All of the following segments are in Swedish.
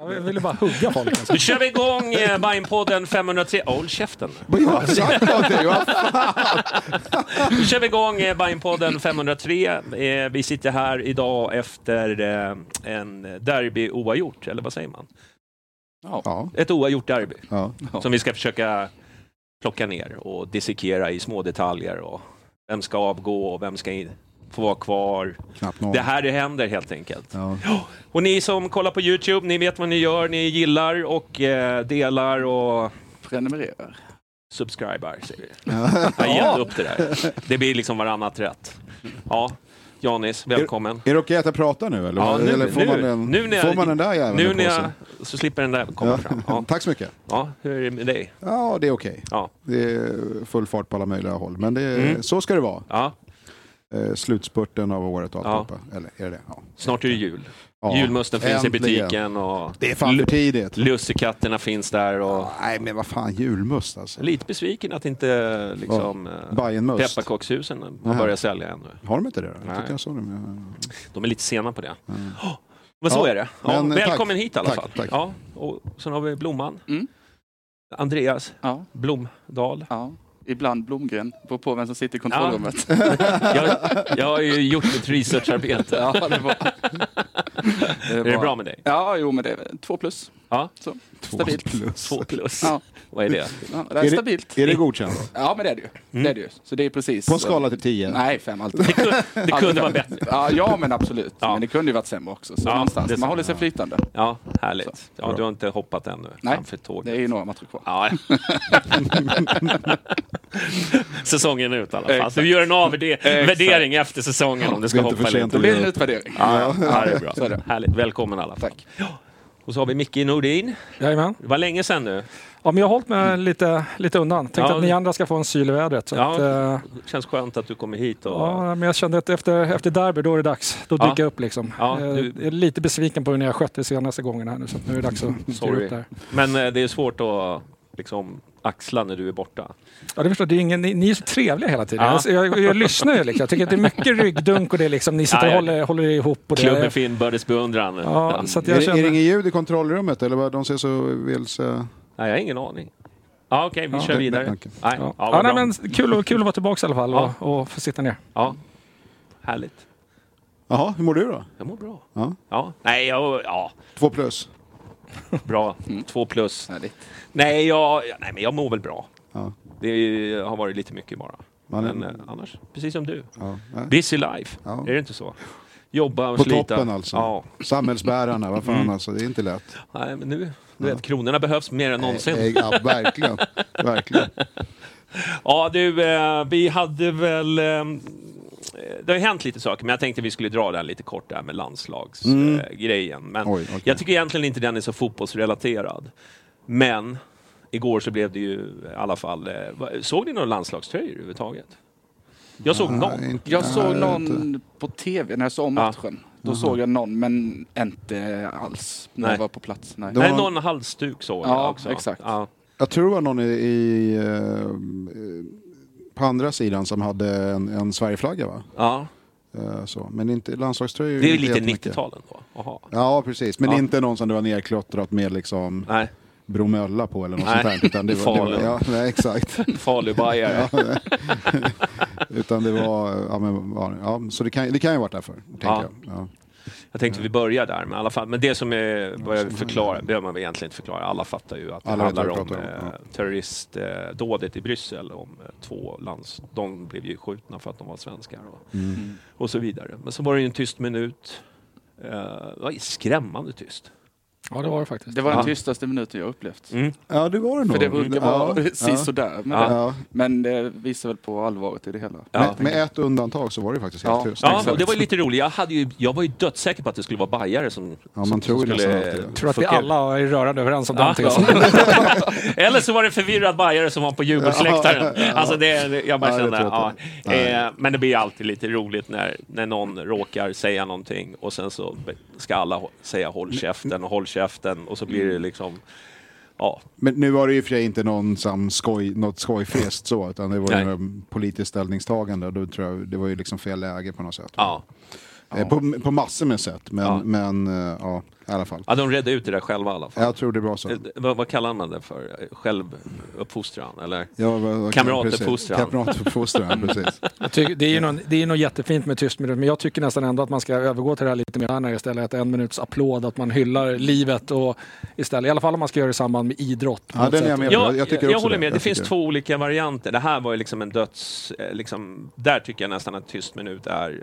Jag ville bara hugga folk. Alltså. Nu kör vi igång eh, Bajenpodden 503. Håll käften. Jag har sagt någonting, vad Nu kör vi igång eh, Bajenpodden 503. Eh, vi sitter här idag efter eh, en derby oavgjort, eller vad säger man? Ja. Ett oavgjort derby Ja. som vi ska försöka plocka ner och dissekera i små detaljer. Och vem ska avgå och vem ska in, få vara kvar? Knappt någon. Det här det händer helt enkelt. Ja. Och ni som kollar på Youtube, ni vet vad ni gör. Ni gillar och eh, delar och Prenumererar. subscribar, säger vi. Jag har gett upp det där. Det blir liksom varannat rätt. Ja, Janis, välkommen. Är det okej att jag pratar nu eller? Ja, nu, eller får, nu, man den, nu när jag, får man den där jäveln Nu när jag, så slipper den där komma Ja. fram. Ja. Tack så mycket. ja, hur är det med dig? Ja, det är okej. Ja. Det är full fart på alla möjliga håll. Men det, Mm. så ska det vara. Ja, Eh, slutspurten av året och Ja. alltihopa. Eller är det det? Ja. snart är det jul. Ja, Julmusten finns äntligen. i butiken och Det är fan för tidigt. lussekatterna finns där. Och Nej, men vad fan, julmust alltså. lite besviken att inte liksom, eh, pepparkakshusen har börjat sälja ännu. Har de inte det då? Jag Nej. jag såg dem. De är lite sena på det. Oh, Men så Ja, är det. Ja, men, eh, välkommen tack. hit i alla Tack, fall. tack. Ja, och sen har vi Blomman. Mm. Andreas Ja, Blomdal. Ja. Ibland Blomgren, beror på vem som sitter i kontrollrummet. Jag, jag har ju gjort mitt researcharbete. Ja, det bra. Det Är det bra med dig? Ja, jo, men det är två plus. Ja, Så, stabilt. plus. två plus. Ja. Vad är det? Ja, det är, Är det, stabilt. är det godkänt? Ja, men det är det ju. Det är det ju. Så det är precis. På en skala till 10? Nej, fem alltid. Det kunde, det kunde vara bättre. Ja, ja, men absolut. Ja. Men det kunde ju varit sämre också. Så Ja, någonstans. det Man håller sig flytande. Ja, härligt. Ja, du har inte hoppat ännu Nej, framför tåget. det är ju några matcher kvar. Ja. Säsongen ut i alla fall. Exakt. Så vi gör en avvärdering efter säsongen om det ska Det hoppa eller inte. Då blir det en utvärdering. Ja, ja, ja, det är bra. Så är det. Härligt. Välkommen i alla fall. Tack. Och så har vi Micke Nordin. Jajamän. Det var länge sedan nu. Ja, men jag har hållit mig lite, lite undan. Tänkte Ja. att ni andra ska få en syl i vädret. Ja. att, eh, Känns skönt att du kommer hit. Och... ja, men jag kände att efter, efter derby, då är det dags. Då Ja. dyker jag upp liksom. Ja, Eh, du- Jag är lite besviken på hur ni har skött det senaste gången här nu. Så nu är det dags att styra upp där. Men eh, det är svårt att liksom, axla när du är borta. Ja, det förstår, det är ingen, ni, ni är så trevliga hela tiden. Ja. Jag, jag, jag lyssnar ju liksom. Jag tycker att det är mycket ryggdunk och det är liksom, ni sitter Ja, och ja. håller, håller ihop. Och det, Klubben för inbördes beundran. Ja, så att Är, jag det- är känner... det inget ljud i kontrollrummet eller vad? De ser så vilse... Nej, jag har ingen aning. Ja, Okej, vi Ja, kör det- vidare. det-. Nej, Ja. ja, nej, men kul, att- kul att vara tillbaka i alla fall Ja. och, och få sitta ner. ja. Härligt. Jaha, hur mår du då? Jag mår bra. Ja. Ja. Nej, jag, ja, Två plus? Bra. Två plus. Härligt. Nej, jag, nej, men jag mår väl bra. Ja. Det har varit lite mycket bara. Man är- Men eh, annars, precis som du. Ja. Busy life. Ja. Är det inte så? Jobba och På slita. toppen alltså? Ja. Samhällsbärarna, vad fan Mm. alltså, det är inte lätt. Nej, men nu, du vet, kronorna behövs mer än någonsin. Eh, Ja, verkligen. verkligen. Ja du, eh, vi hade väl... Eh, det har ju hänt lite saker, men jag tänkte vi skulle dra den lite kort där med landslagsgrejen. Eh, grejen. men Oj, okej. jag tycker egentligen inte den är så fotbollsrelaterad. Men igår så blev det ju i alla fall... Eh, såg ni några landslagströjor överhuvudtaget? Jag såg någon. Nej, inte- Jag såg inte. någon på tv när jag såg matchen. Då såg jag någon, men inte alls när Nej. jag var på plats. Nej. Nej, någon- någon halsduk såg Ja, jag också. exakt. Ja. Jag tror det var någon i, i eh, på andra sidan som hade en, en Sverigeflagga va? ja. Eh, så. Men inte landslagströjor. Det är ju lite jättemycket. 90-talen då. Jaha. Ja, precis. Men Ja. inte någon som det var nerklottrat med liksom Nej, Bromölla på eller något Nej. sånt där. Utan det var, det var, Falun. ja, nej, exakt. Falubajare. Utan det var, ja, men, ja, ja, så det kan, det kan ju varit därför. Ja. jag. Ja. Jag tänkte vi börjar där, men alla fall. Men det som är, vad jag förklara, behöver man egentligen inte förklara. Alla fattar ju att det Alla handlar om om, eh, terroristdådet i Bryssel. Om eh, två lands... De blev ju skjutna för att de var svenskar och, Mm. och så vidare. Men så var det ju en tyst minut. Eh, det var skrämmande tyst. Ja, det var det faktiskt. Det var den Ja. tystaste minuten jag upplevt. Mm. ja, det var det nog. För det brukar vara ja, ja. sådär. Men, Ja. det, ja. men det visar väl på allvaret i det hela. Ja. Med, med ett undantag så var det faktiskt helt Ja. tyst. Ja, det var ju lite roligt. Jag, hade ju, jag var ju dödssäker på att det skulle vara bajare som, man som, tror som skulle... Jag tror att vi alla är rörande överens om Ja. den tesen. Eller så var det förvirrad bajare som var på jubelsläktaren. Alltså det, jag bara Ja, kände, ja. Eh, men det blir alltid lite roligt när, när någon råkar säga någonting och sen så ska alla säga håll käften och håll käften och så blir det liksom, ja. Men nu var det ju för sig inte någon som skoj, något skojfest så, utan det var Nej. ju politiskt ställningstagande. och Då tror jag, det var ju liksom fel läge på något sätt. ja. Eh, På, på massor med sätt, men, Ja. men eh, ja, i alla fall. ja de redde ut det där själva i alla fall. Jag tror det var så. Eh, Vad, vad kallar man det för? Självuppfostran eller? Ja, vad- vad- Kamratuppfostran. precis. Kamratuppfostran, precis. Jag tycker, det är ju någon, det är nog jättefint med tyst minut, men jag tycker nästan ändå att man ska övergå till det här lite mer när istället. Att en minuts applåd, att man hyllar livet och istället, i alla fall om man ska göra det i samband med idrott. Ja, något den är jag med på. Ja, jag jag, tycker jag håller det. med. Jag Det finns två olika varianter. Det här var ju liksom en döds... eh, Liksom, där tycker jag nästan att tyst minut är eh,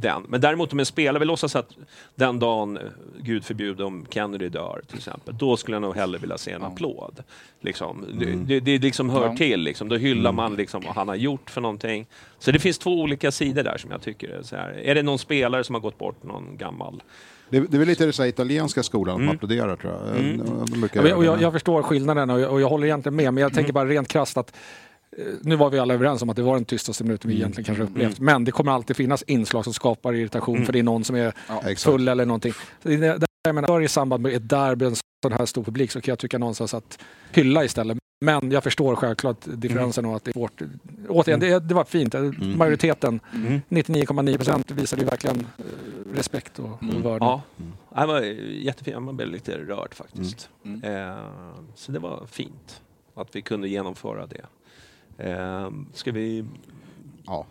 den. Men däremot om en spelare, vi låtsas att den dagen, gud förbjude om Kennedy dör till exempel, då skulle jag nog hellre vilja se en applåd. Liksom. Det, det, det liksom hör Ja. till, liksom. då hyllar man liksom vad han har gjort för någonting. Så det finns två olika sidor där som jag tycker är så här. Är det någon spelare som har gått bort, någon gammal? Det, det är väl lite det så italienska skolan Mm. som applåderar tror jag. Brukar Ja, och jag, jag förstår skillnaden och jag, och jag håller egentligen med, men jag tänker bara rent krasst att eh, nu var vi alla överens om att det var den tystaste minuten vi egentligen kanske upplevt. Men det kommer alltid finnas inslag som skapar irritation för det är någon som är Exakt. full eller någonting. Jag menar, i samband med ett derby, en sån här stor publik, så kan jag tycka någonstans att hylla istället. Men jag förstår självklart differensen och att det är svårt. Återigen, det, det var fint. Majoriteten, 99,9 procent, visade ju verkligen eh, respekt och, och vördnad. Ja, det var jättefint. Man blev lite rörd faktiskt. Mm. Eh, så det var fint att vi kunde genomföra det. Eh, ska vi Ja.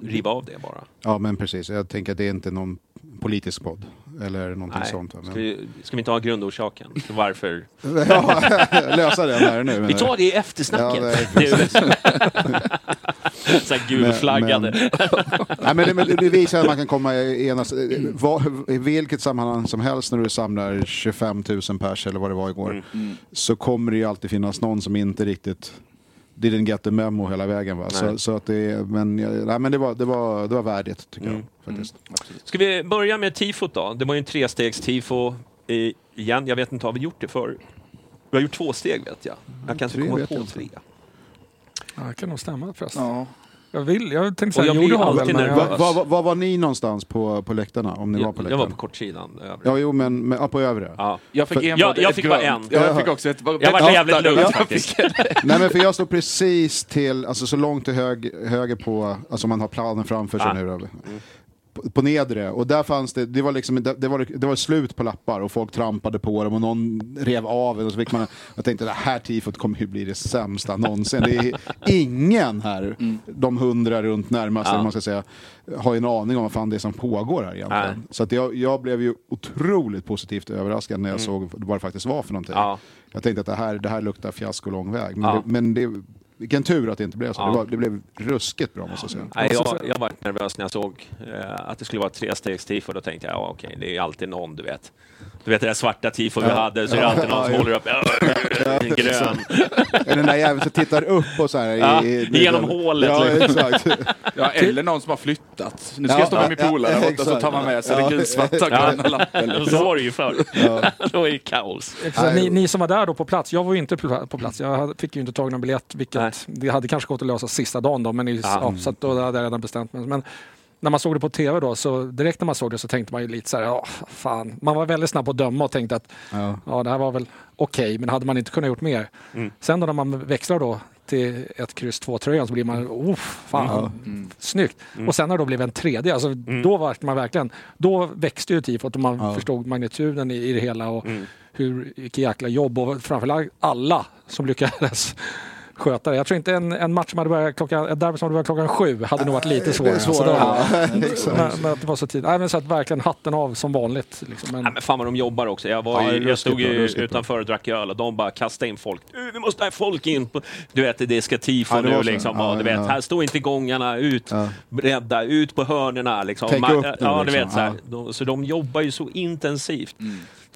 riva av det bara? ja, men precis. Jag tänker att det är inte någon politisk podd. Eller någonting Nej. sånt. va? Ska Men... vi, ska vi inte ha grundorsaken? Varför? ja, lösa den här nu. Vi tar det i eftersnacket. Ja, det är så här gulflaggade. Nej, men det, men det visar att man kan komma i var, i vilket sammanhang som helst när du samlar 25 000 pers eller vad det var igår. Mm. Så kommer det ju alltid finnas någon som inte riktigt didn't get the memo hela vägen. Va? Så, så att det, men, nej, men det, var, det, var, det var värdigt tycker Mm. jag. Faktiskt. Ska vi börja med tifot då? Det var ju en trestegs-tifo igen. Jag vet inte, har vi gjort det för? Vi har gjort två steg vet jag. Jag kan inte Tre komma vet jag på tre. Ja, det kan nog stämma förresten. Ja. Jag vill, jag tänkte säga, jag jo det har alltid väl, men nervös. jag, Var, var, ni någonstans på, på läktarna? Om ni var på Jag, jag läktaren? var på kortsidan. övre. Ja, jo, men, men ja, på övre. Ja. Jag fick För- enbart Jag- jag fick bara en. Ja, jag fick också ett. Jag var jävligt lugn Jag faktiskt. Nej men för jag stod precis till, alltså så långt till hög, höger på, alltså man har planen framför sig Ah. nu då. På, nedre, och där fanns det, det var liksom, det, det, var, det var slut på lappar och folk trampade på dem och någon rev av en och så fick man, jag tänkte det här tifot kommer ju bli det sämsta någonsin. Det är ingen här, de hundra runt närmast, Ja. man ska säga, har en aning om vad fan det är som pågår här egentligen. Nej. Så att jag, jag blev ju otroligt positivt överraskad när jag såg vad det faktiskt var för någonting. Ja. Jag tänkte att det här, det här luktar fiasko lång väg. Men, Ja. det, men det, vilken tur att det inte blev så. Ja. Det, var, det blev ruskigt bra måste jag säga. Nej, jag, jag var nervös när jag såg eh, att det skulle vara ett trestegs-tifo. Då tänkte jag, ja okej, det är alltid någon, du vet. Du vet det där svarta tifo vi hade, så är det alltid någon som Ja, håller upp en grön. Den där jäveln som tittar upp och så här. Ja, i, genom hålet, Ja, liksom. exakt. Ja, eller någon som har flyttat. Nu ska Ja, jag stå med min polare ja, där borta så tar man med sig Ja. den gulsvarta gröna lappen. Så var det ju förr. Då är det kaos. ni, ni som var där då på plats, jag var ju inte på plats, jag fick ju inte tag i någon biljett, vilket Nej. det hade kanske gått att lösa sista dagen då, men i, Ja. ja. så att då hade jag redan bestämt mig. Men när man såg det på tv då, så direkt när man såg det så tänkte man ju lite så här, ja fan. Man var väldigt snabb på att döma och tänkte att Ja. ja, det här var väl okej, men hade man inte kunnat gjort mer. Mm. Sen då när man växlar då till ett kryss 2-tröjan så blir man, oh, fan, snyggt. Och sen när det då blev en tredje, alltså, då var man verkligen, då växte ju tifot och man Ja. förstod magnituden i, i det hela och hur, vilket jäkla jobb och framförallt alla som lyckades sköta det. Jag tror inte en, en match som hade börjat klockan, ett derby som hade börjat klockan sju hade nog varit lite svårare. svårare, Så då- ja. Men, men att det var så tidigt. Nej, men så att verkligen hatten av som vanligt. Liksom. Men, Nej, men fan vad de jobbar också. Jag, var Ja, ju, det är jag stod ju utanför och drack öl och de bara kastade in folk. "Du, Vi måste ha folk in på... Du vet, det ska tifo Ja, nu liksom. Ja, Ja, du vet, ja. här står inte gångarna ut, Ja. ut på hörnerna liksom. Take nu, ja, du liksom. vet, så, här. Ja. De, så de jobbar ju så intensivt.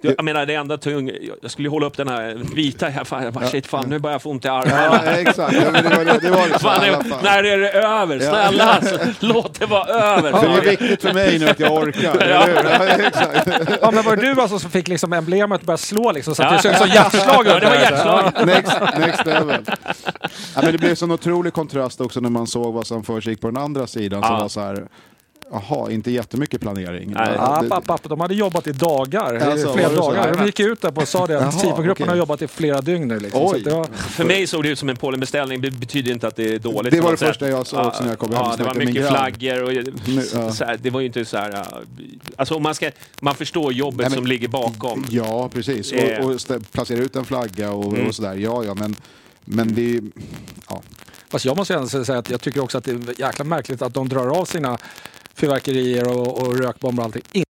Jag, jag menar det enda tung, jag skulle hålla upp den här vita här, fan, jag bara, shit fan nu börjar jag få ont i armarna. Ja, exakt. Ja, men det var det, det, var det så, Fan, i alla det, fall. när är det över? Snälla alltså, låt det vara över. Det är viktigt för mig nu att jag orkar? Ja, ja, men var det du alltså som fick liksom emblemet börja slå liksom, så att Ja. det såg ut som hjärtslag? Ja, det var hjärtslag. Next, next level. Ja, men det blev sån otrolig kontrast också när man såg vad som försiggick på den andra sidan. Som Ja. var så här, jaha, inte jättemycket planering. Nej. Ja, Det- app, app, de hade jobbat i dagar, Alltså, flera dagar. De gick ut där på och sa det att tifogruppen okej. har jobbat i flera dygn nu. Liksom. Så var, För mig såg det ut som en Polenbeställning, det betyder inte att det är dåligt. Det var det första jag såg också när jag kom hem och Ja, det var mycket flaggor och Nu, ja. så här, det var ju inte så här... ja, Alltså man ska... Man förstår jobbet Nej, men- som ligger bakom. Ja, precis. Eh. Och, och stä- placera ut en flagga och, Mm. och sådär. Ja, ja, men, men det är... Ja. fast jag måste ändå säga att jag tycker också att det är jäkla märkligt att de drar av sina fyrverkerier och, och rökbomber och allting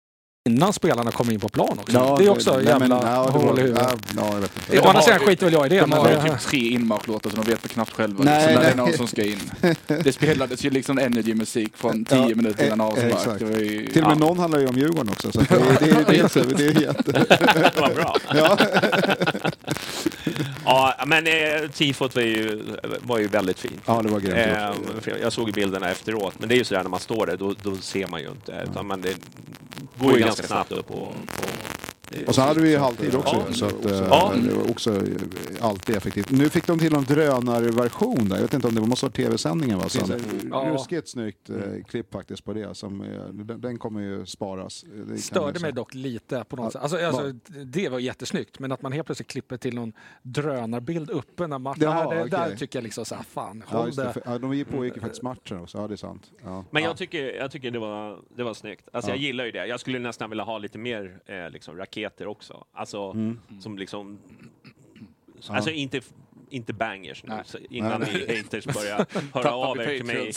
innan spelarna kommer in på plan också. Ja, det är också nej, jävla ja, det hål i huvudet. Ja, ja. Å andra sidan skiter väl jag i det. De men har ju det- typ tre inmarschlåtar så de vet väl knappt själva Nej, liksom, när det är någon som ska in. Det spelades ju liksom energy-musik från Ja, tio minuter innan eh, avspark. exakt. Det var ju, Till och med ja. någon handlar ju om Djurgården också. Så det, det, det, det, det, det är jätte... Vad bra. Ja. Ja, men eh, tifot var ju, var ju väldigt fint. ja, det var grymt. Eh, jag såg bilderna efteråt, men det är ju sådär när man står där, då, då ser man ju inte. Utan, men det går ju ganska snabbt upp. Och, och, Och så hade vi ju halvtid också. Ja. så att, eh, Ja. det var också alltid effektivt. Nu fick de till någon drönarversion där. Jag vet inte om det måste vara tv-sändningen va? Som, Ja. Ruskigt snyggt eh, klipp faktiskt på det. Som, eh, den, den kommer ju sparas. Det störde mig dock lite på något Ja, sätt. Alltså, alltså, det var jättesnyggt, men att man helt plötsligt klipper till någon drönarbild uppe när matchen... Jaha, det, Där okej. tycker jag liksom såhär, fan, Ja, håll det. ja, de pågick ju faktiskt matchen också. Ja, det är sant. Ja. Men jag tycker, jag tycker det, var, det var snyggt. Alltså Ja. jag gillar ju det. Jag skulle nästan vilja ha lite mer eh, liksom, raketer också. Alltså Mm. som liksom... Alltså inte, inte bangers nu, innan ni haters börjar höra av er till mig.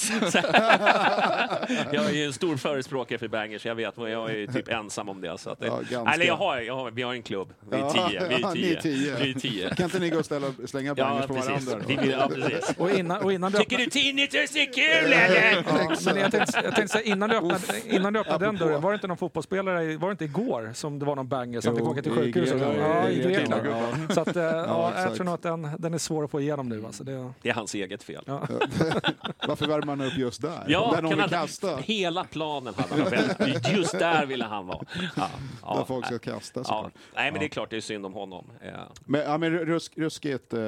Jag är ju en stor förespråkare för bangers, jag vet, men jag är ju typ ensam om det. Så att det Ja, ganska. eller jag har, jag har, vi har en klubb, vi är Ja, tio. Vi är ni tio. är tio. Vi är tio. Kan inte ni gå och ställa, slänga bangers Ja, på precis. varandra? Vi Då? vill, ja, precis. Och innan, och innan du Tycker du tinnitus är kul eller? Ja, men jag tänkte, jag tänkte säga, innan du öppnade, innan du öppnade den dörren, var det inte någon fotbollsspelare, var det inte igår som det var någon banger som fick åka till i sjukhuset? Ja, i Grekland. Så att, eh, ja, jag tror nog att den, den är svår att få igenom nu. Alltså det, Det är hans eget fel. ja. Varför värmer man upp just där? Ja, där någon kan vill han- kasta? Hela planen hade han väl. Just där ville han vara. Ja, ja, Där folk ska kasta ja. såklart. Nej, men det är klart det är synd om honom. Ja. Men, ja, men rusk, ruskigt, eh,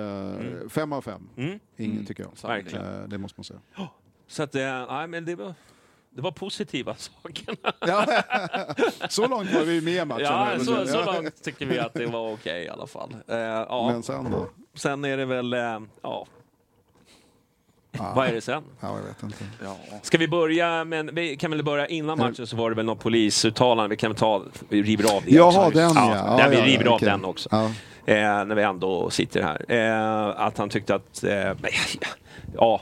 fem av fem. Mm. Ingen tycker jag. Verkligen. Eh, det måste man säga. Så att, eh, nej, men det var, det var positiva saker. Ja, så långt var vi med i matchen. Ja, så, så långt tycker vi att det var okej i alla fall. Eh, ja. Men sen då? Sen är det väl, eh, ja, Ja, vad är det sen? ja, jag vet inte. Ja. Ska vi börja, men vi kan väl börja innan matchen så var det väl något polisuttalande, vi kan ta, vi river av det Jaha, också. den ja. ja. ja där vi ja, river av okej. den också. Eh, när vi ändå sitter här. Eh, att han tyckte att, eh, ja,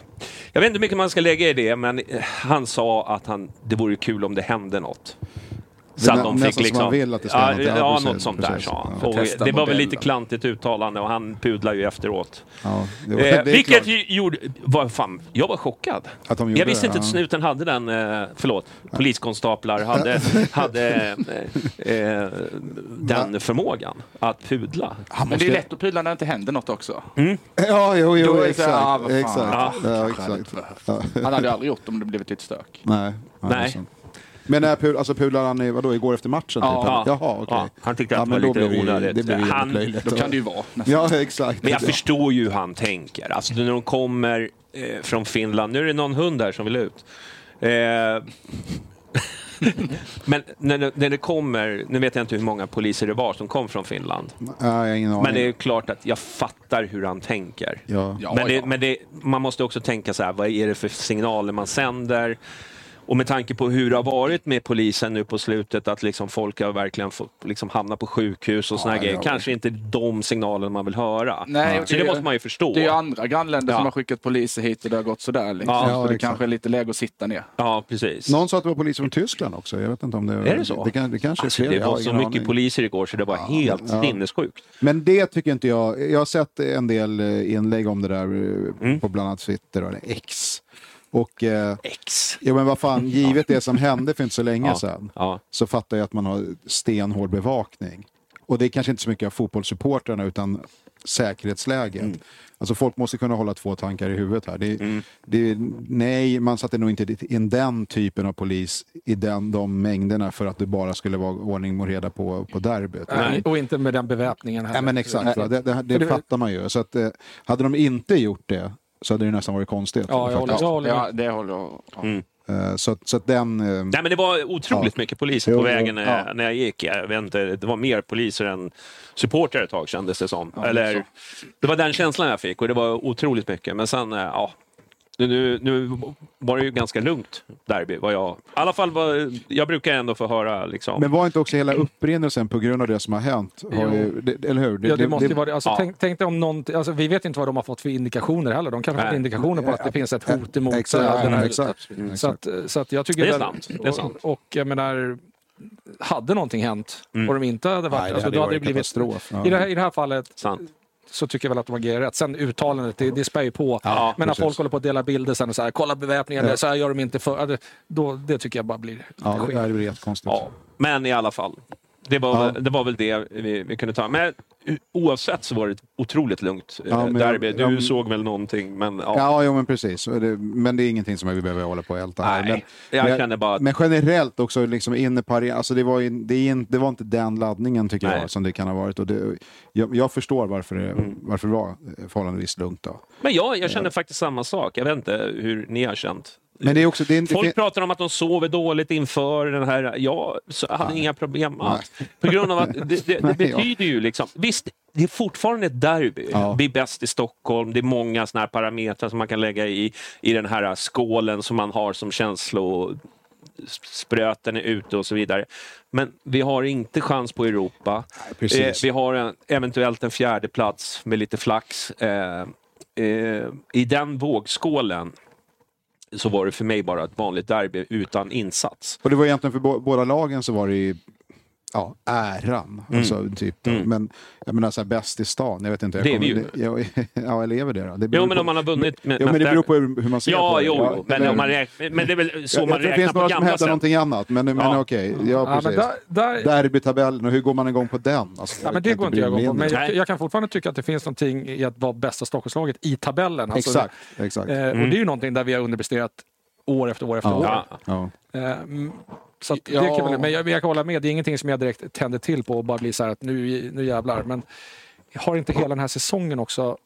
jag vet inte hur mycket man ska lägga i det, men han sa att han, det vore kul om det hände något. Så att de fick som man liksom... vill att det ska ja, hända. Ja, något sånt där sa han. Ja. Det var väl lite klantigt uttalande och han pudlar ju efteråt. Ja, det var, Eh, det vilket klart gjorde... Var, fan, jag var chockad. att de gjorde Jag visste inte det, att ja. snuten hade den, eh, förlåt, poliskonstaplar hade, hade eh, eh, den förmågan att pudla. Han Men det är måste- lätt att pudla när det inte händer något också. Ja, jo, jo, det här, ah, exakt. vad exakt. Exakt. inte. Han hade aldrig gjort om det blivit lite stök. Nej. det Nej. Men när pul, alltså pular han i, vadå, igår efter matchen? Ja. Typ? Jaha, okej. Ja, han tyckte att det men var lite onödigt. Det Han- löjligt. Då kan det ju vara. nästan. Ja, exakt. Men jag förstår ju hur han tänker. Alltså när de kommer eh, från Finland, nu är det någon hund här som vill ut. Eh, men när det, när det kommer, nu vet jag inte hur många poliser det var som kom från Finland. Ja, jag har ingen aning. Men det är klart att jag fattar hur han tänker. Ja. Ja, men det, ja. men det, man måste också tänka så här, vad är det för signaler man sänder? Och med tanke på hur det har varit med polisen nu på slutet, att liksom folk har verkligen fått liksom hamna på sjukhus och såna Ja, grejer. ja. Kanske inte de signalerna man vill höra. Nej, så det måste man ju förstå. Det är ju andra grannländer Ja. som har skickat poliser hit och det har gått sådär. Liksom. Ja, så ja, det exakt. kanske är lite läge att sitta ner. Ja, precis. Någon sa att det var poliser från Tyskland också. Jag vet inte om det Är det så? Det, kan, det kanske Alltså, är fler. det var så mycket aning. poliser igår så det var helt Ja. sinnessjukt. Men det tycker inte jag. Jag har sett en del eh, inlägg om det där eh, Mm. på bland annat Twitter och X. Och eh, X. ja, men vad fan, givet det som hände för inte så länge Ja. sedan Ja. så fattar jag att man har stenhård bevakning. Och det är kanske inte så mycket av fotbollssupportrarna utan säkerhetsläget. Mm. Alltså folk måste kunna hålla två tankar i huvudet här. Det, Mm. det, nej, man satte nog inte in den typen av polis i den, de mängderna för att det bara skulle vara ordning och reda på, på derbyt. Nej, Och inte med den beväpningen här. Ja, men exakt, det, det, det- fattar man ju. Så att, eh, hade de inte gjort det så hade det nästan varit konstigt. Ja, jag håller, jag håller Ja, det håller jag. Ja. Mm. Eh, så, så att den... eh, Nej, men det var otroligt Ja. mycket poliser på vägen när, ja. jag, när jag gick. Jag vet inte, det var mer poliser än supportrar ett tag kändes det som. Ja, Eller, så. det var den känslan jag fick och det var otroligt mycket. Men sen, eh, ja. Nu, nu var det ju ganska lugnt derby. Var jag, I alla fall, var, jag brukar ändå få höra liksom. Men var inte också hela upprinnelsen på grund av det som har hänt? Har ju, det, eller hur? Ja, det måste ju vara det. Alltså, Ja. tänk, tänk dig om någon, alltså, vi vet inte vad de har fått för indikationer heller. De kanske har fått indikationer på att det finns ett hot emot Exakt, den här. exakt. Så att, så att jag tycker Det är sant, det är sant. Och, och jag menar, hade någonting hänt Mm. och de inte hade varit Nej, det alltså, hade då ju hade det blivit... katastrof. Ja. I, det här, I det här fallet Sant. Så tycker jag väl att de har grejer rätt. Sen uttalandet, det, det spär ju på. Ja, men när folk håller på att dela bilder sen och så här, kolla beväpningen, Ja. så här gör de inte för... ja, det- Då, det tycker jag bara blir lite Ja, det skit. är jättekonstigt. Ja. Men i alla fall. Det var, Ja. det var väl det vi, vi kunde ta. Men oavsett så var det ett otroligt lugnt eh, Ja, jag- derby. Du jag- såg väl någonting, men ja. Ja, jo, men precis. Men det är ingenting som vi behöver hålla på och älta här. Nej, Men, jag känner bara men generellt också liksom inne på arenan, alltså det, var ju- det, in, det var inte den laddningen tycker Nej. jag som det kan ha varit. Och det, jag, jag förstår varför det, Mm. varför det var förhållandevis lugnt. Då. Men jag, jag känner faktiskt samma sak. Jag vet inte hur ni har känt. Men det är också... Det är, Folk pratar om att de sover dåligt inför den här. Jag hade inga problem alls. På grund av att det, det, Nej, betyder ju liksom... Visst, det är fortfarande ett derby. Ja. Vi är bäst i Stockholm. Det är många såna här parametrar som man kan lägga i, i den här skålen som man har som känslo spröten är ute och så vidare. Men vi har inte chans på Europa. precis. Eh, vi har en, eventuellt en fjärde plats med lite flax. Eh, eh, I den vågskålen så var det för mig bara ett vanligt derby utan insats. Och det var egentligen för båda lagen så var det ju ja, äran. Mm. Alltså, typ, då. Men jag menar så här, bäst i stan, jag vet inte. Jag Det är vi ju. det- Ja, ja, eller är vi det då? Det Jo, men på- om man har vunnit men med det beror på hur, hur man ser Ja, på det. jo, Ja, jo. Men, eller- om man räknar, men det är väl så jag, man jag tror det räknar finns på några som gamla hävdar sätt. någonting annat, men, men Ja. okej. Ja, Ja, men precis. där, där, Derbytabellen, och hur går man igång på den? Alltså, Ja, men jag det kan går inte jag igång på. Men jag, jag kan fortfarande tycka att det finns någonting i att vara bästa Stockholmslaget i tabellen. Alltså, Exakt, exakt. Eh, Och det är ju någonting där vi har underpresterat år efter år efter år. Mm, så Ja. det kan väl, men jag, jag kan hålla med, det är ingenting som jag direkt tänder till på och bara blir så här att nu, nu jävlar. Men har inte hela den här säsongen också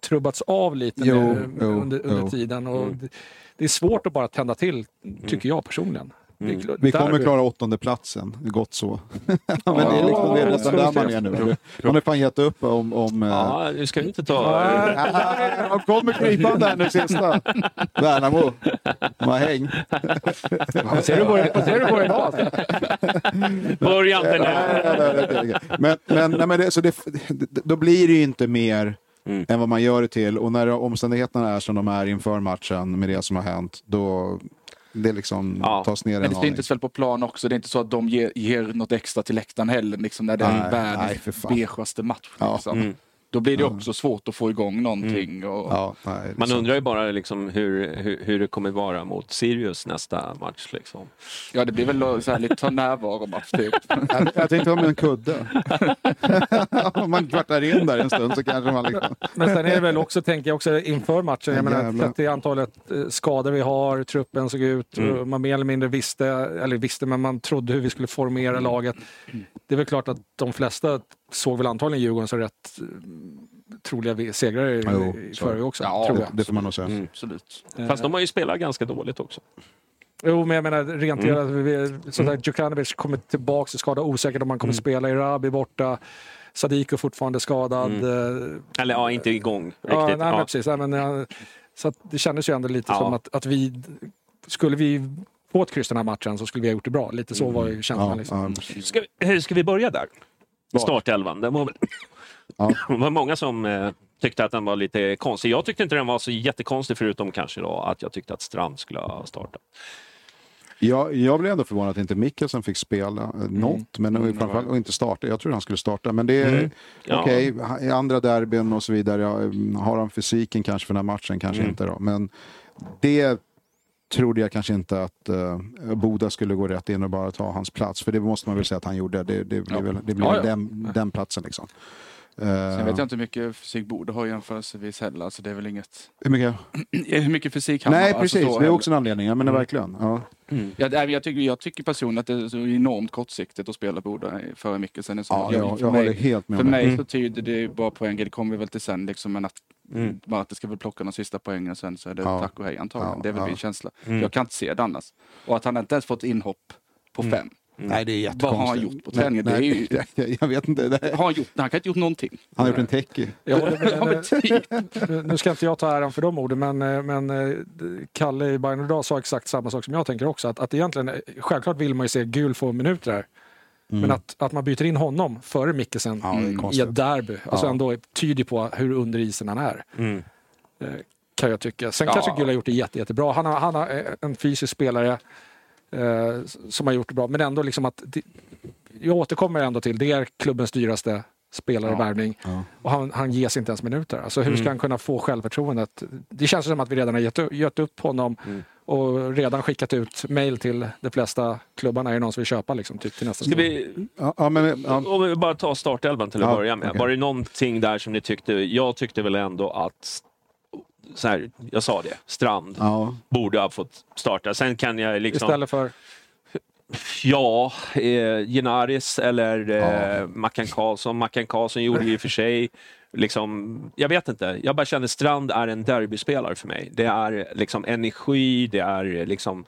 trubbats av lite Jo, nu jo, under, under jo. tiden? Och det, det är svårt att bara tända till, tycker jag personligen. Klart- Vi kommer klara åttonde platsen. gott så. men det är, liksom, det är nästan där man är nu. Man har fan gett upp om... om eh, Ja, nu ska vi inte ta... De kommer krypande här nu sista. Värnamo. De har häng. Ser du på det, ser du på det idag? Börja inte nu! Men, men, nej, men det, så det, då blir det ju inte mer Mm. än vad man gör det till. Och när omständigheterna är som de är inför matchen med det som har hänt, då det liksom Ja. tas ner Men en det aning. syntes väl på plan också. Det är inte så att de ger, ger något extra till läktaren heller. Liksom, när det är Nej, världens beigaste match. Ja. Liksom. Mm. Då blir det också svårt att få igång någonting. Och, Ja, nej, det Man undrar ju bara liksom hur, hur, hur det kommer vara mot Sirius nästa match. Liksom. ja, det blir väl så här lite närvaromatch typ. Jag, jag tänkte om en kudde. om man kvartar in där en stund så kanske man liksom... Men sen är det väl också, tänker jag också inför matchen, jag menar, till antalet eh, skador vi har, truppen såg ut, Mm. man mer eller mindre visste, eller visste, men man trodde hur vi skulle formera laget. Det är väl klart att de flesta såg väl antagligen Djurgården som rätt eh, troliga vi- segrare i, Jo, i så. förra också, Ja, tror Det, jag. det får man nog säga. Mm. Absolut. Fast de har ju spelat ganska dåligt också. Jo, men jag menar rent Mm. mm. sånt där, Djukanovic kommer tillbaka till skada, osäkert om han kommer spela. Irabi borta, Sadiko fortfarande skadad. Mm. eh, Eller ja, inte igång riktigt. Ja, nej, men Ja. precis. Nej, men, eh, så att det kändes ju ändå lite Ja. som att, att vi... Skulle vi få ett kryss den här matchen så skulle vi ha gjort det bra. Lite så var ju känslan. Ja, liksom. Ska, vi, ska vi börja där? Startelvan. Det var, väl- Ja. det var många som eh, tyckte att den var lite konstig. Jag tyckte inte den var så jättekonstig förutom kanske då att jag tyckte att Strand skulle ha startat. Jag, jag blev ändå förvånad att inte Mikkelsen fick spela eh, något, men mm. framförallt och inte starta. Jag tror han skulle starta, men det är Mm. Ja. okej. I andra derbyn och så vidare, ja, har han fysiken kanske för den här matchen? Kanske Mm. inte då. Men det trodde jag kanske inte att uh, Boda skulle gå rätt in och bara ta hans plats. För det måste man väl säga att han gjorde. Det, det blev, väl, det blev Ja, ja. Den, den platsen liksom. Sen vet jag inte hur mycket fysik Borde har jämförelsevis heller. Alltså det är väl inget... Hur mycket? Hur mycket fysik han Nej, har. alltså precis. så det är också en anledning. Jag menar verkligen. Ja. Ja, nej, men jag, tycker, jag tycker personligen att det är så enormt kortsiktigt att spela Boda före Mikkelsen. Ja, jag, jag, jag håller helt med för mig så tyder det bara poäng, det kommer vi väl till sen, liksom, men att, Mm. bara att det ska väl plocka de sista poängen sen så är det Ja. tack och hej antagligen. Ja, det är väl ja. min känsla. Mm. Jag kan inte se det annars. Och att han inte ens fått inhopp på fem. Nej, det är jättekonstigt. Vad har han gjort på träningen? Nej, Det är ju- jag, vet inte. Det, Har han, gjort, han kan inte gjort någonting. han har gjort en techie. Ja, men typ. nu- nu ska inte jag ta äran för de orden, men, eh, men eh, Kalle i Bayern idag sa exakt samma sak som jag tänker också. Att, att egentligen, eh, självklart vill man ju se gul få minuter där. Men att, att man byter in honom före Mikkelsen Ja, i ett derby, alltså Ja. ändå tyder på hur under isen han är. Mm. Eh, kan jag tycka. Sen Ja. kanske Gul har gjort det jätte, jättebra. Han har, han har eh, en fysisk spelare eh, som har gjort det bra, men ändå liksom att... Jag återkommer ändå till, det är klubbens dyraste spelare i värvning Ja. och han, han ges inte ens minuter. Alltså hur ska han kunna få självförtroendet? Det känns som att vi redan har gett, gett upp honom och redan skickat ut mail till de flesta klubbarna. Är det någon som vill köpa liksom, typ, till nästa Ska vi, Ja, ja, men, ja, om vi bara tar startelvan till att Ja, börja med. okej. Var det någonting där som ni tyckte, jag tyckte väl ändå att, så här, jag sa det, Strand ja. borde ha fått starta. Sen kan jag liksom... Istället för... Ja, eh, Genaris eller eh, Ja. Mackan Karlsson. Mackan Karlsson gjorde ju i och för sig, liksom, jag vet inte. Jag bara känner Strand är en derbyspelare för mig. Det är liksom energi, det är liksom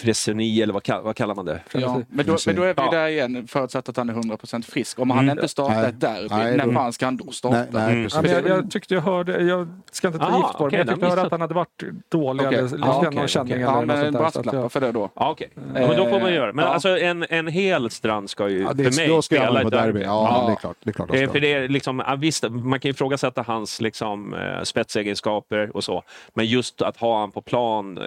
fresoni eller vad, kall- vad kallar man det? Ja, men, då, men då är vi Ja. där igen, förutsatt att han är 100% frisk. Om han inte startar Nej. ett derby, Nej, när fan ska han då starta? Nej, nej, Mm. precis. Ja, men jag, jag tyckte jag hörde, jag ska inte ta Aha, gift på det, okej, men jag tyckte jag hörde att han hade varit dålig Okej. eller ja, okej, någon känning eller Ja, något men brasklappar jag, för det då. Ja, okej. Ja, men då får man göra Men Ja. alltså en, en hel Strand ska ju Ja, för det, mig då ska jag spela på derby. Ja, Ja. det är klart. Det är klart Eh. För det är liksom, ja, visst, man kan ju ifrågasätta hans liksom, eh, spetsegenskaper och så. Men just att ha han på plan eh,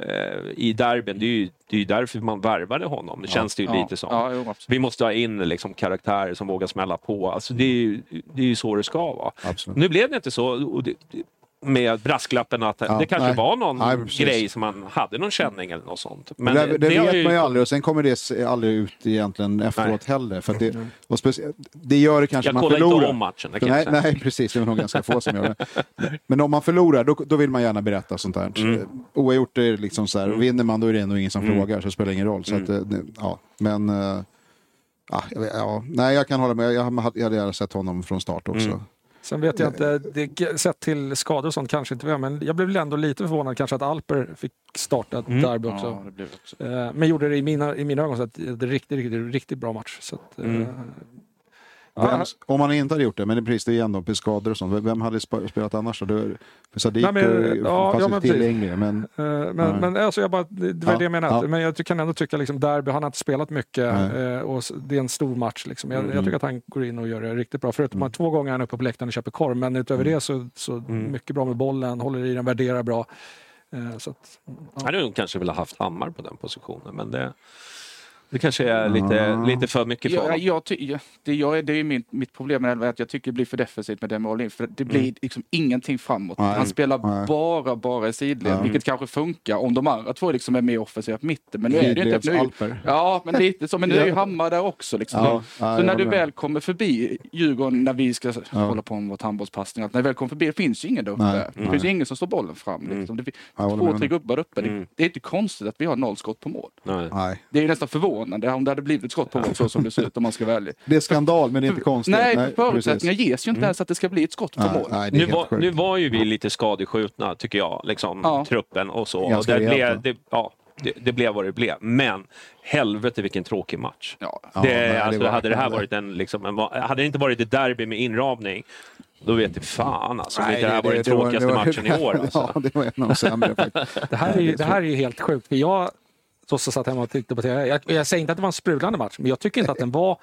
i derbyn, det är ju det är ju därför man värvade honom. Det känns det ju lite som. Jo. Vi måste ha in liksom, karaktärer som vågar smälla på. Alltså, det, är ju, det är ju så det ska vara. Absolut. Nu blev det inte så. Och det- med brasklappen att Ja, det kanske nej. var någon Nej, grej som man hade någon känning eller något sånt. Men det, det, har vet ju- man ju aldrig och sen kommer det aldrig ut egentligen efteråt Nej. heller. För det, och det gör det kanske Jag man kollar förlorar. inte om matchen. Det kan jag Nej, säga. nej, precis. Det är nog ganska få som gör det. Men om man förlorar, då, då vill man gärna berätta sånt där. Mm. Oavgjort är det liksom så här, och vinner man då är det ändå ingen som Mm. frågar, så det spelar ingen roll. Så att, eh, det- ja, men... eh, Ja, jag vet- ja, nej, jag kan hålla med. Jag hade, jag hade gärna sett honom från start också. Sen vet jag inte, det, sett till skador och sånt kanske inte vi har, men jag blev väl ändå lite förvånad kanske att Alper fick starta ett Mm. derby också. Ja, det blev det också. Eh, Men gjorde det i mina, i mina ögon så att det är riktigt, riktigt, riktigt bra match. Så att, eh, Mm. Vem, om man inte hade gjort det, men det är precis det är ändå skador och sånt. Vem hade sp- spelat annars då? Det- För Sadiq Nej, men, ja, fanns ja, men precis. tillgänglig, men Eh, Men, Nej. men alltså jag bara, det det var Ja, det jag menade. ja. Men jag kan ändå tycka liksom derby, han har inte spelat mycket Nej. eh, och det är en stor match. Liksom. Jag, Mm. jag tycker att han går in och gör det riktigt bra. Förutom att två gånger är han uppe på läktaren och köper korv. Men utöver Mm. det så, så mycket bra med bollen, håller i den, värderar bra. Eh, Så att, Jag hade nog kanske velat haft Hammar på den positionen, men det... Det kanske är lite, lite för mycket för Ja, honom. jag ty- ja, det, jag, är- det är min, mitt problem med det, att jag tycker det blir för defensivt med Demi Olin. För det blir Mm. liksom ingenting framåt. Nej. Han spelar Nej. bara, bara i sidled, Ja. vilket kanske funkar om de andra två liksom är mer offensiva på mitten. Men nu är det ju inte... Nu, Sidledsalper. ja, men lite så. Men nu är ju Hammar där också. Liksom. Ja, ja, så jag när du väl kommer förbi Djurgården, när vi ska hålla på med vårt handbollspassning, när du väl kommer förbi, det finns ju ingen där uppe. Nej. Det finns ju ingen som står bollen fram. Liksom. Det finns Jag två, tre gubbar uppe. Mm. Det, det är inte konstigt att vi har noll skott på mål. Det är ju nästan förvånande om det hade blivit ett skott på mål så som det ser ut om man ska ärlig. Det är skandal, men det är inte konstigt. Nej, förutsättningar precis. ges ju inte ens att det ska bli ett skott på Nej, mål. nej, Nu var, nu var ju vi lite skadeskjutna, tycker jag, liksom, Ja. truppen och så. Och det, blev, det, ja, det, det blev vad det blev. Men helvete vilken tråkig match. Ja. Ja, nej, alltså, var hade det här varit en, liksom, en, hade det inte varit ett derby med inramning, då vet jag fan alltså, Nej, det här var den det var- tråkigaste det var- matchen i år. Alltså. Ja, det var en av de sämre faktiskt. Det här är ju, det här är ju helt sjukt. För så satt hemma och tittade på TV. Jag, jag säger inte att det var en sprudlande match, men jag tycker inte att den var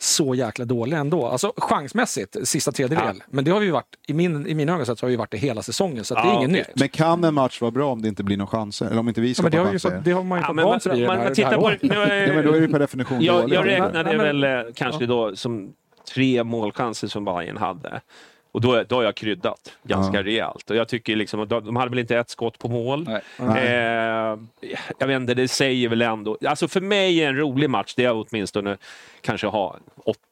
så jäkla dålig ändå. Alltså chansmässigt, sista tredjedel. Men det har vi ju varit, i, min, i mina ögon sett så har vi varit det hela säsongen, så att det är Ja, inget okej. nytt. Men kan en match vara bra om det inte blir några chanser? Eller om inte vi Ja, ska ju chanser? fått, det har man ju Ja, fått men vant sig vid man, man, tittar på det. Nu är- Ja, men då är det per definition Jag, dåligt. jag räknade men- väl eh, kanske då som tre målchanser som Bayern hade. Och då, då har jag kryddat ganska Ja. rejält. Och jag tycker liksom, de de hade väl inte ett skott på mål. Nej. Nej. Eh, jag vet inte, det säger väl ändå... Alltså för mig är en rolig match, det är åtminstone kanske ha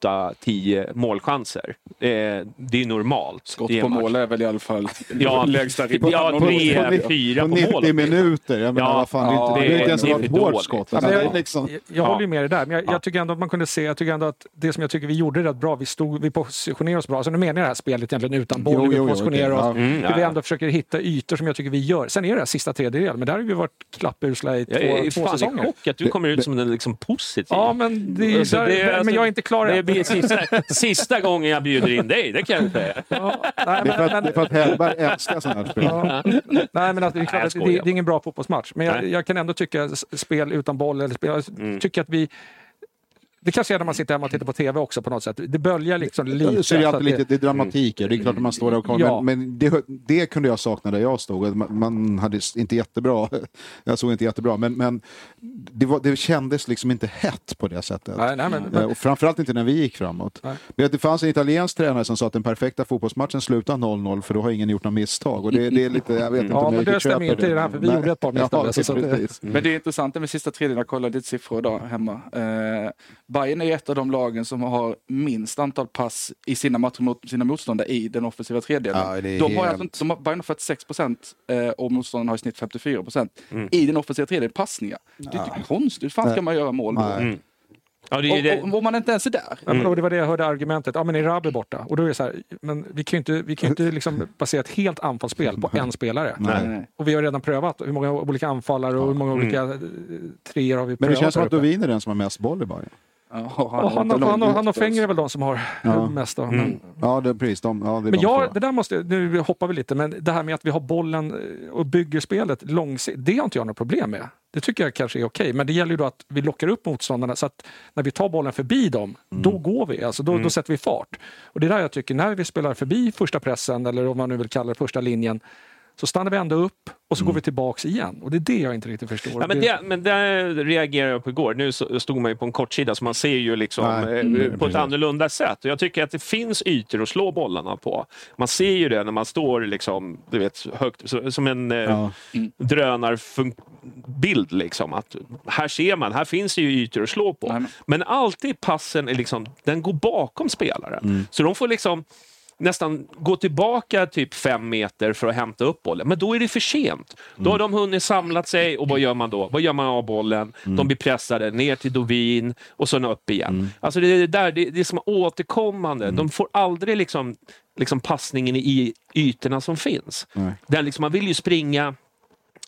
8-10 målchanser. Eh, det är normalt. Skott på match. mål är väl i alla fall Ja, lägsta ja, ribban. tre, på, fyra på på 90 mål. minuter. Jag menar, Ja, vad fan, ja, det, är inte, det är inte ens ett hårt skott. Ja, Alltså, jag, liksom, jag, jag håller ju med dig där, men jag, Ja. jag tycker ändå att man kunde se, jag tycker ändå att det som jag tycker vi gjorde rätt bra, vi, stod, vi positionerade oss bra. Alltså nu menar jag det här spelet egentligen utan boll, Jo, jo, jo, positionerar oss, ja. Mm, hur ja, vi ja. ändå försöker hitta ytor som jag tycker vi gör. Sen är det det här sista tredjedel, men där har vi varit klappusla i två, Jag är två fan säsonger. chock att du kommer ut som den liksom positiv. Ja, men, det är, Alltså, där, det alltså- men jag är inte klar Det än. blir sista, sista gången jag bjuder in dig, det kan jag säga. Ja, nej, det, är för att, det är för att Hellberg älskar sådana här spel. Ja. Nej, men att det, är klart det, det är ingen bra fotbollsmatch. Men jag, jag kan ändå tycka spel utan boll, eller spel, jag Mm. tycker att vi... Det kanske är när man sitter hemma och tittar på TV också på något sätt. Det böljar liksom lite. Så är det, så alltid att lite, det är dramatik, det är klart att man står där och kollar. Ja. Men, men det, det kunde jag sakna där jag stod. Man, man hade inte jättebra, jag såg inte jättebra, men, men det, var, det kändes liksom inte hett på det sättet. Nej, nej, men, Eh, men, Och framförallt inte när vi gick framåt. Nej. Men det fanns en italiensk tränare som sa att den perfekta fotbollsmatchen slutar 0-0 för då har ingen gjort något misstag. Och det, det är lite, jag vet inte Ja, om jag men det stämmer köper inte i det här, för vi Nej. gjorde ett par misstag, Ja, alltså. Men det är intressant med sista tredjedelen, jag kollade lite siffror idag hemma. Eh, Bayern är ett av de lagen som har minst antal pass i sina matcher mot sina motståndare i den offensiva tredjedelen. Ja, de har helt- alltså, de har, Bayern har 46 procent eh, och motståndarna har i snitt 54 procent Mm. i den offensiva tredjedelen passningar. Det är inte konstigt, hur fan ska man göra mål då? Mm. Ja, det. Och, och, om man inte ens är där. Ja, men då, det var det jag hörde argumentet. Ja, men är Rabi borta? Och då är det så här, men vi kan ju inte, vi kan inte liksom basera ett helt anfallsspel på en spelare. Nej. Nej. Och vi har redan prövat hur många olika anfallare och hur många olika eh, treor har vi Men prövat. det känns som att. Dovin är den som har mest boll i Bayern. Ja, han, och, lång han, och, han och. Fenger är väl de som har Ja. mest. Då. Mm. Ja, det, precis. De, ja, det men de jag, två. det där måste, nu hoppar vi lite, men det här med att vi har bollen eh, och bygger spelet långsiktigt, det har inte jag något problem med. Det tycker jag kanske är okej, men det gäller ju då att vi lockar upp motståndarna så att när vi tar bollen förbi dem, Mm. då går vi. Alltså då, då sätter vi fart. Och det är där jag tycker, när vi spelar förbi första pressen, eller om man nu vill kalla det första linjen, så stannar vi ändå upp och så går vi tillbaks igen. Och det är det jag inte riktigt förstår. Mm. Ja, men, det, men där reagerade jag på igår. Nu stod man ju på en kortsida så man ser ju liksom Nej, eh, mm, på precis. ett annorlunda sätt. Och jag tycker att det finns ytor att slå bollarna på. Man ser ju det när man står liksom, du vet, högt, som en eh, Ja. drönarbild. Liksom, att här ser man, här finns det ju ytor att slå på. Nej, men- Men alltid passen är liksom, den går bakom spelaren. Mm. Så de får liksom nästan gå tillbaka typ fem meter för att hämta upp bollen. Men då är det för sent. Då har de hunnit samlat sig och vad gör man då? Vad gör man av bollen? De blir pressade ner till Dovin och sen upp igen. Alltså det är det där, det, det är som återkommande. De får aldrig liksom, liksom passningen i ytorna som finns. Nej. Den liksom, man vill ju springa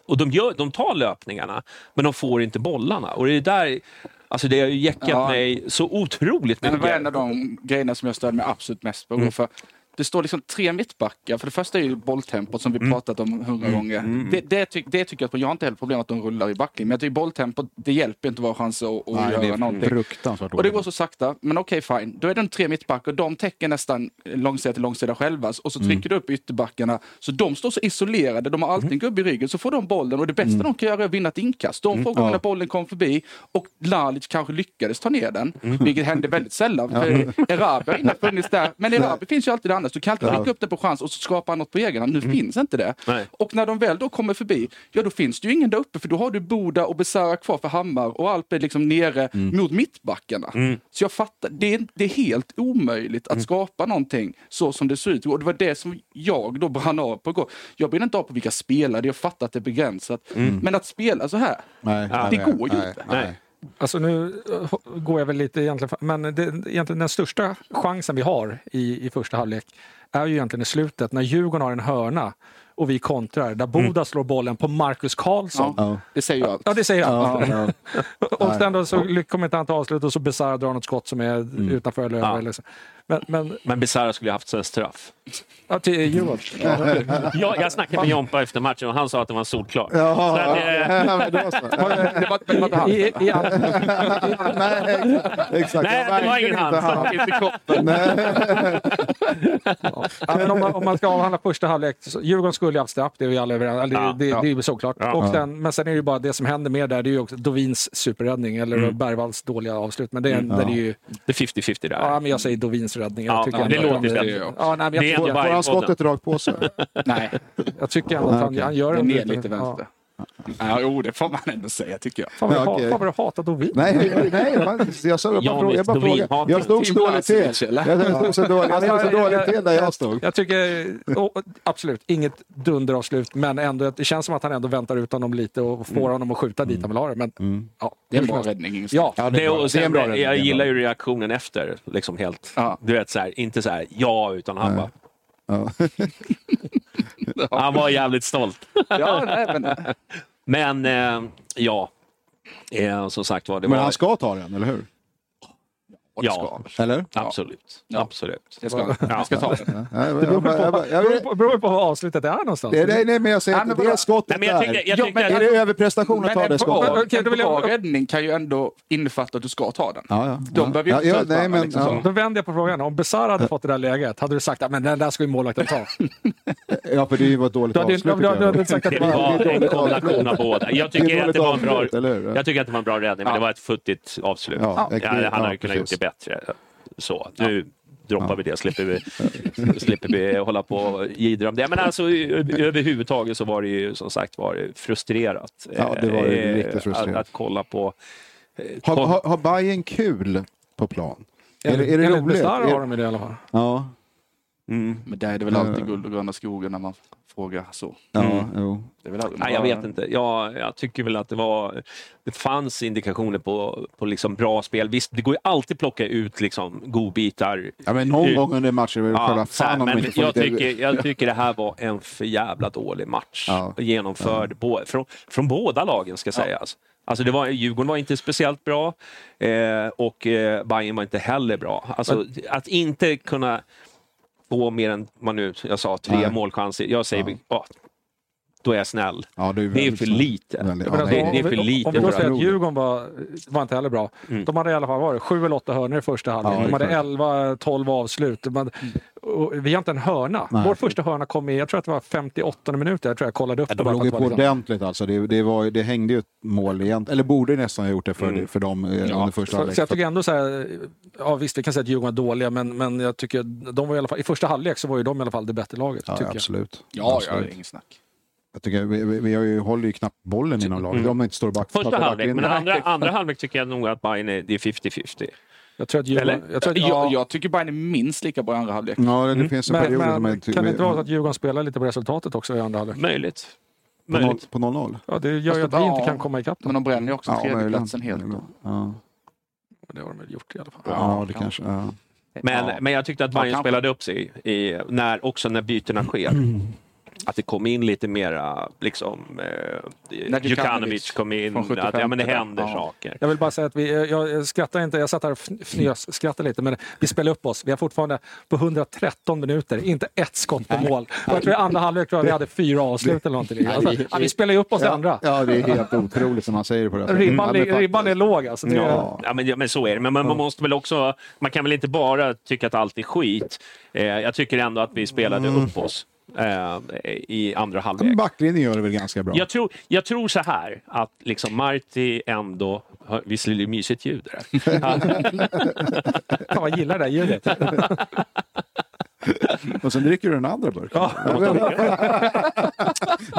och de, gör, de tar löpningarna, men de får inte bollarna. Och det är där, alltså det har ju jäckat Ja. mig så otroligt Det mycket. var en av de grejerna som jag störde mig absolut mest på. Mm. För Det står liksom tre mittbackar. För det första är ju bolltempot som vi Mm. pratat om hundra gånger. Det, det, ty, det tycker jag att jag har inte heller problem att de rullar i backlinjen. Men jag tycker bolltempot, det hjälper inte våra chanser att, att Nej, det göra är någonting. fruktansvärt Och det går så sakta, men okej fine. Då är det tre mittbackar och de täcker nästan långsida till långsida själva. Och så trycker du upp ytterbackarna. Så de står så isolerade, de har alltid en gubbe i ryggen. Så får de bollen och det bästa de kan göra är att vinna ett inkast. De får gånger när bollen kom förbi och Lalic kanske lyckades ta ner den. Vilket hände väldigt sällan. För Erabi har inte funnits där. Men Erabi finns ju alltid annars. Du kan alltid skicka upp det på chans och så skapa något på egen hand. Nu finns inte det. Nej. Och när de väl då kommer förbi, ja då finns det ju ingen där uppe för då har du Boda och Besara kvar för Hammar och Alp är liksom nere mot mittbackarna. Så jag fattar, det är, det är helt omöjligt att skapa någonting så som det ser ut. Och det var det som jag då brann av på igår. Jag brinner inte av på vilka spelare, jag fattar att det är begränsat. Men att spela så här, Nej, Ja. nej, det går ju nej, inte. Alltså nu eh, går jag väl lite egentligen, men det, egentligen den största chansen vi har i, i första halvlek är ju egentligen i slutet när Djurgården har en hörna och vi kontrar där Boda slår bollen på Marcus Karlsson. Ja, det säger jag allt. Ja, det säger han. Ja, ja. Och sen då så kommer inte han till avslut och så Besara drar något skott som är utanför eller över. Ja. Så. Men, men Men Besara skulle ju haft en straff. ja, till Djurgården. Jag, jag snackade med Jompa efter matchen och han sa att det var solklart. Jaha, Så att, eh, ja, så. Det var, det var inte han. I, i, Nej, exakt. Nej, det var ingen Verkligen han. inte kroppen. ja, men om, man, om man ska avhandla första halvlek, så Djurgården skulle ju haft straff, det är vi alla överens eller, Ja, det, ja. det är ju såklart. Ja. Och sen, men sen är det ju bara det som händer mer där, det är ju också Dovins superräddning eller Bergvalls dåliga avslut. Men det är, den är ju, det är 50-50 där. ja men jag säger Dovins räddning. Jag Ja, tycker ja, det att låter han- bättre. Ja, nej, men Det jag, är tycker, bara- Får han skottet rakt på sig? Nej, jag tycker ändå att han, han gör det ner lite vänster. Ja, jo, det får man ändå säga tycker jag. Fan vad Ja, vad jag hatar Dovin. Nej, nej, man- jag sa bara fråga. Jag, bara fråga. jag stod så dåligt till. Jag stod så dåligt, till där jag stod. Jag tycker oh, absolut inget dunderavslut, men ändå, det känns som att han ändå väntar ut honom lite och får honom att skjuta dit han vill ha det. Men, ja, Det är en bra räddning. Ingstad. Ja, Ja, Det, är en bra räddning. Jag gillar ju reaktionen efter. Liksom helt, Ja. Du vet, så här, inte så här ja, utan han bara... Ja. Han var jävligt stolt. Ja, nej, men, Men eh, ja, eh, som sagt var det Men var... han ska ta den, eller hur? Ja, Eller? absolut. absolut. jag ska, jag ska ta den. Ja, jag- jag- jag- jag- jag- beror på, beror på var avslutet är någonstans. Det nej, nej, men jag säger Ja, att det skottet Nej, men jag där. tycker, jag Ja, att, Är det överprestation att ta det skottet? En bra räddning kan ju ändå innefatta att du ska ta den. Ja, ja. De ja. behöver ju inte ja, ja, nej, men, liksom ja. Då vänder jag på frågan. Om Besara hade fått det där läget, hade du sagt att den där ska ju målvakten ta? ja, för det var ett dåligt avslut. du, hade sagt att det det var... det en kombination av båda. Jag tycker, Det att det var en bra, det räddning, men Ja. det var ett futtigt avslut. Ja, Ja, det- han hade ja, kunnat gjort det bättre. Så, nu droppar vi det, slipper vi, slipper vi hålla på och jiddra om det. Men alltså överhuvudtaget så var det ju som sagt var det frustrerat. Ja, det var ju Eh, riktigt frustrerat. Att, att kolla på... eh, Har, har, har Bayern kul på plan? Är det, är det Enligt roligt? Besara har de det i alla fall. ja, Mm. Men där är det väl alltid guld och gröna skogen när man frågar så. ja, jo. Det är väl aldrig Nej, jag vet inte. Jag, jag tycker väl att det var... Det fanns indikationer på, på liksom bra spel. Visst, det går ju alltid plocka ut liksom godbitar. Ja, men någon Ut- gång under matchen själva Ja, fan om men inte jag, lite... tycker, jag tycker det här var en för jävla dålig match. Ja. Genomförd bå- från, från båda lagen ska sägas. Alltså det var, Djurgården var inte speciellt bra eh, och eh, Bayern var inte heller bra. Alltså, att inte kunna få mer än, vad nu, jag sa, tre Nej. målchanser. Jag säger, Ja. ja. då är jag snäll. Ja, det är, Det är för lite. Väldigt- alltså, det- om det är för lite Om vi då säger att- Djurgården var, var inte heller bra. Mm. De hade i alla fall varit sju eller åtta hörnor i första halvlek. Ja, de hade exakt. 11-12 avslut. De och vi har inte en hörna. Nej. Vår första hörna kom i, jag tror att det var 58 minuter. Jag tror jag kollade upp Ja, det. de låg ju på var liksom- ordentligt alltså. Det, det, var, det hängde ju ett mål igen, eller borde nästan ha gjort det för, Mm. för dem eh, under första Så, halvlek. så jag tycker ändå så här, ja visst vi kan säga att Djurgården är dåliga men, men jag tycker de var i alla fall, i första halvlek så var ju de i alla fall det bättre laget. Ja, tycker jag. absolut. Ja, ja, absolut. är inget snack. Jag tycker, vi, vi, vi har ju, håller ju knappt bollen inom laget. Mm. Man inte står back. Första halvlek, men andra, andra halvlek tycker jag nog att Bayern är, det är 50-50. Jag tror att Djurgården, Eller? jag tror att, Jag, ja, jag tycker Bayern är minst lika bra i andra halvlek. Ja, det Mm. finns en men, period men är... kan det inte vara så att Djurgården spelar lite på resultatet också i andra halvlek? Möjligt. på noll- Möjligt. på 0-0? Ja, det gör ju att vi Ja, inte kan komma ikapp. Men de bränner ju också Ja, tredjeplatsen helt. Ja, Det har de väl gjort i alla fall. ja, det kanske... Ja. Men, Ja. men jag tyckte att Bayern spelade upp sig i, när, också när bytena sker. att det kom in lite mera, liksom, eh, Djukanovic kom in, från 75 att ja, men det händer Ja. saker. Jag vill bara säga att vi, jag, jag skrattar inte, jag satt här och fn- fnös, skrattade lite, men vi spelar upp oss. Vi har fortfarande på 113 minuter, inte ett skott på mål. Och jag tror i andra halvlek tror jag vi hade fyra avslut eller någonting. Alltså, ja, vi spelar ju upp oss det andra. Ja, det är helt otroligt som man säger på det sättet. Ribban, Ja, li- ribban är låg alltså. Är, Ja, ja, men, ja, men så är det. Men man, man måste väl också, man kan väl inte bara tycka att allt är skit. Eh, jag tycker ändå att vi spelade upp oss eh, i andra halvlek. Backlinjen gör det väl ganska bra. Jag tror, jag tror så här att liksom Marti ändå, visst är det mysigt ljud det där? Fan vad jag gillar det där ljudet. Och sen dricker du den andra burken.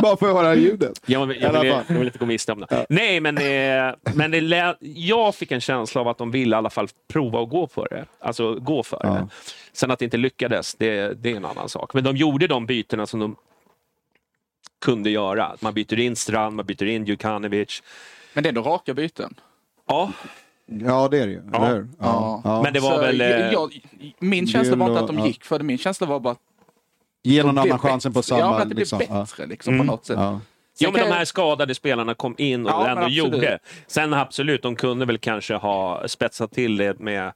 Bara för att höra ljudet. Jag, vill- jag, vill, jag vill inte gå miste om det. Nej, men, eh, men det lät, jag fick en känsla av att de ville i alla fall prova att gå för det. Alltså gå för Ja. det. Sen att det inte lyckades, det, det är en annan sak. Men de gjorde de bytena som de kunde göra. Man byter in Strand, man byter in Djukanovic. Men det är ändå raka byten. Ja, Ja, det är det ju. Ja. Eller? Ja. Ja. men det var Så, väl... eh, jag, jag, min känsla var inte att de gick för det, min känsla var bara att Ge någon annan chansen på samma... Ja, men att det liksom. blev Ja. bättre liksom, Mm. på något sätt. Ja. Ja, men de här skadade spelarna kom in och Ja, ändå absolut. gjorde. Sen absolut, de kunde väl kanske ha spetsat till det med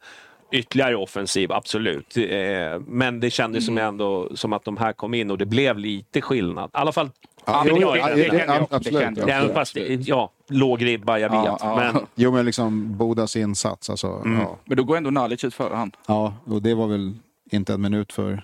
ytterligare offensiv, absolut. Eh, Men det kändes som Mm. ändå som att de här kom in och det blev lite skillnad. I alla fall, Ja, jo, jag- ja, jag- det- jag- det- jag- absolut, det absolut. det- ja, låg ribba, jag vet. Ja, ja. Men Jo, men liksom Bodas insats. Alltså, Mm. ja. Men då går ändå Nalic ut före han. ja, och det var väl inte en minut för...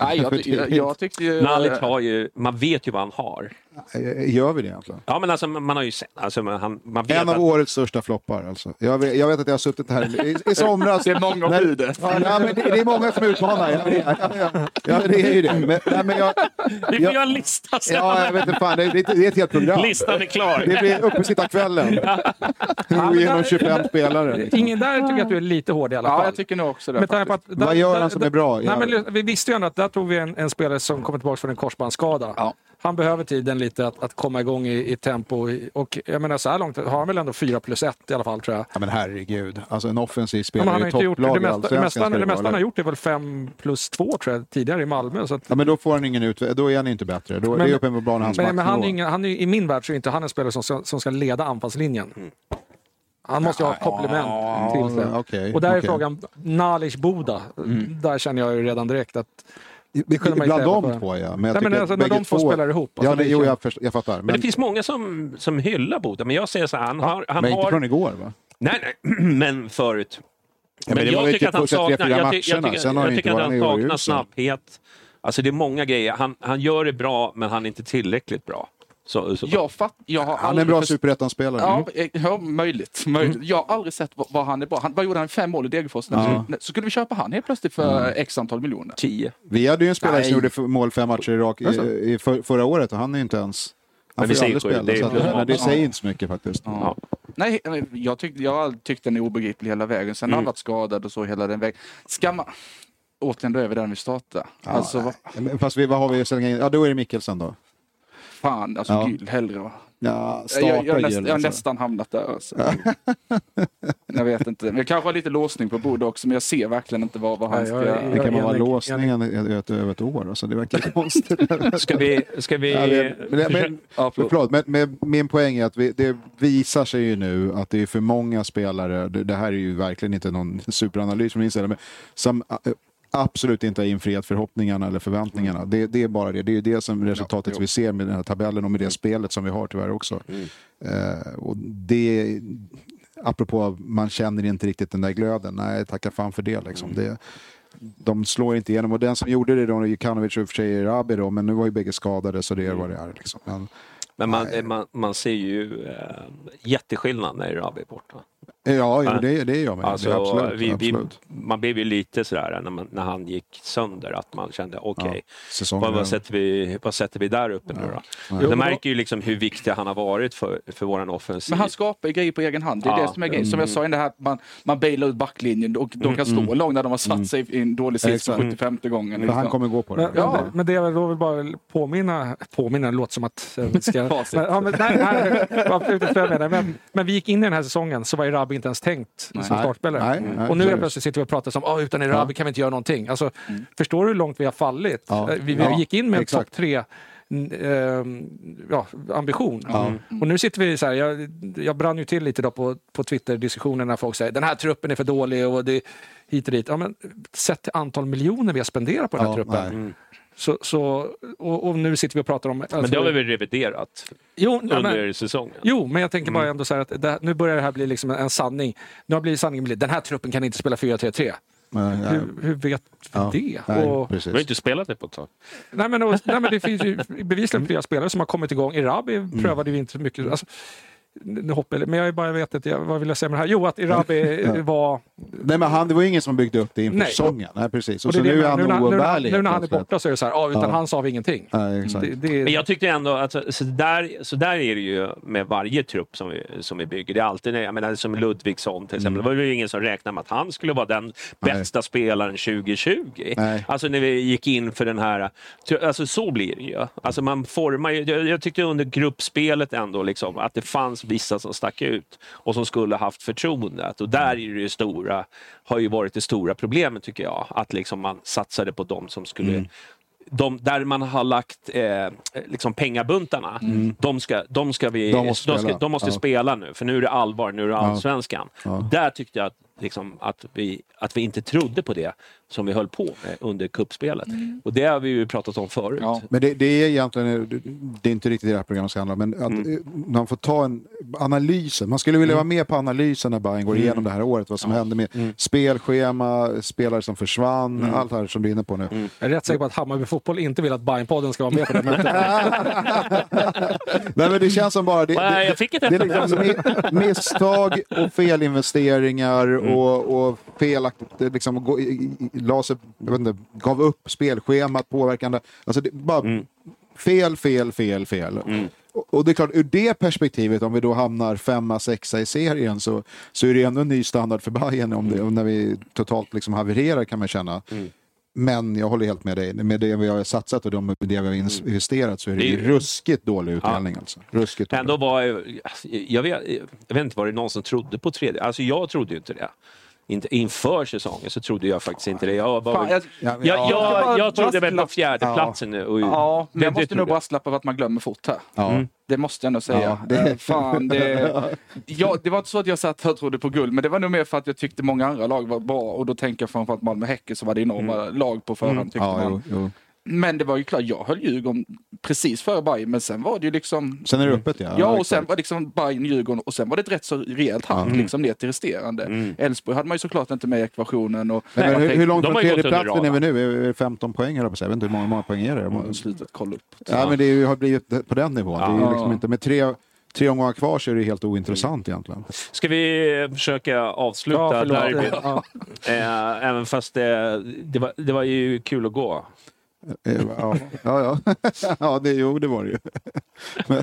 Nej, jag, jag, jag tyckte ju... Nalit har ju, man vet ju vad han har. Eh, Gör vi det egentligen? Ja, men alltså man har ju sett, alltså, man, han, man vet En av att, årets största floppar. Alltså. Jag, vet, jag vet att jag har suttit här i, i somras. Det är många när- budet. Ja, men det, det är många som utmanar. Ja, ja, ja, ja, ja, det är ju det. Men, nej, men jag, Vi får jag- göra en lista sen. ja, jag vet inte fan. Det, är- det är ett helt program. Listan är klar. Det blir uppesittarkvällen. Gå igenom 25 spelare. Liksom. Ingen där tycker jag att du är lite hård i alla fall. Ja, jag tycker nog också det. Med på att där- Vad gör han som där- är bra? Nej, men, vi visste ju ändå att där tog vi en, en spelare som kommer tillbaka från en korsbandsskada. Ja. Han behöver tiden lite att, att komma igång i, i tempo. Och jag menar så här långt har han väl ändå 4 plus 1 i alla fall tror jag. Ja, men herregud. Alltså en offensiv Men spelare han har i det topplag i mesta, det mesta, ska det det mesta han har gjort är väl 5 plus 2 tror jag tidigare i Malmö. Så att, Ja, men då får han ingen ut... Då är han inte bättre. Då, det är uppenbarligen hans men, men han är ingen, han är, I min värld så är inte han en spelare som ska, som ska leda anfallslinjen. Han måste ju ha ett komplement till det. Ja, okej, Och där är okej. frågan, Nalic Boda. Där känner jag ju redan direkt att Det- kunde man Bland de två, ja. Men jag Nej, men alltså, när de två spelar ihop, alltså, ja, det, det jo, jag, förstår, jag fattar. Men Men, det finns många som, som hyllar Boda, men jag säger så här, han har... Han men inte har från igår, va? nej, nej, men förut. Ja, men jag tycker typ att han saknar, jag, ty- jag tycker, jag att han saknar snabbhet. Alltså det är många grejer. Han, han gör det bra, men han är inte tillräckligt bra. Så, så. Jag, fatt, jag har Han är en bra först- superettan-spelare. Ja, eh, ja möjligt. möjligt. Jag har aldrig sett vad, vad han är bra. Han, vad gjorde han? Fem mål i Degerfors? Ja. Så, skulle vi köpa han helt plötsligt för x antal miljoner. Tio. Vi hade ju en spelare Nej. som gjorde mål fem matcher i rak i, i för, förra året och han är inte ens... Han Men det får ju säger aldrig spela. det är så att, plus nej, det noll. säger inte så mycket faktiskt. Ja. Nej, eh, jag, tyckte, jag har alltid tyckt den är obegriplig hela vägen. Sen har han varit skadad och så hela den vägen. Ska man... Återigen, då är vi där vi startar. alltså, vad Fast vi, vad har vi? Ja, då är det Mikkelsen då. Fan, alltså Ja. gud hellre. Ja, Jag, jag, har näst, jag har alltså. nästan hamnat där. Alltså. jag vet inte. Men jag kanske har lite låsning på bordet också, men jag ser verkligen inte vad, vad han ska... jag är- Det kan Jag- vara låsningen över ett år. Alltså, det verkar konstigt. Ska vi... Ska vi Ja, det, men, men, Ja, förlåt. förlåt, men, men min poäng är att vi, det visar sig ju nu att det är för många spelare, det, det här är ju verkligen inte någon superanalys från min sida, men som äh, absolut inte har infriat förhoppningarna eller förväntningarna. Det, det är bara det. Det är det som resultatet vi ser med den här tabellen och med det spelet som vi har tyvärr också. Eh, och det, apropå man känner inte riktigt den där glöden. Nej, tacka fan för det liksom. Det, de slår inte igenom och den som gjorde det då, Jukanovic och i och för sig Rabi då, men nu var ju bägge skadade så det är vad det är. Liksom. Men, Men man, man, man ser ju äh, jätteskillnad när Rabi är borta. Ja, jo, Ja. det, det gör man. Alltså, det, är absolut, vi, vi, absolut. man blev ju lite sådär när, man, när han gick sönder att man kände okej, Ja, säsongen vad, vad, sätter vi, vad sätter vi där uppe nu då? Ja. De märker ju liksom hur viktig han har varit för, för våran offensiv. Men han skapar ju grejer på egen hand. Det är Ja. det som är grejen. Som jag sa, i det här att man, man bailar ut backlinjen och de kan stå långt när de har satt sig i en dålig sits på Exakt. 75 gången. För liksom. han kommer gå på det. Men, Ja. men, det, men det jag då vill bara påminna, påminna, låter som att ska... Men, ja, men, nej, nej, menar. men, men vi gick in i den här säsongen så var ju Rabbi inte ens tänkt som Nej. startspelare. Nej, nej, och nu är precis. plötsligt sitter vi och pratar som oh, utan Erabi kan vi inte göra någonting. Alltså, Mm. Förstår du hur långt vi har fallit? Ja. Eh, Vi, vi Ja, gick in med en topp tre ehm, ja, ambition. Och nu sitter vi så här, jag, jag brann ju till lite då på, på Twitter-diskussioner när folk säger den här truppen är för dålig och det hit och dit. Ja, men, sett till antal miljoner vi har spenderat på den här Ja, truppen. nej. Så, så, och, och nu sitter vi och pratar om... Men alltså- det har vi väl reviderat jo, under men, säsongen. jo, men jag tänker bara ändå så här att det, nu börjar det här bli liksom en sanning. Nu har blivit sanningen blivit den här truppen kan inte spela 4-3-3. Nej, nej. Hur, hur vet vi Ja, det? nej, och. Vi har inte spelat det på ett tag. nej, men, och, nej, men det finns ju bevisligen flera spelare som har kommit igång. Irabi Mm. prövade vi inte så mycket. Alltså, men jag bara vet inte, jag, vad vill jag säga med det här? Jo, att Irabi var... Nej, men han, det var ingen som byggde upp det inför Nej. säsongen. Nej, precis. Och, Och så är det nu är han menar. nu, när- nu, när- oumbärlig. han är borta så är det så här, ja, utan Ja. han sa vi ingenting. Nej, exakt. Det, det, Men jag tyckte ändå att så där, så där är det ju med varje trupp som vi, som vi bygger. Det är alltid, jag menar, som Ludvigsson till exempel. Det var ju ingen som räknade med att han skulle vara den bästa spelaren 2020. Nej. Alltså när vi gick in för den här... Alltså så blir det ju. Alltså man formar ju, jag, jag tyckte under gruppspelet ändå liksom, att det fanns vissa som stack ut och som skulle haft förtroendet. Och där är det stora, har ju varit det stora problemet tycker jag. Att liksom man satsade på de som skulle de, där man har lagt eh, liksom pengabuntarna, de, ska, de, ska vi, De de, måste ska, spela. de måste Ja. spela nu, för nu är det allvar, nu är det allsvenskan. Ja. Där tyckte jag att, liksom, att, vi, att vi inte trodde på det som vi höll på med under kuppspelet. Och det har vi ju pratat om förut. Ja. Men det, det är egentligen, det är inte riktigt det här programmet ska handla om, men att Mm. eh, man får ta en analysen. Man skulle vilja vara med på analysen när Bayern går Mm. igenom det här året. Vad som hände med spelschema, spelare som försvann, Mm. allt det här som du är inne på nu. jag är rätt säker på att Hammarby Fotboll inte vill att Bajen-podden ska vara med på det mötet. Nej men det känns som bara... Det, Nej, det, jag fick ett det är liksom mi- misstag och felinvesteringar Mm. och, och felaktigt, det liksom, gå, i- i- la sig, jag vet inte, gav upp spelschemat, påverkande. Alltså det, bara Mm. fel, fel, fel, fel. Och, och det är klart, ur det perspektivet, om vi då hamnar femma, sexa i serien så, så är det ändå en ny standard för Bayern om det, och när vi totalt liksom havererar kan man känna. Mm. Men jag håller helt med dig. Med det vi har satsat och de, det vi har investerat så är det, Det är ruskigt dålig utdelning. Alltså. Ruskigt dålig. Ändå var jag, jag, vet, jag vet inte, var det någon som trodde på tredje? Alltså jag trodde ju inte det. Inte, inför säsongen så trodde jag faktiskt inte det. Jag, var, Fan, jag, jag, jag, ja. jag, bara trodde väl på fjärdeplatsen nu. Och, ja, men det- jag måste nog jag. brasklappa för att man glömmer fort här. Ja. Det måste jag ändå säga. Ja, det- Eh, Fan, det, ja, det var inte så att jag satt här och trodde på guld, men det var nog mer för att jag tyckte många andra lag var bra. Och då tänker jag framförallt Malmö-Häcken som var det enorma lag på förhand. Tyckte Ja, man. jo, jo. Men det var ju klart, jag höll Djurgården precis före Bayern, men sen var det ju liksom... Sen är det öppet ja. Ja, och exakt. sen var det liksom Bayern, Djurgården och sen var det ett rätt så rejält hack liksom ner till resterande. Elfsborg hade man ju såklart inte med i ekvationen. Och Men, man hur, tänkte- hur långt från har ju gått tredjeplatsen är vi nu? Är det 15 poäng höll jag vet inte hur många, många poäng är det? Har slutat kolla upp. Ja, men det är har blivit på den nivån. Det är ju Ja. liksom inte, med tre, tre omgångar kvar så är det helt ointressant egentligen. Ska vi försöka avsluta Ja, derbyt? Ja. Eh, även fast det, det, var, det var ju kul att gå. Eh, Ja, ja. ja. ja det, jo, det var det ju.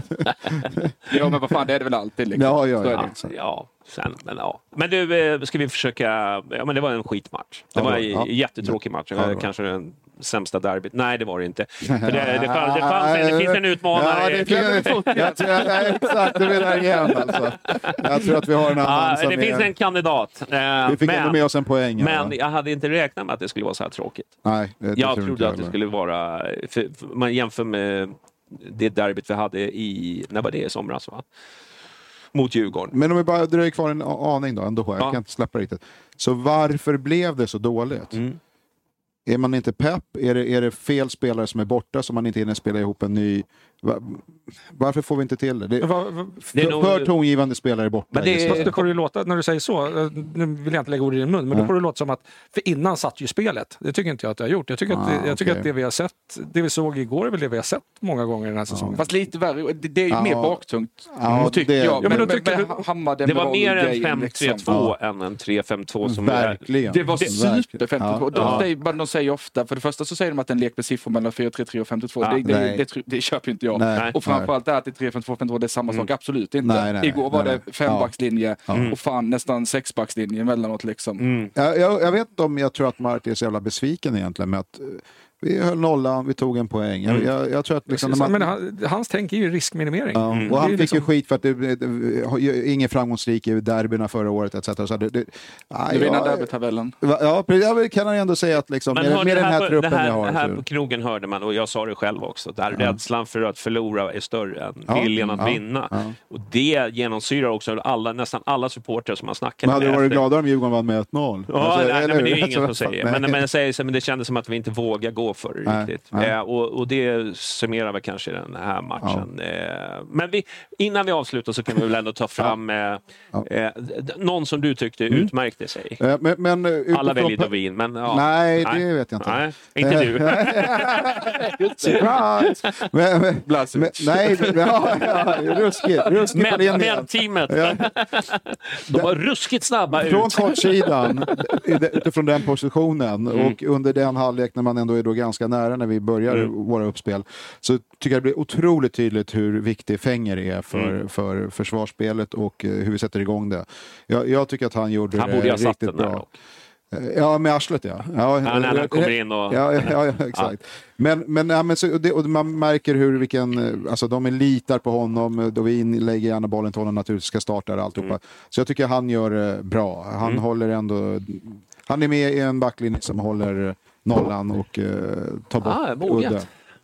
Ja, men vad fan, det är det väl alltid. Liksom. Ja, ja, är ja. det. Ja, sen, men ja. Men du, eh, ska vi försöka... Ja, men det var en skitmatch. Det Ja, var ja. en jättetråkig match. Ja, det var. Kanske den sämsta derbyt. Nej, det var det inte. För det, det, fanns, det, fanns, det finns en utmanare. Ja, det finns, jag tror, nej, exakt, det är där igen alltså. Jag tror att vi har en annan Ja, det finns är, en kandidat. Eh, Vi fick ändå men, med oss en poäng. ja. men jag hade inte räknat med att det skulle vara så här tråkigt. Nej, det, det Jag tror trodde att det skulle vara... För, för man jämför med det derbyt vi hade i... När var det? I somras, va? Mot Djurgården. Men om vi bara dröjer kvar en aning då, ändå. Jag Ja. kan inte släppa riktigt. Så varför blev det så dåligt? Mm. Är man inte pepp? Är det, är det fel spelare som är borta så man inte hinner spela ihop en ny? Va, varför får vi inte till det? det vad- vad- Det är för, nog- för tongivande spelare borta. Men det är- det får det låta, när du säger så, eh, nu vill jag inte lägga ord i din mun, men då får det låta som att, för innan satt ju spelet. Det tycker inte jag att jag har gjort. Jag tycker, att, Ah, det, jag tycker okej. att det vi har sett, det vi såg igår är väl det vi har sett många gånger den här säsongen. Fast lite värre, det, det är ju Ja. mer baktungt. Ja, tycker det- jag. Ja, Men, men då men, tycker men, du- Hammar Det var mer en Demirol-grejen, 5-3-2 liksom. än en 3-5-2 som Verkligen. Det var super 52. Ja. De, de säger ofta, för det första så säger de att en lek med siffror mellan 4-3-3 och 5-2. Ja, det, det, nej. det, det, det köper inte jag. Nej, och framförallt det att det är 3-5-2, 5-2, det är samma sak. Absolut inte. Nej, nej, Igår var nej, det fembackslinje och fan nästan sexbackslinje emellanåt liksom. Mm. Jag, jag, jag vet inte om jag tror att Marti är så jävla besviken egentligen med att, Vi höll nollan, vi tog en poäng. Jag, jag, jag tror att liksom, när man, men han, hans tänk är ju riskminimering. Ja, Mm. och han fick liksom- ju skit för att det, det, det, ingen framgångsrik i derbyna förra året etc. Så det, det, nej, Nu vinner ja, derbytabellen. Ja, jag kan ändå säga att liksom, Men med, med den här på, truppen här, jag har. det här på krogen hörde man, och jag sa det själv också, där rädslan för att förlora är större än Ja, viljan att ja, vinna. ja. Och det genomsyrar också alla, nästan alla supportrar som har snackat Men hade du med varit efter. gladare om Djurgården vann med 1-0? Ja, Alltså, nej, nej, men det är ju ingen som säger. Men, men, jag säger så, men det kändes som att vi inte vågar gå för Nej, riktigt. nej. Eh, och, och det summerar väl kanske den här matchen. Eh, men vi, innan vi avslutar så kan vi väl ändå ta fram eh, Ja. eh, d- någon som du tyckte Mm. utmärkte sig. Eh, Men, men, eh, Alla väljer Dovin, men ja. Nej, det vet jag inte. Nej, inte du. Surprise! men, men, men, nej, ja, ja, ruskigt. Ruskigt Men, men teamet, Ja. de var ruskigt snabba Från ut. kortsidan, i det- utifrån den positionen Mm. och under den halvlek när man ändå är då ganska nära när vi börjar Mm. våra uppspel så tycker jag det blir otroligt tydligt hur viktig Fenger är för, Mm. för försvarsspelet och eh, hur vi sätter igång det. Jag, jag tycker att han gjorde Han det riktigt bra. dock. Ja, med arslet ja. ja Ja, när han kommer in och... Ja, ja, ja, exakt. Men, men, ja, men så, det, och man märker hur vilken, eh, alltså de litar på honom, Dovin lägger gärna bollen till honom naturligtvis, ska starta det alltihopa. Mm. Så jag tycker han gör bra. Han håller ändå, han är med i en backlinje som håller nollan och eh, tar bort Ah, udden.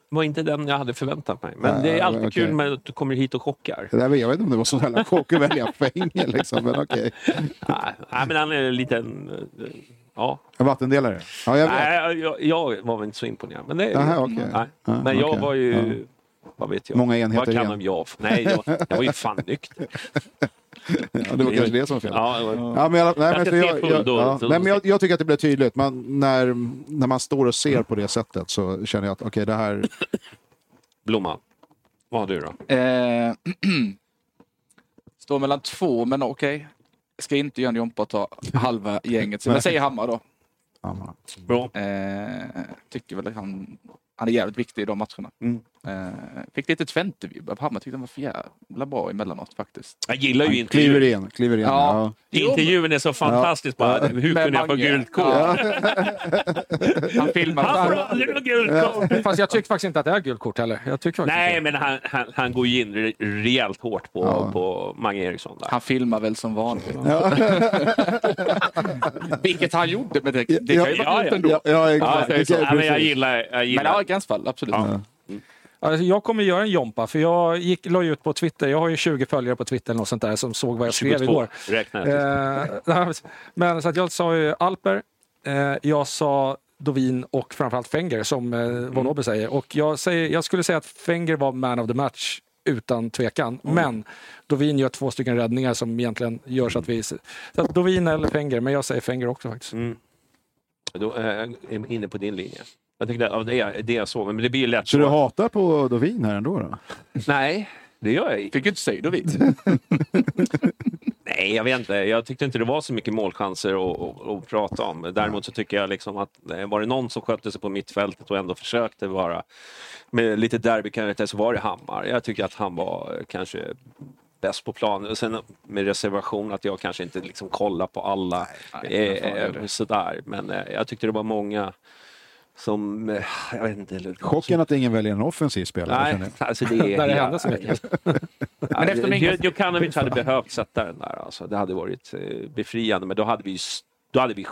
var inte den jag hade förväntat mig. Men det är alltid okej. kul med att du kommer hit och chockar. Det jag vet inte om det var så jävla chock att välja Fenger liksom, men okej. Nej, nej, men han är en liten... eh, Ja. En vattendelare? Ja, jag. Nej, jag, jag var väl inte så imponerad. Men, det, Aha, okej. nej. Men jag var ju... Ja. Vad vet jag? Många enheter Vad kan igen. de jag? Nej, jag, jag var ju fan nykter. Ja, det var kanske det som var fel. Ja, Ja, men jag, nej, men, ja, nej, men jag, jag tycker att det blir tydligt. Man, när, när man står och ser på det sättet så känner jag att okej, det här... Blomman. Vad har du då? Eh, står mellan två, men okej. Ska inte göra en jompa och ta halva gänget. Så jag säger Hammar då. Ja, man- Bra. Eh, tycker väl att han, han är jävligt viktig i de matcherna. Mm. Eh, fick lite Twente-vibbar på Hammar. Tyckte han var för jävla bra emellanåt faktiskt. Jag gillar ju kliver intervjun. in, kliver in. Ja. Ja. Intervjun är så fantastisk bara. Hur kunde jag få gult kort? Ja. Han filmar. Han får aldrig något gult kort! Fast jag tycker faktiskt inte att det är gult kort heller. Jag tycker faktiskt Nej, inte. men han, han, han går ju in re- rejält hårt på, Ja. på Mange Eriksson. Där. Han filmar väl som vanligt. Vilket han gjorde, men det, det Ja, kan ju ja, vara ja. ändå. Ja, ja, exakt. det är så. Okej, Ja, men jag gillar, jag Men gillar. ja, gränsfall, absolut. Alltså, jag kommer göra en jompa, för jag gick, la ut på Twitter. Jag har ju 20 följare på Twitter eller något sånt där som såg vad jag skrev 22 igår. Eh, men så att jag sa ju Alper, eh, jag sa Dovin och framförallt Fenger som eh, Mm. Von Obbe säger. Och jag, säger, jag skulle säga att Fenger var man of the match utan tvekan. Mm. Men Dovin gör två stycken räddningar som egentligen gör så att vi... Så att Dovin eller Fenger, men jag säger Fenger också faktiskt. Mm. Då är jag inne på din linje. Jag tyckte, ja, det, är, det jag såg, men det blir ju lätt Så du så. hatar på Dovin här ändå? Då? Nej, det gör jag inte. Fick ju inte säga Dovin. Nej, jag vet inte. Jag tyckte inte det var så mycket målchanser att, att, att prata om. Däremot så tycker jag liksom att eh, var det någon som skötte sig på mittfältet och ändå försökte vara med lite derbykaraktär så var det Hammar. Jag tycker att han var eh, kanske bäst på plan. Sen med reservation att jag kanske inte liksom kollar på alla nej, eh, eh, sådär. Men eh, jag tyckte det var många som... Eh, jag vet inte. Chocken att ingen väljer en offensiv spelare. Nej, alltså det är... Där det hände så mycket. men efter min- Djukanovic hade behövt sätta den där. Alltså. Det hade varit eh, befriande, men då hade vi, då hade vi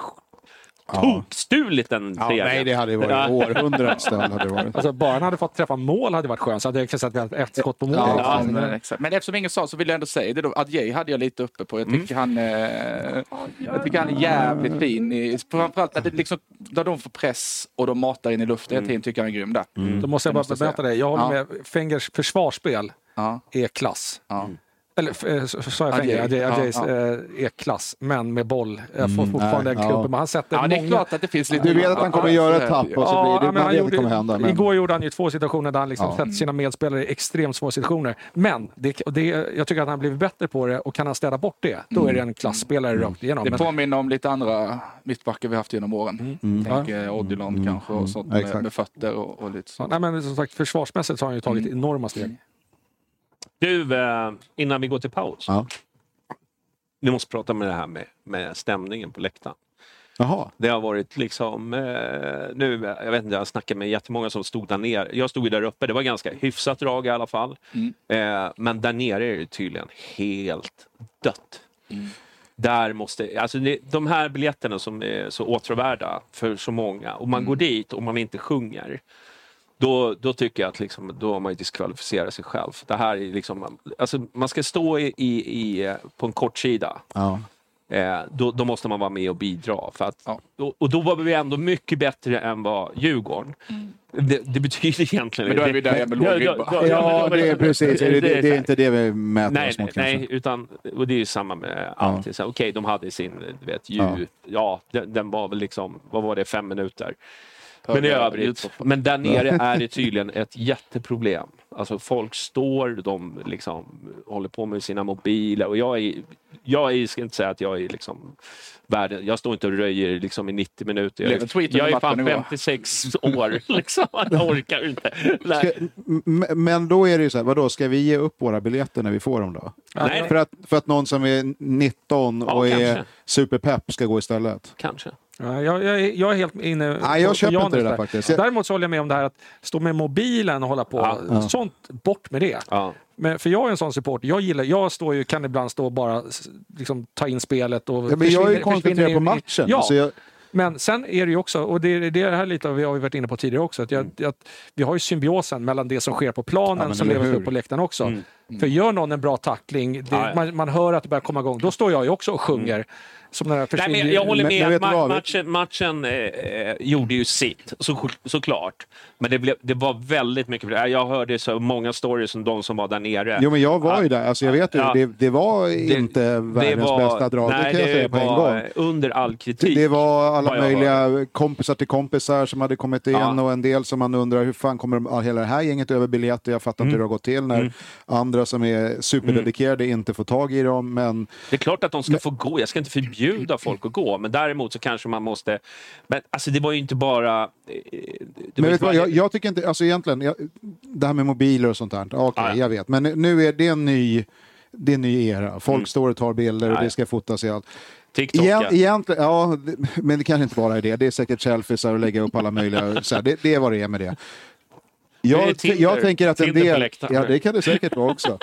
tokstulit den Ja, nej, det hade ju varit Ja. århundradets stöld. Hade det varit. Alltså, bara han hade fått träffa mål hade varit skönt. Så hade jag kunnat säga ett skott på mål. Ja, Ja, men, exakt. men eftersom ingen sa så vill jag ändå säga det då. Adjei hade jag lite uppe på. Jag tycker, han, eh, jag tycker han är jävligt fin. I, framförallt när, det liksom, när de får press och de matar in i luften hela tiden tycker jag han är grym där. Då måste jag bara bemöta dig. Jag håller Ja. med. Fengers försvarsspel Ja, är klass. ja. Eller eh, så- sa jag Adjei. Fenger? Adjei, Ja, ja. eh, är klass, men med boll. Jag får fortfarande nej, en klump, ja. men han sätter ja, det är många... klart att det finns lite... Du vet att han kommer göra ett tapp det och så blir det, men han att gjorde, det kommer hända. Men... Igår gjorde han ju två situationer där han liksom Ja. sätter sina medspelare i extremt små situationer. Men det, det, jag tycker att han har blivit bättre på det och kan han städa bort det, då är det en klassspelare rakt igenom. Det Men, påminner om lite andra mittbackar vi haft genom åren. Tänk eh, Odilon kanske och sånt med, med fötter och, och lite ja, så. nej, men som sagt, försvarsmässigt så har han ju tagit enorma steg. Du, eh, innan vi går till paus. Ja. Vi måste prata med det här med, med stämningen på läktaren. Jaha. Det har varit liksom, eh, nu, jag vet inte, jag snackade med jättemånga som stod där nere. Jag stod ju där uppe, det var ganska hyfsat drag i alla fall. Eh, men där nere är det tydligen helt dött. Där måste, alltså de här biljetterna som är så åtråvärda för så många, och man går dit och man inte sjunger. Då, då tycker jag att liksom, då har man ju diskvalificerat sig själv. Det här är liksom, alltså man ska stå i, i, i, på en kortsida. Ja. Eh, då, då måste man vara med och bidra. För att, Ja. och, och då var vi ändå mycket bättre än vad Djurgården. Det, det betyder egentligen... Men då är vi där med låg ribba. Ja, det är precis. Det, det, det är inte det vi mäter Nej, oss nej, mot kanske. nej, utan, och det är ju samma med allt. Så, Okej, de hade sin, du vet, ljud. Ja, den, den var väl liksom, vad var det, fem minuter. Men i övrigt, men där nere är det tydligen ett jätteproblem. Alltså folk står, de liksom håller på med sina mobiler och jag är, jag är, ska inte säga att jag är liksom världen, jag står inte och röjer liksom i 90 minuter. Jag, är- jag är fan matchen igår. 56 år liksom, jag orkar inte. Nej. Ska, men då är det ju så här, vadå, ska vi ge upp våra biljetter när vi får dem då? Nej, För att, för att någon som är 19 Ja, och är kanske. superpepp ska gå istället? kanske. Ja, jag, jag, är- jag är helt inne Nej, jag på- köper på inte det Janus där faktiskt. Däremot så håller jag med om det här att stå med mobilen och hålla på. Ja. Sånt, bort med det. Ja. Men, för jag är en sån supporter. Jag gillar, jag står ju, kan ibland stå och bara liksom, ta in spelet. Och Ja, men jag är ju koncentrerad på matchen. Ja, Så jag, men sen är det ju också, och det, är- det är det här lite vi har vi varit inne på tidigare också, att, jag, att vi har ju symbiosen mellan det som sker på Ja, planen men som lever upp på läktaren också. Mm. För gör någon en bra tackling, det, Ja, ja. Man, man hör att det börjar komma igång, då står jag ju också och sjunger. Som den här Nej, men jag håller med. men Ma- vad? matchen matchen eh, eh, gjorde ju sitt, så, såklart. Men det, blev, det var väldigt mycket. Jag hörde så många stories om de som var där nere. jo, men jag var ju där, alltså jag vet ju, Ja. det, det var inte världens bästa drag, nej, det kan jag säga på en var gång. under all kritik. Det var alla jag möjliga kompisar till kompisar som hade kommit in Ja. och en del som man undrar hur fan kommer de- hela det här gänget över biljetter? Jag fattar inte Mm. hur det har gått till när andra som är superdedikerade inte får tag i dem. Men Det är klart att de ska få gå. Jag ska inte förbjuda folk att gå, men däremot så kanske man måste... Men alltså det var ju inte bara... eh, Men vet inte jag, jag tycker inte, alltså egentligen, jag, det här med mobiler och sånt där, okej, Ja. jag vet. Men nu är det en ny, det är en ny era. Folk står och tar bilder och Mm. Ja, det ska fotas i allt. TikTok, Igen, ja. egentligen, ja, men det kanske inte bara är det. Det är säkert selfiesar och lägga upp alla möjliga, så här, det, det är vad det är med det. Det Jag, Tinder- jag tänker att en del, ja det kan det säkert vara också.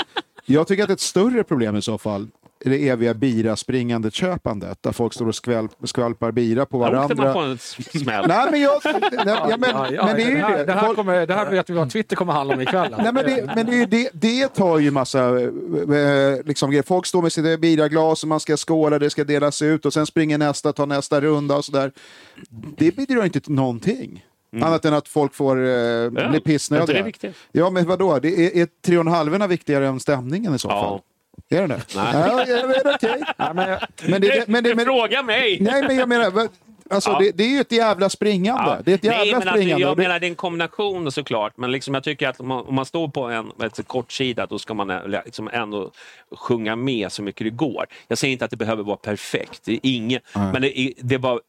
Jag tycker att ett större problem i så fall är det eviga bira-springande köpandet där folk står och skvälp, skvalpar bira på Där åkte man varandra. på en smäll. Nej men jag, nej, ja, men, Ja, ja, men det är ju här, det. det, här Folk- kommer, det här vet vi vad Twitter kommer handla om ikväll. Nej, men det, men det, det, det tar ju massa eh, liksom, grejer. Folk står med sina biraglas och man ska skåla, det ska delas ut och sen springer nästa, tar nästa runda och sådär. Det bidrar inte till någonting. Annat än att folk får eh, bli Mm. inte pissnödiga. det viktigt? Ja, men vadå? Det är, är tre och en halvorna viktigare än stämningen i så Ja. fall? Är det det? Nej. Ja, ja, men okej. Nej, men, Men det, men det, men, Fråga mig! nej, men jag menar, alltså, Ja. det, det är ju ett jävla springande. Ja. Det är ett jävla Nej, men alltså, springande. jag det- menar det är en kombination såklart, men liksom, jag tycker att om man, om man står på en ett kort sida då ska man eh, liksom ändå sjunga med så mycket det går. Jag säger inte att det behöver vara perfekt, det är inget, men det, är- det var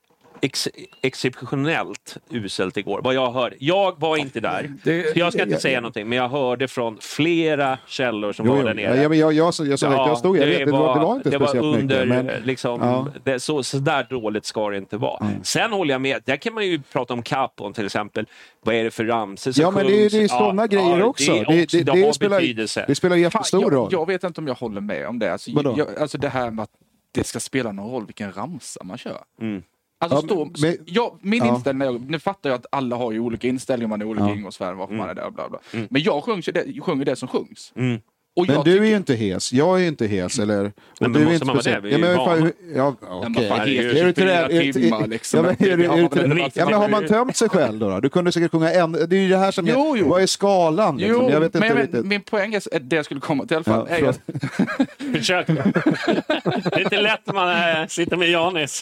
ex, exceptionellt uselt igår, vad jag hörde. Jag var inte där, Det- så jag ska inte säga någonting, men jag hörde från flera källor som Jo, var där nere. Ja, jag, jag, jag, jag, sa jag, jag stod, jag vet, det, var, det var inte det var speciellt under, mycket. Men, liksom, Ja. det, så, så där dåligt ska det inte vara. Sen håller jag med, där kan man ju prata om Capon till exempel. Vad är det för ramsor som Ja, men det är, det är sådana Ja, grejer ja, också. Det, också, det, har spelar, betydelse. det spelar jättestor jag, roll. jag vet inte om jag håller med om det. Alltså, jag, alltså det här med att det ska spela någon roll vilken ramsa man kör. Mm. Alltså, Ja, stå, men- jag, min ja. inställning, nu fattar jag att alla har ju olika inställningar, man är olika Ja. ingångsvärden, Mm. varför man är där bla bla. Men jag sjunger det, sjunger det som sjungs. Mm. Och Men du är tycker- ju inte hes, jag är ju inte hes. Eller, och men du är måste inte man vara speciellt- det? Vi är Ja, ju men, fan, ja, Ja, men okej. fan, herregud, det är Är du till 24 är- är- timmar liksom. Ja, men, är, du- är, till- Ja, men- ja, men har man tömt sig själv då? då? Du kunde säkert sjunga en... Det är ju det här som... Jo, jo. Vad är skalan? Liksom? Jo, jag vet inte men riktigt. min poäng är, det jag skulle komma till i alla fall, Ja, är Försök. det är inte lätt när man äh, sitter med Janis.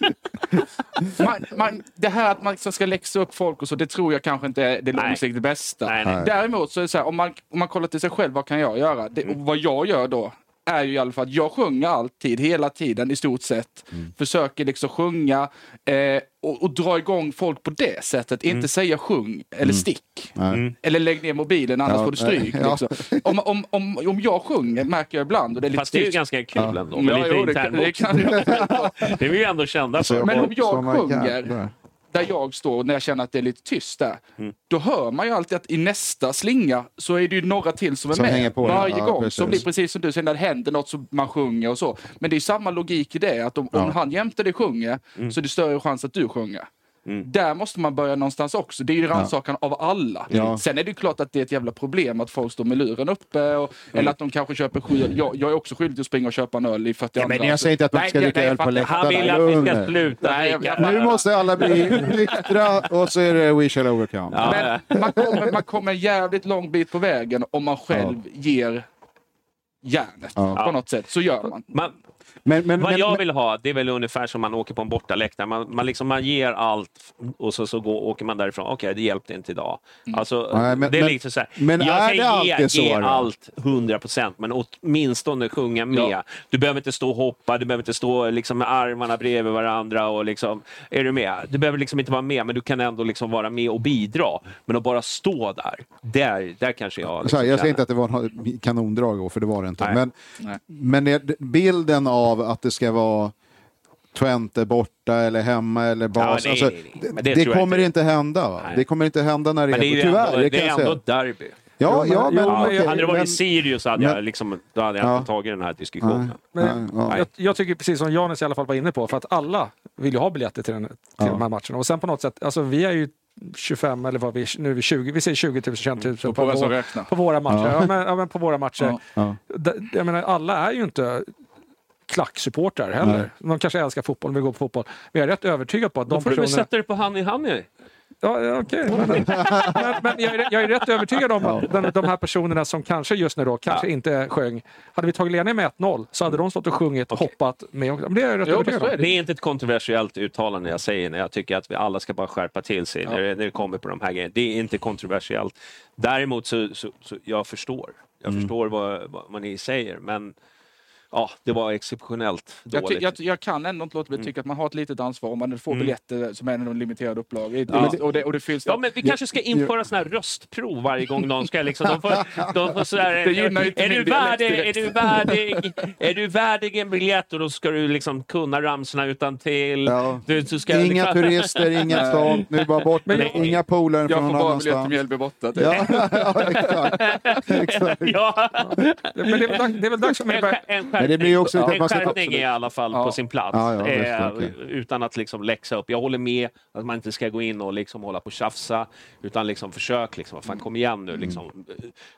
man, man, det här att man liksom ska läxa upp folk och så, det tror jag kanske inte är det långsiktigt bästa. Däremot så är det så här, om man, om man kollar till sig själv, vad kan jag göra? Vad jag gör då, är ju i alla fall att jag sjunger alltid, hela tiden i stort sett. Försöker liksom sjunga eh, och, och dra igång folk på det sättet. Inte säga sjung eller stick. Nej. Eller lägg ner mobilen annars Ja, får du stryk. ja. Liksom. Om, om, om, om jag sjunger märker jag ibland, och det är lite Fast det är ju ganska kul Ja. ändå. Med Ja, lite jo, det, kan- det kan. Det är vi ju ändå kända för. Men om jag sjunger. Där jag står, när jag känner att det är lite tyst där, Mm. då hör man ju alltid att i nästa slinga så är det ju några till som är Som med varje Ja, gång. Så blir precis som du säger, när det händer något så man sjunger och så. Men det är samma logik i det, att om, om han jämte dig sjunger Mm. så är det större chans att du sjunger. Där måste man börja någonstans också. Det är ju rannsakan av alla. Ja. Sen är det ju klart att det är ett jävla problem att folk står med luren uppe och, Mm. eller att de kanske köper sju jag, jag är också skyldig att springa och köpa en öl i 42 Men jag säger inte att man Nej, ska nej, dricka nej, öl på läktaren. Han vill att vi ska sluta Nej, jag- Nu måste alla bli nyktra och så är det We shall overcome. Ja. Men man kommer, man kommer en jävligt lång bit på vägen om man själv ger järnet Ja. på något sätt. Så gör man. Man, Men, men, vad men, jag vill ha, det är väl ungefär som man åker på en bortaläktare. Man, man, liksom, man ger allt och så, så går, åker man därifrån. Okej, det hjälpte inte idag. Alltså, Nej, men- det är men- liksom så här. men jag är kan det ge, så ge då? allt 100 procent, men åtminstone sjunga med. Ja. Du behöver inte stå och hoppa, du behöver inte stå liksom, med armarna bredvid varandra. Och, liksom, är du med? Du behöver liksom inte vara med, men du kan ändå liksom vara med och bidra. Men att bara stå där, där, där kanske jag... så Liksom här, jag säger känner- inte att det var en kanondrag, för det var det inte. Nej. Men, Nej. men bilden av att det ska vara Twente borta eller hemma eller bas. nej, alltså, nej, nej. det det det kommer inte. inte hända. Va? Det kommer inte hända när det Men det är är ju Tyvärr, ändå, det det är ändå ett derby. Ja, ja, men, okej, jag- Hade det varit men- Sirius hade men- jag, liksom, då hade jag Ja. inte tagit den här diskussionen. Men Ja. jag, jag tycker precis som Janis i alla fall var inne på, för att alla vill ju ha biljetter till, den, till Ja. de här matcherna. Och sen på något sätt, alltså vi är ju 25 eller vad vi nu är vi 20, vi säger 20 000, 21 000 Då på, så vår, på våra matcher. Ja. men, ja, men på våra matcher. Ja. Ja. Jag menar, alla är ju inte klacksupportrar heller. Nej. De kanske älskar fotboll och vill gå på fotboll. Men jag är rätt övertygad på att Då de får du väl personerna... sätta dig på hand i hand med Ja, ja, okej. Men, men, men jag, är, jag är rätt övertygad om att de, de här personerna som kanske just nu då kanske inte sjöng. Hade vi tagit ledningen med 1-0 så hade de stått och sjungit och hoppat med. Men det är jag rätt Jo, övertygad om. Det är inte ett kontroversiellt uttalande jag säger när jag tycker att vi alla ska bara skärpa till sig när, det, när det kommer på de här grejerna. Det är inte kontroversiellt. Däremot så, så, så jag förstår. Jag Mm. förstår vad, vad, vad ni säger, men ja, det var exceptionellt Jag, dåligt. jag, jag kan ändå inte låta bli att tycka att man har ett litet ansvar om man får biljetter som är en limiterad upplaga. Ja. Och, det, och det fylls Ja, men vi kanske ska införa såna här röstprov varje gång någon ska liksom... De får, de får så här, Det gynnar ju inte är, du värdig, är, du värdig, är du värdig en biljett och då ska du liksom kunna ramsorna utan till. Ja. Du, du ska Inga liksom, turister, inget sånt. Nu bara bort med Men-. Inga polare Jag från får någon bara biljett till annanstans. Mjällby borta. typ. Ja, ja, exakt. exakt. ja, Men det är väl dags, det är väl dags för mig Men det blir också en skärpning är i alla fall Ja. på sin plats. Ja, ja, visst, eh, okej. Utan att liksom läxa upp. Jag håller med att man inte ska gå in och liksom hålla på och tjafsa. Utan liksom försök, liksom, fan, kom igen nu. Liksom.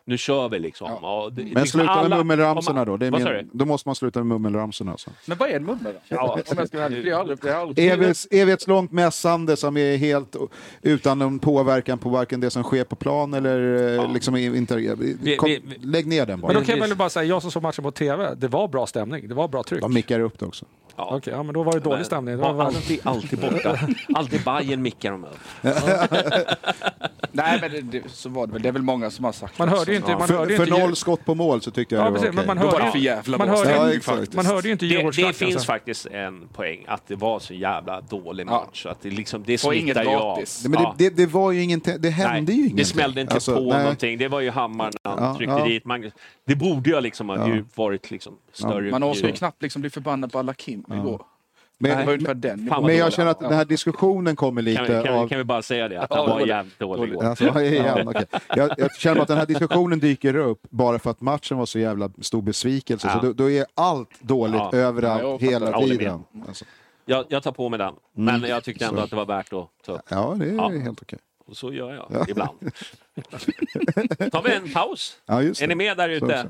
Nu kör vi liksom. Och det- Men liksom sluta med alla- mummelramsorna om- då. Det är min, då måste man sluta med mummelramsorna. Alltså. Men vad är en mummel då? Ja. Om jag ska vara ärlig, det är aldrig, det är aldrig Evighets, evighetslångt mässande som är helt utan någon påverkan på varken det som sker på plan eller eh, liksom inte... Vi- Kom, vi- vi- lägg ner den bara. Men då kan jag väl bara säga, jag som såg matchen på TV, det var bra stämning. Det var bra tryck. De mickar upp det också. Ja. Okej, ja, men då var det dålig stämning. Det var alltid, alltid borta. alltid Bajen mickar de upp. Nej, men det, det, så var det väl. Det är väl många som har sagt Man det hörde ju inte... Man För, hörde ju för inte noll skott på mål så tyckte jag Ja, det var precis, okej. man Det var hörde, bara ju- för jävla man hörde, ju- Ja, exakt. man hörde ju inte Det, det finns så. faktiskt en poäng att det var så jävla dålig Ja. match. Så att det, liksom, det smittar ju av. men Ja. det, det, det var ju ingenting, det hände Nej, ju ingenting. Det smällde inte Alltså, på nej. någonting. Det var ju Hammar när han Ja, tryckte ja. dit Magnus. Det borde ju liksom ha ju varit liksom större. Man orkar ju knappt liksom bli förbannad på alla Kim igår. Men, var ungefär den men jag känner att den här diskussionen kommer lite kan, vi, kan, av... kan vi bara säga det? Att han var dåligt. jävligt dålig igår. Alltså, igen, okej. jag, jag känner att den här diskussionen dyker upp bara för att matchen var så jävla stor besvikelse. Ja. Så då, då är allt dåligt Ja. överallt Ja, hela tiden. Alltså, Jag, jag tar på mig den. Men jag tyckte ändå Så. att det var värt att ta upp. ja, det är Ja. helt okej. Och så gör jag ibland. tar vi en paus? Ja, just Är ni med där ute?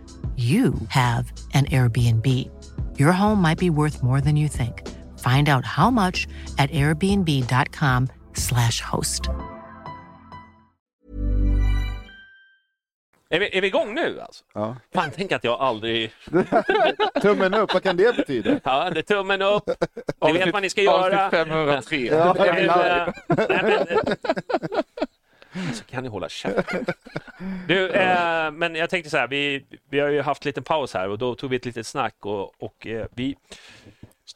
you have an Airbnb. Your home might be worth more than you think. Find out how much at airbnb.com/slash host. Är vi, är vi igång nu alltså? Ja. Fan, tänk att jag aldrig... Tummen upp, vad kan det betyda? Ja, det är tummen upp. Ni vet vad ni ska göra. Avsnitt 503. Ja, live. eh, nej, men, så kan ni hålla käften. Du, eh, men jag tänkte så här, vi, vi har ju haft lite paus här och då tog vi ett litet snack och, och eh, vi,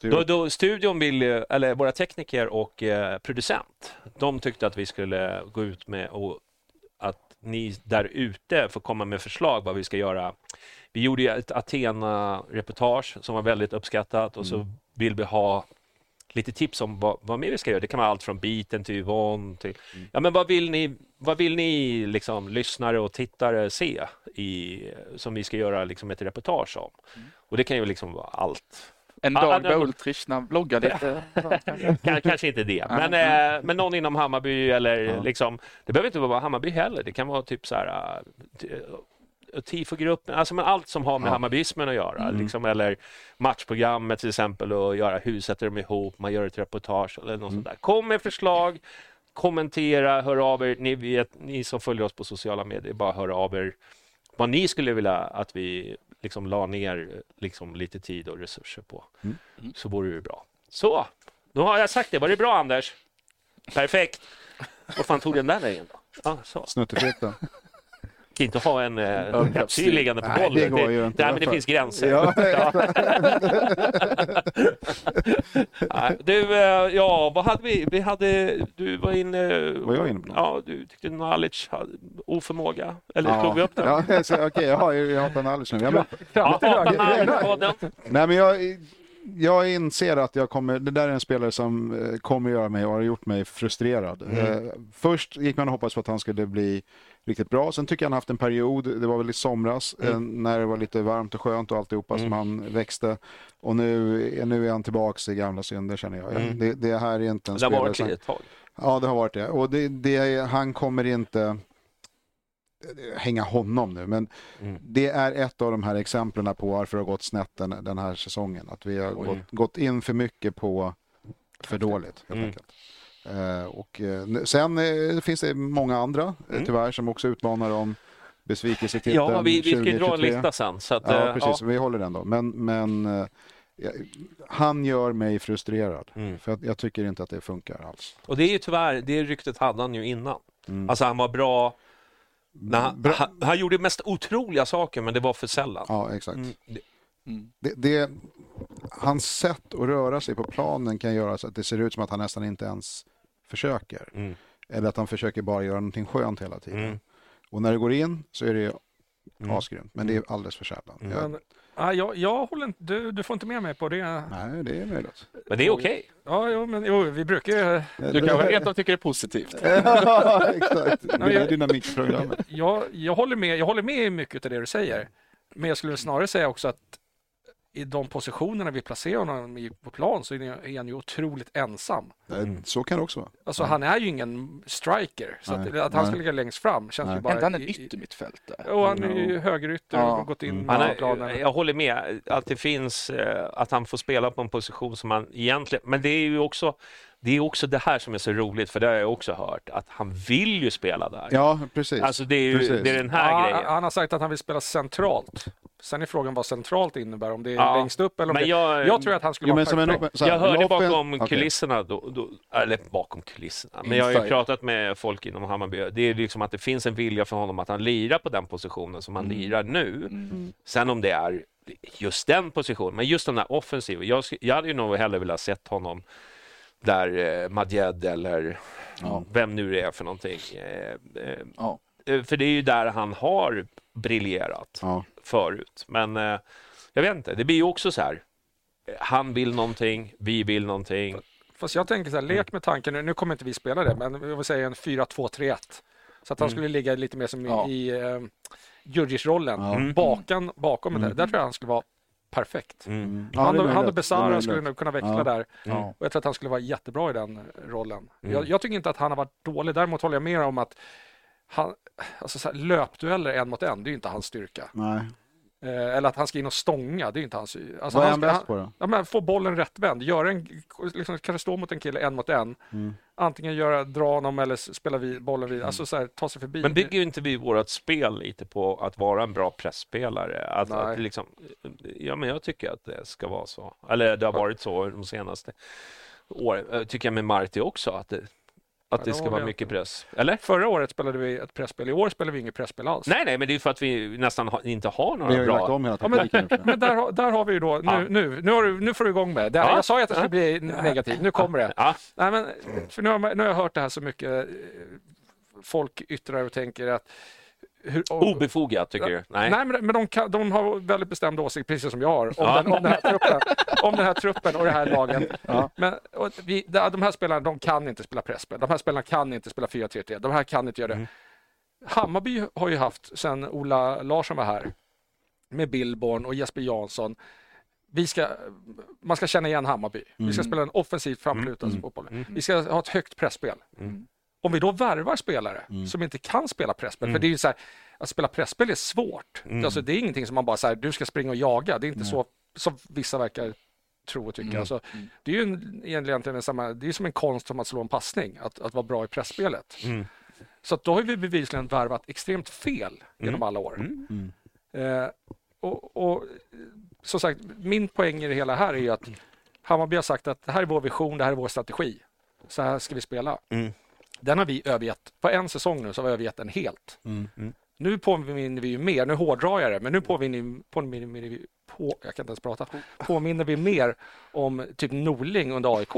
då, då studion vill, eller våra tekniker och eh, producent, de tyckte att vi skulle gå ut med och att ni där ute får komma med förslag vad vi ska göra. Vi gjorde ju ett Athena-reportage som var väldigt uppskattat och så vill vi ha lite tips om vad, vad mer vi ska göra. Det kan vara allt från biten till Yvonne till... Ja, men vad vill ni, vad vill ni liksom, lyssnare och tittare se i, som vi ska göra liksom, ett reportage om? Och det kan ju liksom vara allt. En dag där Ultrich när han vloggar lite. Kanske inte det, men, eh, men någon inom Hammarby eller liksom, det behöver inte vara Hammarby heller. Det kan vara typ så här eh, tifogruppen, alltså men allt som har med Hammarbyismen att göra, liksom, eller matchprogrammet till exempel och göra hur sätter de ihop, man gör ett reportage eller något sånt där. Kom med förslag, kommentera, hör av er, ni, vet, ni som följer oss på sociala medier, bara hör av er vad ni skulle vilja att vi liksom la ner liksom, lite tid och resurser på. Så vore det bra. Så, då har jag sagt det. Var det bra Anders? Perfekt. Vad fan tog den där vägen då? Ja, så. Snuttefilten. Kan inte ha en eh, kapsyl liggande på golvet. det går ju inte. Nej, men det finns gränser. Ja. Nej, Du, eh, ja, vad hade vi? Vi hade, du var inne... Var jag inne på något? Ja, du tyckte knowledge, oförmåga. Eller tog vi upp det? Ja, okej, jaha, jag hatar knowledge nu. Ja, men, Ja, Hatar nej, men jag, jag inser att jag kommer, det där är en spelare som eh, kommer göra mig och har gjort mig frustrerad. Eh, först gick man och hoppades på att han skulle bli riktigt bra. Sen tycker jag han haft en period, det var väl i somras, eh, när det var lite varmt och skönt och alltihopa som han växte. Och nu, nu är han tillbaks i gamla synder känner jag. Det, det här är inte en Det har spelare varit som... det ett tag. Ja, det har varit det. Och det, det, han kommer inte eh, hänga honom nu, men Mm. det är ett av de här exemplen på varför det har gått snett den, den här säsongen. Att vi har gått, gått in för mycket på för dåligt, helt Mm. enkelt. Eh, och, eh, sen eh, finns det många andra, eh, tyvärr, som också utmanar om besvikelsetiteln Mm. Ja, vi, vi ska ju dra en 2023. lista sen. Så att, Ja, precis. Vi håller den då. Men, men han gör mig frustrerad. Mm. För jag tycker inte att det funkar alls. Och det är ju tyvärr, det ryktet hade han ju innan. Alltså han var bra, när han, Mm. Bra. han, han gjorde mest otroliga saker men det var för sällan. Ja, exakt. Mm, det- Det, det, hans sätt att röra sig på planen kan göra så att det ser ut som att han nästan inte ens försöker. Mm. Eller att han försöker bara göra någonting skönt hela tiden. Mm. Och när det går in så är det Mm. asgrymt. Men det är alldeles för sällan. Jag, Men, ja, jag, jag håller inte, du, du får inte med mig på det. nej, det är möjligt. Men det är okej. Ja, jo, men jo, vi brukar ju... Du kanske rent av tycker det är positivt. ja, exakt. Det är jag- dynamikprogrammet. Jag, jag, håller med, jag håller med i mycket av det du säger. Men jag skulle snarare säga också att i de positionerna vi placerar honom i på plan så är han ju otroligt ensam. Nej, Så kan det också vara. Alltså han är ju ingen striker. Så att, att han ska ligga längst fram känns Nej. ju bara... Är inte han en i- i- yttermittfältare? Och han är ju högerytter Ja. och gått in Han på är, planen. jag håller med att det finns, eh, att han får spela på en position som han egentligen, men det är ju också det är också det här som är så roligt, för det har jag också hört, att han vill ju spela där. Ja, precis. Alltså det är ju Precis. det är den här Ja, grejen. han har sagt att han vill spela centralt. Sen är frågan vad centralt innebär, om det är Ja, längst upp eller om men det... jag- jag tror att han skulle Jo, vara men som en, så här, Jag hörde bakom kulisserna, då, då, eller bakom kulisserna, men jag har ju pratat med folk inom Hammarby. Det är liksom att det finns en vilja för honom att han lirar på den positionen som han lirar nu. Sen om det är just den positionen, men just den där offensiva. Jag, jag hade ju nog hellre velat sett honom där eh, Madjed eller vem nu det är för någonting. Eh, eh, Ja. eh, för det är ju där han har briljerat Ja. förut. Men eh, jag vet inte, det blir ju också så här. eh, Han vill någonting, vi vill någonting. Fast jag tänker så här, lek med tanken, nu, nu kommer inte vi spela det, men jag vill säga en 4-2-3-1. Så att han skulle ligga lite mer som i, Ja. i uh, Djurdjic-rollen, Ja. bakan, bakom det där. Där tror jag han skulle vara perfekt. Mm. Ja, han, han och Ja, är skulle nog kunna växla Ja. där. Ja. Och jag tror att han skulle vara jättebra i den rollen. Mm. Jag, jag tycker inte att han har varit dålig. Däremot håller jag med om att han, alltså så här, löpdueller en mot en, det är ju inte hans styrka. Nej. Eh, eller att han ska in och stånga, det är inte hans... Alltså Vad är han bäst på då? Ja, men få bollen rättvänd, göra en, liksom, kanske stå mot en kille en mot en. Mm. Antingen göra, dra honom eller spela vid, bollen vid, alltså så här, ta sig förbi. Men bygger ju inte vi vårt spel lite på att vara en bra pressspelare? Att, Nej. att liksom, ja, men jag tycker att det ska vara så. Eller det har varit så de senaste åren. Jag tycker jag med Marti också, att det, att det ska vara mycket press. Eller? Förra året spelade vi ett pressspel, i år spelar vi inget pressspel alls. Nej, nej, men det är för att vi nästan ha, inte har Vi har några ju lagt bra... om hela Ja, men, taktiken. men där, har- där har vi ju då, nu, Ja. nu, nu, har du, nu får du igång med det. Ja. Jag sa ju att det skulle bli negativt, nu kommer det. Ja. Nej, men, för nu har, nu har jag hört det här så mycket. eh, Folk yttrar och tänker att... Hur, och, Obefogat, tycker du? Nej. Nej, men, men de, kan, de har väldigt bestämd åsikt, precis som jag har, om, Ja. den, om, den, här truppen, om den här truppen och det här lagen. Ja. Men, och vi, de här spelarna de kan inte spela presspel. De här spelarna kan inte spela 4-3-3. De här kan inte göra det. Mm. Hammarby har ju haft, sen Ola Larsson var här, med Billborn och Jesper Jansson. Vi ska, man ska känna igen Hammarby. Vi ska spela en offensivt framåtlutad fotboll. Vi ska ha ett högt pressspel. Om vi då värvar spelare som inte kan spela presspel, för det är ju så här, att spela presspel är svårt. Alltså, det är ingenting som man bara säger, du ska springa och jaga. Det är inte så som vissa verkar tro och tycka. Alltså, det är ju en, egentligen samma, det är som en konst som att slå en passning, att, att vara bra i pressspelet. Så att då har vi bevisligen värvat extremt fel genom alla år. Eh, och, och som sagt, min poäng i det hela här är ju att Hammarby har sagt att det här är vår vision, det här är vår strategi. Så här ska vi spela. Den har vi övergett, på en säsong nu så har vi övergett den helt. Nu påminner vi ju mer, nu hårdrar jag det, men nu påminner, påminner vi på, jag kan inte ens prata, påminner vi mer om typ Norling under AIK.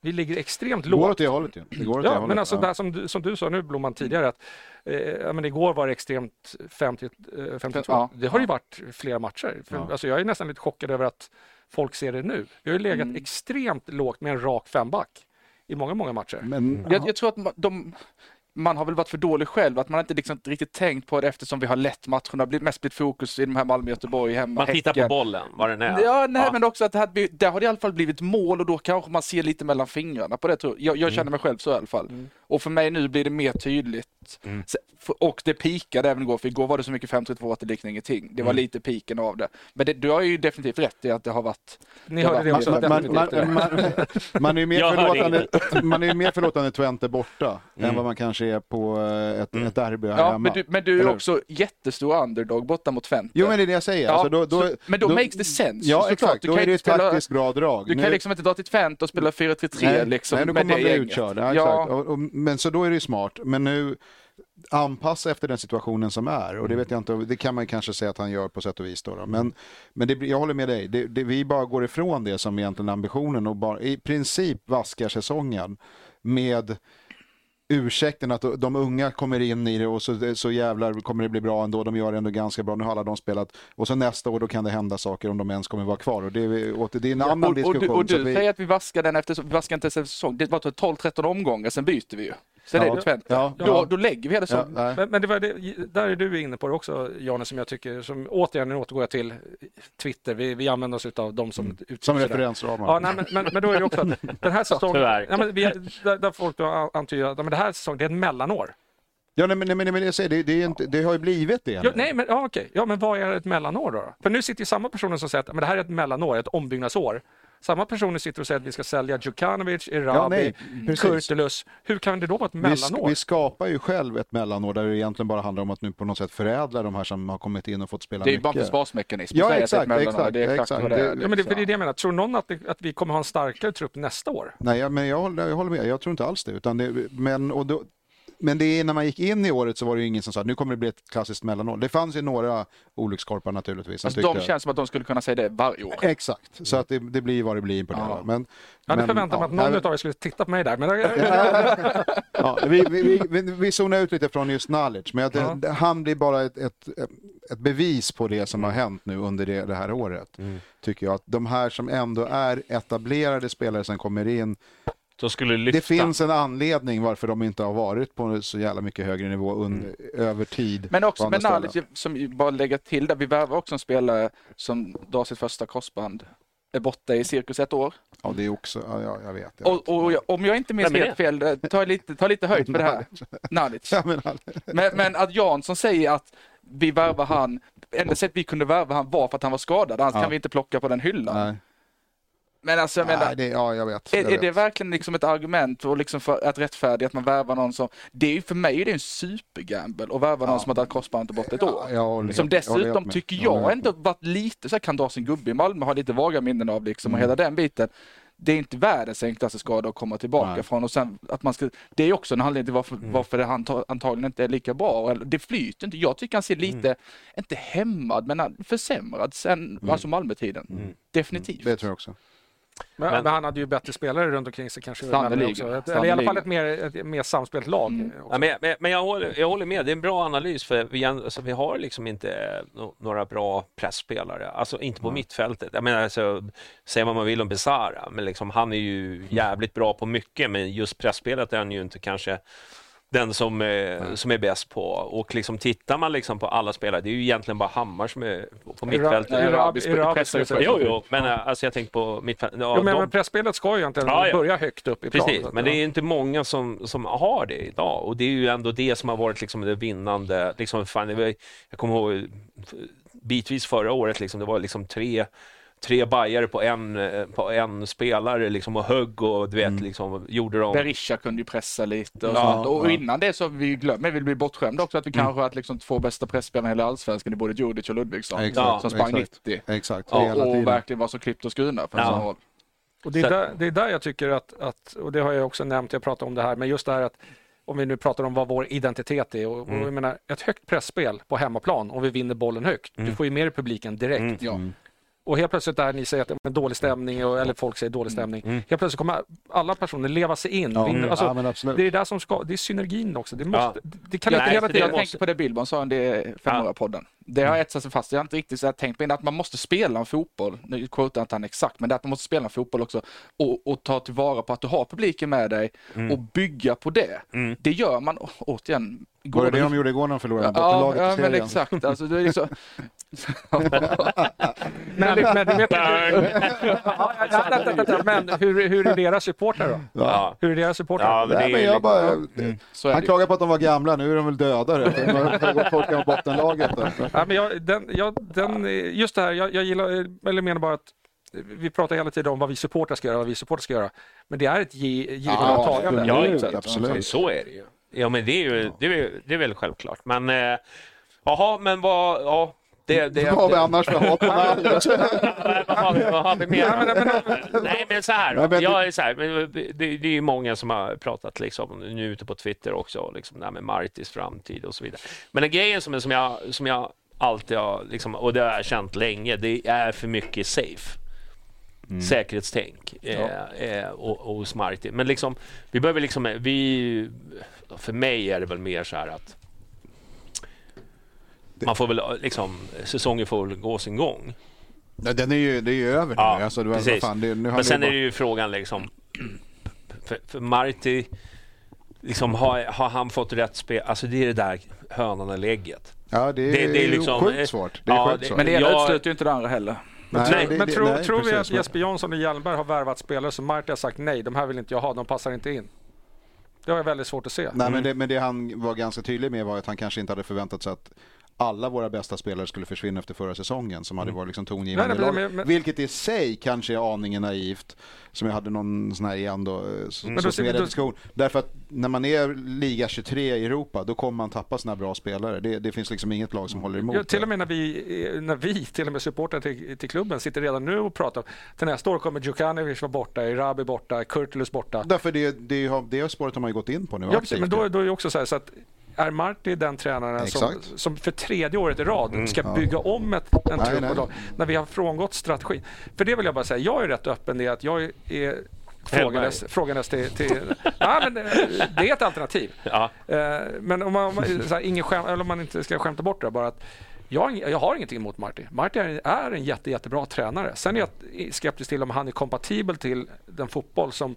Vi ligger extremt Det går lågt. åt det hållet ju. Det går åt det Ja, hållet. men alltså ja. där som du, som du sa nu Blomman tidigare, att eh, men igår var det extremt 50, eh, 52. Ja. Det har ju varit flera matcher. För, Ja. alltså, jag är nästan lite chockad över att folk ser det nu. Vi har ju legat Mm. extremt lågt med en rak femback i många, många matcher. Men, Jag, jag tror att de, man har väl varit för dålig själv, att man inte liksom riktigt tänkt på det eftersom vi har lett matcherna, blivit mest blivit fokus i de här Malmö, Göteborg, hemma, Man tittar på Häcken. bollen, vad den är. Ja, nej, men också att det, blivit- där har det i alla fall blivit mål och då kanske man ser lite mellan fingrarna på det. Tror jag. Jag, jag känner mig själv så i alla fall. Och för mig nu blir det mer tydligt. För- Och det pikade även igår, för igår var det så mycket 5-3-2 att det liknade ingenting. Det var lite piken av det. Men det, du har ju definitivt rätt i att det har varit... Ni Ja, hörde det man- man, man, man, man, man är ju mer förlåtande, man är ju mer förlåtande Twente borta än vad man kanske är på eh, ett, ett derby här Ja, hemma. men du, men du är också jättestor underdog borta mot Twente. Jo men det är det jag säger. Ja, alltså, då, då, så, men då, makes det sense. Ja exakt, Du då kan är det ett spela- taktiskt bra drag. Du Nu- kan liksom inte dra till Twente och spela 4-3-3 nej, liksom, nej, då med kommer man bli utkörd. Ja, Ja. Och, och, men så då är det ju smart. Men nu anpassa efter den situationen som är. Mm. Och det vet jag inte, det kan man kanske säga att han gör på sätt och vis. Då, då. Men, men det, blir- jag håller med dig, det, det, vi bara går ifrån det som egentligen ambitionen och bara i princip vaskar säsongen med ursäkten att de unga kommer in i det och så, så jävlar kommer det bli bra ändå. De gör det ändå ganska bra. Nu har alla de spelat. Och så nästa år då kan det hända saker om de ens kommer vara kvar. Och det, är, det är en annan och, och, diskussion. du, och du att vi- säger att vi vaskar den efter, vi vaskar inte ens efter säsong. Det var 12-13 omgångar, sen byter vi ju. Så det Ja. är det Twente. Ja. Då, då lägger vi hela ja, säsongen. nej. Men, men det var det, där är du inne på det också, Janne, som jag tycker, som återigen, nu återgår jag till Twitter, vi, vi använder oss av dem som Mm. Som referensramar. Ja, nej, men, men, men då är det också att den här säsongen, ja, men vi, där, där folk då antyder att ja, men det här säsongen, det är ett mellanår. Ja, nej, men, nej, men, jag säger, det, det, är inte, det har ju blivit det. Ja, nej, men, ja, okej. ja, men vad är ett mellanår då? För nu sitter ju samma personer som säger att men det här är ett mellanår, ett ombyggnadsår. Samma personer sitter och säger att vi ska sälja Djukanovic, Erabi, Ja. Kurtulus. Hur kan det då vara ett Vi, mellanår? vi skapar ju själv ett mellanår där det egentligen bara handlar om att nu på något sätt förädla de här som har kommit in och fått spela Det är ju mycket. bara en försvarsmekanism. Ja, exakt, exakt, Det är exakt exakt. vad det är. Ja, men det, för det är det jag menar. Tror någon att, det, att vi kommer ha en starkare trupp nästa år? Nej, men jag håller, jag håller med. Jag tror inte alls det. Utan det men, och då, men det är, när man gick in i året så var det ju ingen som sa att nu kommer det bli ett klassiskt mellanår. Det fanns ju några olyckskorpar naturligtvis. Alltså, de känns som att de skulle kunna säga det varje år. Exakt, så att det, det blir vad det blir på det. Ja. Men, Jag hade förväntat mig att någon nej, av er skulle titta på mig där. Men, Ja, vi, vi, vi, vi, zonar ut lite från just knowledge, men att det, Ja. han blir bara ett, ett, ett bevis på det som har hänt nu under det, det här året. Tycker jag. Att de här som ändå är etablerade spelare som kommer in. Det finns en anledning varför de inte har varit på så jävla mycket högre nivå under, över tid. Men också på andra med ställen. Nalic, som bara lägga till där, vi värvar också en spelare som drar sitt första korsband, är borta i cirkus ett år. Ja, det är också, ja, ja, jag vet. Jag vet. Och, och jag- om jag inte minns helt fel, eh, ta lite, ta lite höjd för det här. Nalic. Ja, men, Men, men att Jansson säger att vi värvar han, enda sätt vi kunde värva han var för att han var skadad, annars Ja. kan vi inte plocka på den hyllan. nej, Men alltså jag menar, nej, det, ja, jag vet. är, jag är det vet. verkligen liksom ett argument och liksom för att rättfärdiga att man värvar någon som, det är ju för mig är det en supergamble att värva någon som har dragit korsbandet bort ett år. Ja, jag Som jag dessutom med. tycker jag helt ändå varit lite så här, kan dra sin gubbe i Malmö, har lite vaga minnen av liksom Mm. och hela den biten. Det är inte världens enklaste skada att komma tillbaka Nej. från och sen att man ska, det är också en anledning till varför, Mm. varför det anta- antagligen inte är lika bra. Det flyter inte. Jag tycker han ser lite, Mm. inte hämmad, men försämrad sen alltså Malmötiden. Definitivt. Mm. Det tror jag också. Men, Men- men han hade ju bättre spelare runt omkring sig kanske. Ett- Eller i alla fall ett mer, ett mer samspelt lag. också. Ja, men, men, men jag, håller, jag håller med, det är en bra analys för vi, alltså, vi har liksom inte no, några bra pressspelare, alltså inte på mittfältet. Jag menar, alltså, säga vad man vill om Besara, men liksom, han är ju jävligt bra på mycket, men just pressspelet är han ju inte kanske den som, eh, som är bäst på. Och liksom, tittar man liksom på alla spelare, det är ju egentligen bara Hammar som är på mittfältet. Jo, jo, men eh, alltså, jag tänker på mittfältet. Ja, Jo, men, de- men pressspelet ska ju egentligen Ja, ja. börja högt upp i plan. Precis, men det är inte många som, som har det idag och det är ju ändå det som har varit liksom det vinnande. Liksom, fan, jag kommer ihåg bitvis förra året, liksom, det var liksom tre tre bajare på en, eh, på en spelare liksom, och högg och du vet, Mm. liksom, gjorde de... Berisha kunde ju pressa lite och Ja, sånt. Och ja. innan det så vi glömmer, vi blir bortskämda också att vi kanske har liksom två bästa pressspelarna i hela allsvenskan i både Djurdjic och Ludvigsson. Exakt, som sprang exakt. 90. Exakt, Ja, hela och tiden. verkligen var så klippt och skurna för en Ja. sån roll. Och det, är där, det är där jag tycker att, att, och det har jag också nämnt, jag pratar om det här, men just det här att om vi nu pratar om vad vår identitet är och, och jag menar ett högt pressspel på hemmaplan om vi vinner bollen högt. Du får ju mer i publiken direkt. Ja. Och helt plötsligt där ni säger att det är dålig stämning, och, eller folk säger dålig stämning. Helt plötsligt kommer alla personer leva sig in. Ja, vinna. Alltså, ja, det är där som ska, det är synergin också. Det, måste, det kan Ja, inte nej, hela tiden... Jag tänker på det Billborn sa under 500-podden. Det har etsat sig fast. Jag har inte riktigt så här tänkt på innan att man måste spela en fotboll. Nu quotar jag inte han exakt, men det är att man måste spela en fotboll också och, och ta tillvara på att du har publiken med dig och bygga på det. Det gör man, å- återigen, Var det det de gjorde igår när de förlorade Ja, bottenlaget ja i men exakt. Alltså, det är liksom... Men, men, du vet, Ja, ja, men hur, hur är deras supportrar då? Ja. Hur är deras supportrar? Ja, men det Nej, är men ju jag bara, Så är han det. klagar på att de var gamla, nu är de väl döda. De har bottenlaget. då. Ja, men jag, den, jag, den, just det här, jag, jag gillar, eller menar bara att vi pratar hela tiden om vad vi supportrar ska göra, vad vi supportrar ska göra. Men det är ett ge, givande och tagande. Ja, absolut, absolut. Så är det ju. Ja, men det är ju det är, det är väl självklart. Men eh, jaha, men vad... Ja, det, det, Vad har vi annars för hat vad, har, vi- vad har vi mer? Nej, men så här. Jag är så här det, det är ju många som har pratat liksom, nu ute på Twitter också, liksom, det här med Martis framtid och så vidare. Men den grejen som, som, jag, som jag alltid har, liksom, och det har jag känt länge, det är för mycket safe. Säkerhetstänk eh, eh, och, och hos Marti. Men liksom, vi behöver liksom, vi, för mig är det väl mer så här att man får väl liksom, säsongen får väl gå sin gång. Ja, Den är ju, det är ju över nu. Ja, alltså, det var, precis. fan, det, nu Men sen det är bara- det ju frågan liksom, för, för Marti, liksom, har, har han fått rätt spel? Alltså det är det där hönan eller ägget. Ja, det är, det- det är liksom- sjukt svårt. Det är Ja, sjukt det- svårt. Men det ena Jag- utesluter ju inte det andra heller. Nej, Nej, det- men det- tror, nej, tror vi att Jesper Jansson och Hjelmberg har värvat spelare som Marti har sagt nej, de här vill inte jag ha, de passar inte in? Det har jag väldigt svårt att se. Nej, men, det, men det han var ganska tydlig med var att han kanske inte hade förväntat sig att alla våra bästa spelare skulle försvinna efter förra säsongen som hade varit liksom tongivande. Nej, nej, i men- men- Vilket i sig kanske är aningen naivt, som jag hade någon sån här igen då, eh, Men då mer då- diskussion. Därför att när man är liga 23 i Europa, då kommer man tappa sina bra spelare. Det, det finns liksom inget lag som håller emot. Ja, till det. och med när vi, eh, när vi till och med supportrar till, till klubben sitter redan nu och pratar. Till nästa år kommer Djukanovic vara borta, Irabi borta, Kurtulus borta. Därför det, det, har- det spåret har man ju gått in på nu. Ja, precis, men då, då är det också så här så att är Marti den tränaren som, Exakt. som för tredje året i rad ska Ja. bygga om ett, en Nej, trupp nej. och lag, när vi har frångått strategin? För det vill jag bara säga, jag är rätt öppen det att jag är frågandes, frågandes till... till ja, men, eh, det är ett alternativ. Ja. Eh, Men om man, om man, så här, ingen skäm, eller om man inte ska skämta bort det bara att jag, jag har ingenting emot Marty. Marty är, är en jätte, jättebra tränare. Sen är jag skeptisk till om han är kompatibel till den fotboll som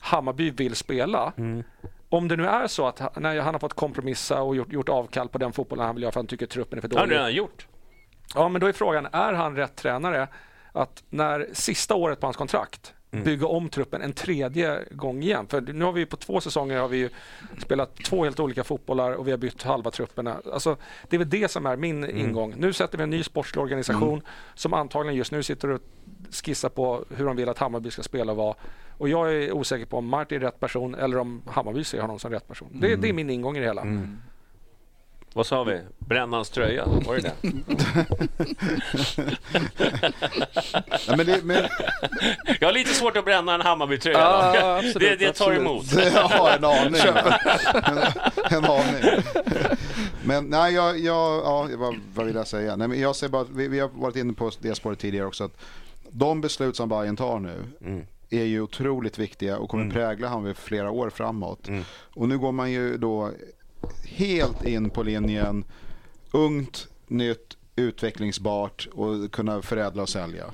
Hammarby vill spela. Om det nu är så att han, han har fått kompromissa och gjort, gjort avkall på den fotbollen han vill göra för han tycker truppen är för Det har han dålig. redan gjort. Ja, men då är frågan, är han rätt tränare att när sista året på hans kontrakt bygga om truppen en tredje gång igen? För nu har vi ju på två säsonger har vi ju spelat två helt olika fotbollar och vi har bytt halva trupperna. Alltså, det är väl det som är min ingång. Nu sätter vi en ny sportslig organisation som antagligen just nu sitter och skissar på hur de vill att Hammarby ska spela och vara. Och jag är osäker på om Martin är rätt person eller om Hammarby ser honom som rätt person. Det, det är min ingång i det hela. Vad sa vi? Brännans tröja, var det det? Ja, men det, men, Jag har lite svårt att bränna en Hammarby-tröja. Absolut, det, det tar absolut. emot. Ja, en aning. en, en aning. Men nej, jag, jag, ja, vad, vad vill jag säga? Nej, men jag ser bara, vi, vi har varit inne på det spåret tidigare också. Att de beslut som Bayern tar nu är ju otroligt viktiga och kommer prägla Hammarby för flera år framåt. Och nu går man ju då helt in på linjen ungt, nytt, utvecklingsbart och kunna förädla och sälja.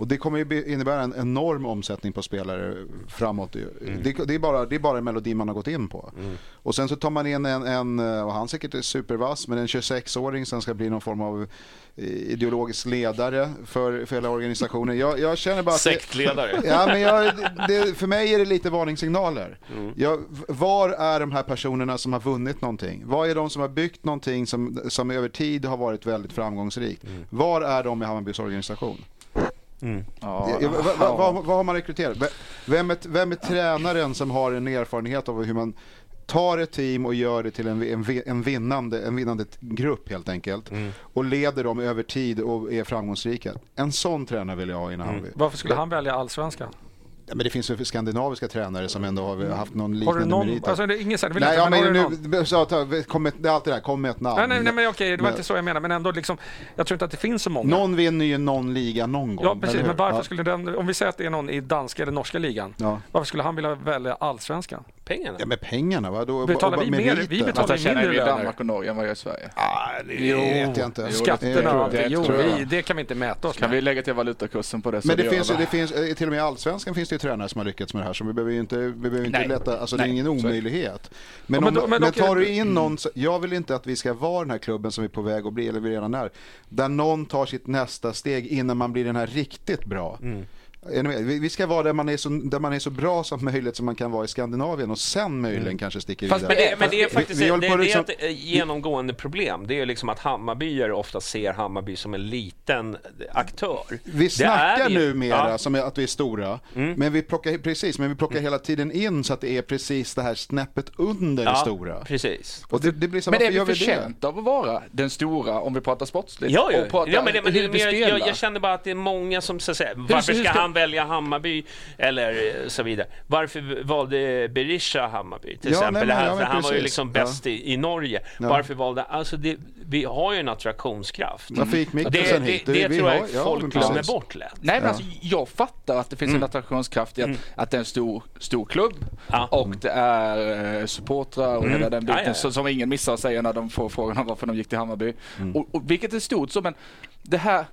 Och det kommer ju innebära en enorm omsättning på spelare framåt. Det, det, är bara, det är bara en melodi man har gått in på. Och sen så tar man in en, en och han säkert är supervass, men en 26-åring som ska bli någon form av eh, ideologisk ledare för, för hela organisationen. Jag, jag känner bara att det- Sektledare. Ja, men jag, det, för mig är det lite varningssignaler. Jag, var är de här personerna som har vunnit någonting? Var är de som har byggt någonting som, som över tid har varit väldigt framgångsrikt? Var är de i Hammarbys organisation? Ja, Ja, vad, vad, vad, vad har man rekryterat? Vem är, vem är tränaren som har en erfarenhet av hur man tar ett team och gör det till en, en, en, vinnande, en vinnande grupp helt enkelt och leder dem över tid och är framgångsrika. En sån tränare vill jag ha i Hammarby. Varför skulle han välja allsvenskan? Ja, men det finns ju skandinaviska tränare som ändå har haft någon liknande någon, merit. alltså det är det vill nej, inte, men har men du någon? nu, så, ta, kom med, det är allt det där, kom med ett namn. Nej, nej, nej men okej, det var Men- inte så jag menar. Men ändå liksom, jag tror inte att det finns så många. Någon vinner ju någon liga någon gång. Ja, precis. Men varför Ja. skulle den, om vi säger att det är någon i danska eller norska ligan, Ja. varför skulle han vilja välja allsvenskan? Pengarna. Ja, med pengarna va? Då, Betalar vi mer? Vi betalar känner mindre i löner. Danmark och Norge än vad jag gör i Sverige. Ah, det vet jag inte. Skatterna och allting. Jo, vi, det kan vi inte mäta oss Kan med. vi lägga till valutakursen på det? Men det gör finns, ju- det finns, eh, till och med i Allsvenskan finns det ju tränare som har lyckats med det här så vi behöver ju inte, vi behöver inte Nej. lätta, alltså det är Nej. ingen Så är det. omöjlighet. Men, Ja, men om, då- men, men okej. tar du in någon, jag vill inte att vi ska vara den här klubben som vi är på väg att bli, eller vi redan är, där någon tar sitt nästa steg innan man blir den här riktigt bra. Är ni med? Vi vi ska vara där man, är så, där man är så bra som möjligt som man kan vara i Skandinavien och sen möjligen kanske sticker Fast vidare. Men det, men det är Vi- faktiskt vi det, håller det, är liksom- ett eh, genomgående problem. Det är liksom att Hammarbyare ofta ser Hammarby som en liten aktör. Vi Det snackar är vi- numera Ja. Mm. som är att vi är stora, men vi plockar, precis, men vi plockar hela tiden in så att det är precis det här snäppet under det Ja, stora. precis. Och det, det blir så, Men är vi vi det? förtjänta av att vara den stora om vi pratar sportsligt? Ja, ja. Och pratar ja men det, men det, hur vi spelar? jag, jag känner bara att det är många som så att säga, varför ska ska- han välja Hammarby eller eh, så vidare. Varför valde Berisha Hammarby till Ja, exempel? nej, men- det ja, men för han var ju liksom Ja. bäst i, i Norge. Ja. Varför valde alltså det, Vi har ju en attraktionskraft. Varför gick Det, det, hit? det, Vi tror har- jag ja, folk glömmer bort lätt. Nej, men Ja. alltså, jag fattar att det finns en attraktionskraft i att, att det är en stor, stor klubb Ja. och det är eh, supportrar och hela den biten Ja, ja, ja. som ingen missar att säga när de får frågan om varför de gick till Hammarby. Mm. Och, och, vilket är stort så, men det här,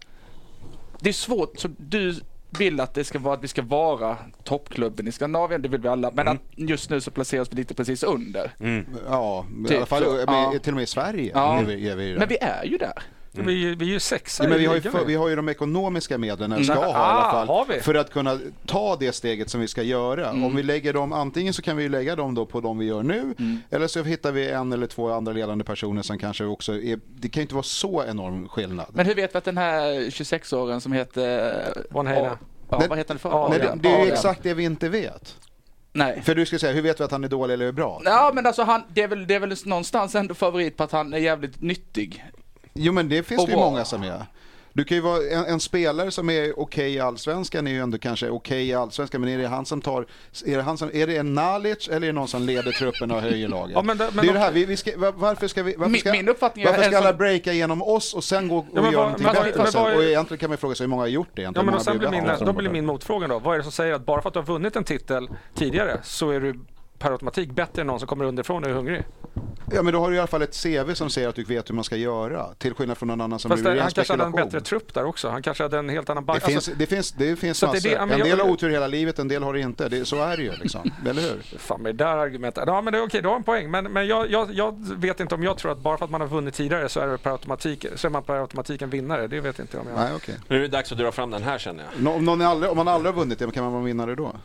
det är svårt. Så du vill att det ska vara att vi ska vara toppklubben i Skandinavien, det vill vi alla. Men att just nu så placeras vi lite precis under. Ja, i Typ alla fall så, med, ja. till och med i Sverige Ja. är vi, är vi där. Men vi är ju där. Vi, vi är ju sexa Ja, men i vi, har ju för, vi har ju de ekonomiska medlen, eller ska Mm. ha i alla fall, för att kunna ta det steget som vi ska göra. Mm. Om vi lägger dem, antingen så kan vi ju lägga dem då på de vi gör nu, Mm. eller så hittar vi en eller två andra ledande personer som kanske också är, det kan ju inte vara så enorm skillnad. Men hur vet vi att den här 26-åringen som heter... Von Heine. Ja, vad heter han för? Nej, det, det är ju Adrian. exakt det vi inte vet. Nej. För du skulle säga, hur vet vi att han är dålig eller bra? Ja men alltså han, det är, väl, det är väl någonstans ändå favorit på att han är jävligt nyttig. Jo men det finns Och det ju många som är. Du kan ju vara en, en spelare som är okej i allsvenskan är ju ändå kanske okej i allsvenskan men är det han som tar, är det, han som, är det en Nalic eller är det någon som leder truppen och höjer laget? Ja, men det- men det är de- det här, vi, vi ska, var- varför ska vi, varför ska, min uppfattning varför ska alla som- breaka igenom oss och sen gå och Ja, men göra någonting men bättre men sen? Och egentligen kan man fråga sig hur många har gjort det Ja, egentligen? men Hur då, blir min, då blir min motfråga då. Vad är det som säger att bara för att du har vunnit en titel tidigare så är du per automatik bättre än någon som kommer underifrån och är hungrig? Ja men då har du i alla fall ett CV som säger att du vet hur man ska göra. Till skillnad från någon annan som Fast det, han kanske hade en bättre trupp där också. Han kanske hade en helt annan. Det finns, Alltså, det finns, det finns det massor. det- men en del har otur hela livet, en del har det inte. Det, så är det ju liksom, eller hur? Fan med det där argumentet. Ja men det är okej, du har en poäng. Men, men jag, jag, jag vet inte om jag tror att bara för att man har vunnit tidigare så är, det per automatik, så är man per automatik en vinnare. Det vet inte jag om jag... Nej, okej. Nu är det dags att dra fram den här känner jag. Nå- Om, någon är aldrig, om man aldrig har vunnit det, kan man vara vinnare då?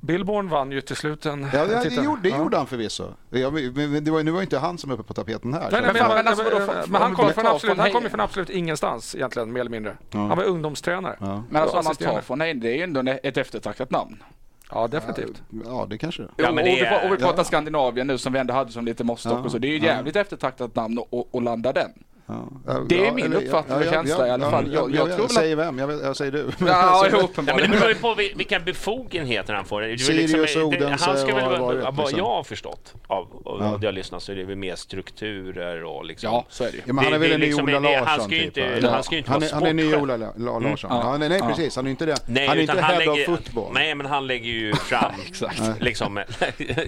Billborn vann ju till slut en Ja, det, det, titel. gjorde, det Ja. gjorde han förvisso. Ja, men men det var, nu var ju inte han som är uppe på tapeten här. Nej, nej, men, Men alltså, men, för- men han om kom från absolut, från han kom ju Heine. från absolut ingenstans egentligen, mer eller mindre. Han var ungdomstränare. Ja. Men alltså Och om man tar assisterande. från Heine, det är ju ändå ett eftertraktat namn. Ja, definitivt. ja, det kanske det är. Ja, men det och, vi, är- och vi pratar ja. Skandinavien nu som vi ändå hade som lite måttstock Ja, och så. Det är ju ja. jävligt eftertraktat namn att landa den. Ja. Ja, Det är ja, min uppfattning och känsla i alla fall. Jag- Jag, jag jag, säger vem, jag, vet- jag säger du. Ja, jo, Nej, men uppenbarligen. det beror ju på vi- vilka befogenheter han får. Det är väl Sirius, det- Odense han ska väl, och vara- vad det- vad liksom. jag har förstått av, av Ja. vad jag lyssnat så är det väl mer strukturer och liksom. Ja, så är det ju. Ja, men han Det- är väl det en ny liksom- Ola det- han Larsson ska ju typ, inte- va? han ska ju inte han, vara är, han är ny. Ola La- La- Larsson. Ja. Ja, nej, nej, Ja. precis. Han är inte det. Nej, han är inte han head lägger, of football. Nej, men han lägger ju fram liksom,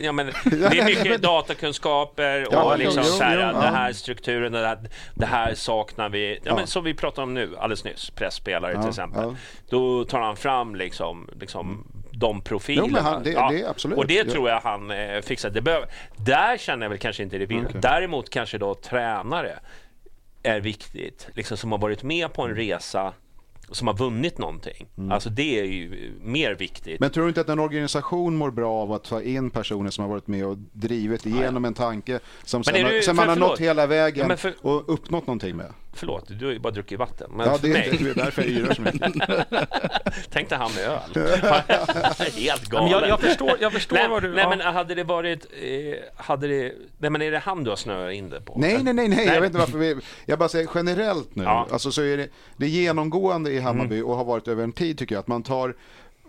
ja, men det är mycket datakunskaper och Ja, liksom så här, ja. den här strukturen, det här, det här saknar vi. Ja. Men som vi pratade om nu alldeles nyss, pressspelare till exempel. Då tar han fram liksom, liksom de profilerna. Jo, han- det- det. Och det tror jag han eh, fixar. Det behöver, där känner jag väl kanske inte det vill. Okej. Däremot kanske då tränare är viktigt, liksom som har varit med på en resa som har vunnit någonting. Alltså det är ju mer viktigt. Mm. Men tror du inte att en organisation mår bra av att ta in personer som har varit med och drivit igenom en tanke som sen, du- sen man har nått hela vägen Ja, för- och uppnått någonting med? Förlåt, du har ju bara druckit vatten. Men Ja, det mig, är, det är därför jag yrar så mycket. tänk dig han med öl. Helt galen. Men jag, jag förstår, jag förstår nej, vad du... nej ja. men hade det varit, eh, hade det, nej men är det han du har snöat in det på? Nej, nej, nej, nej, jag vet inte varför vi, jag bara säger generellt nu, Ja. Mm. alltså så är det, det är genomgående i Hammarby och har varit över en tid tycker jag, att man tar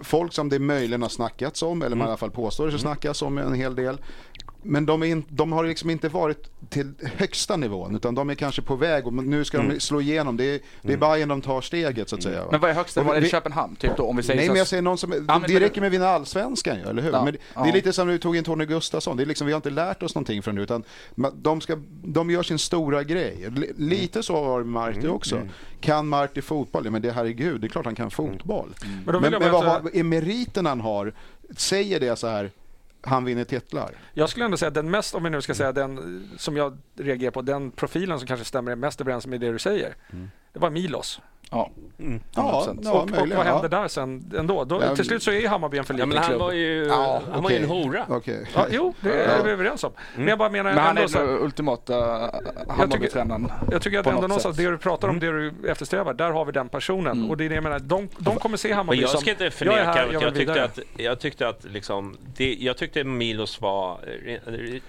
folk som det möjligen har snackats om, eller Mm. man i alla fall påstår det så snackas om en hel del. Men de, är in, de har liksom inte varit till högsta nivån, utan de är kanske på väg och nu ska Mm. de slå igenom. Det är, det är Bayern de tar steget så att säga. va? Men vad är högsta nivån? Är det Köpenhamn typ då? Om vi säger Nej så- men jag säger någon som, men- det räcker med att vinna allsvenskan ju, eller hur? Ja, Men det ja. är lite som när vi tog in Tony Gustafsson, det är liksom, vi har inte lärt oss någonting från det utan de, ska, de gör sin stora grej. Lite så var det med Marti också. Kan Marti fotboll? Ja men det herregud, det är klart han kan fotboll. Men vill Men, men bara vad har, är meriten han har, säger det så här, han vinner titlar? Jag skulle ändå säga den mest, om vi nu ska säga den som jag reagerar på, den profilen som kanske stämmer mest överens med det du säger. Det var Milos. Ja. Ja, 100%. ja och, och möjligen. vad hände ja. där sen ändå? Då, Ja, till slut så är ju Hammarby en för liten men han klubb. var ju, Ja, han var ju en hora. Okej. Ja, jo, det är vi överens om. Men jag bara menar Men han ändå är den ultimata Hammarbytränaren. jag tycker att ändå någonstans det du pratar om, det du eftersträvar, där har vi den personen. Och det är det jag menar, de, de kommer se Hammarby Men jag som, ska inte jag förneka här, att jag jag, tyckte att, jag tyckte att liksom, det, jag tyckte Milos var,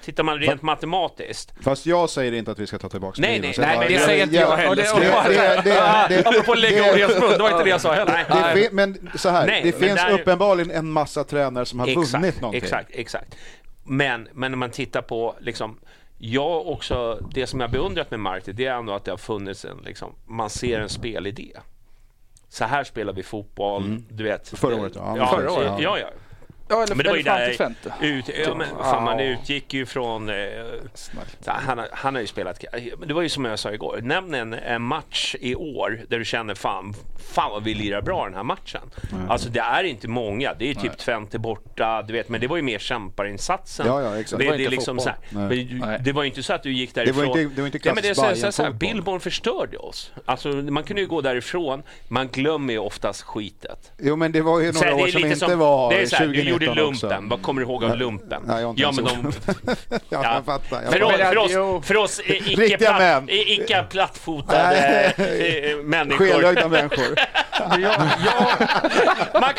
tittar man rent matematiskt, Fast jag säger inte att vi ska ta tillbaka Nej, Milos. nej, Jag nej, det säger inte jag heller. Det, Det- det- det- det- apropå lägga ens mun, det var inte det jag sa heller. Det fin- men så här, Nej, det finns där- uppenbarligen en massa tränare som har vunnit någonting. Exakt, exakt. Men, men när man tittar på liksom, jag också, det som jag beundrat med Marti, det är ändå att det har funnits en, liksom, man ser en spelidé. Så här spelar vi fotboll, du vet. Förra året, ja. ja Förra året, ja. ja, ja. Ja, eller, Men det var ju där ut, ja, men, fan, man Ja. utgick ju från... Eh, han, har- han har ju spelat... Det var ju som jag sa igår, nämn en, en match i år där du känner fan, fan vad vi lirar bra den här matchen. Alltså det är inte många, det är typ Twente borta, du vet, men det var ju mer kämparinsatsen. Ja, ja, exakt. Det, Det var det, liksom så här, men det var ju inte så att du gick var därifrån... inte- det var inte Nej, men det är så, klassisk så, så här. Billborn förstörde oss. Alltså, man kunde ju gå därifrån, man glömmer ju oftast skitet. Jo men det var ju Så några år som inte var det är så här, Du 2019 gjorde också. lumpen, vad kommer du ihåg av lumpen? Nej, jag ja, men de, ja, jag fattar. Jag för, oss, för, oss, för oss eh, icke, eh, plattfotade Nej. eh, människor. Skelögda människor. Jag, jag, Man,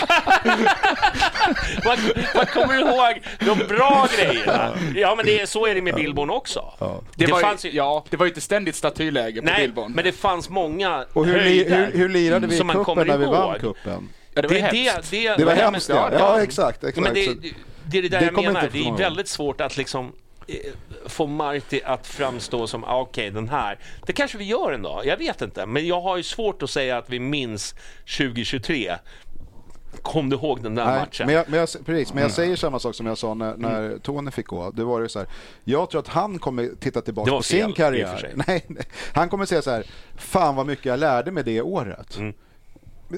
man, man kommer ihåg de bra grejerna. Ja, men det är, så är det med Billborn också. Det, var fanns ju, ja, det var ju inte ständigt statyläge på Nej, Billborn. men det fanns många Och hur, höjder hur, hur lirade vi i cupen när vi vann cupen? Ja, det var Det, ju det, hemskt. det, Det var ja, hemskt ja. Ja exakt. exakt. Men det, det, det är det där det jag menar. Det är väldigt svårt att liksom eh, få Marti att framstå som, ah, okej den här, det kanske vi gör en dag, jag vet inte, men jag har ju svårt att säga att vi minns 2023. Kom du ihåg den där Nej, matchen? men jag, men jag, precis, men jag Mm. säger samma sak som jag sa när, när Tony fick gå. Det var ju så här, jag tror att han kommer titta Det tillbaka på fel, sin karriär. sig. Nej, nej, han kommer säga så här, fan vad mycket jag lärde mig det året. Mm.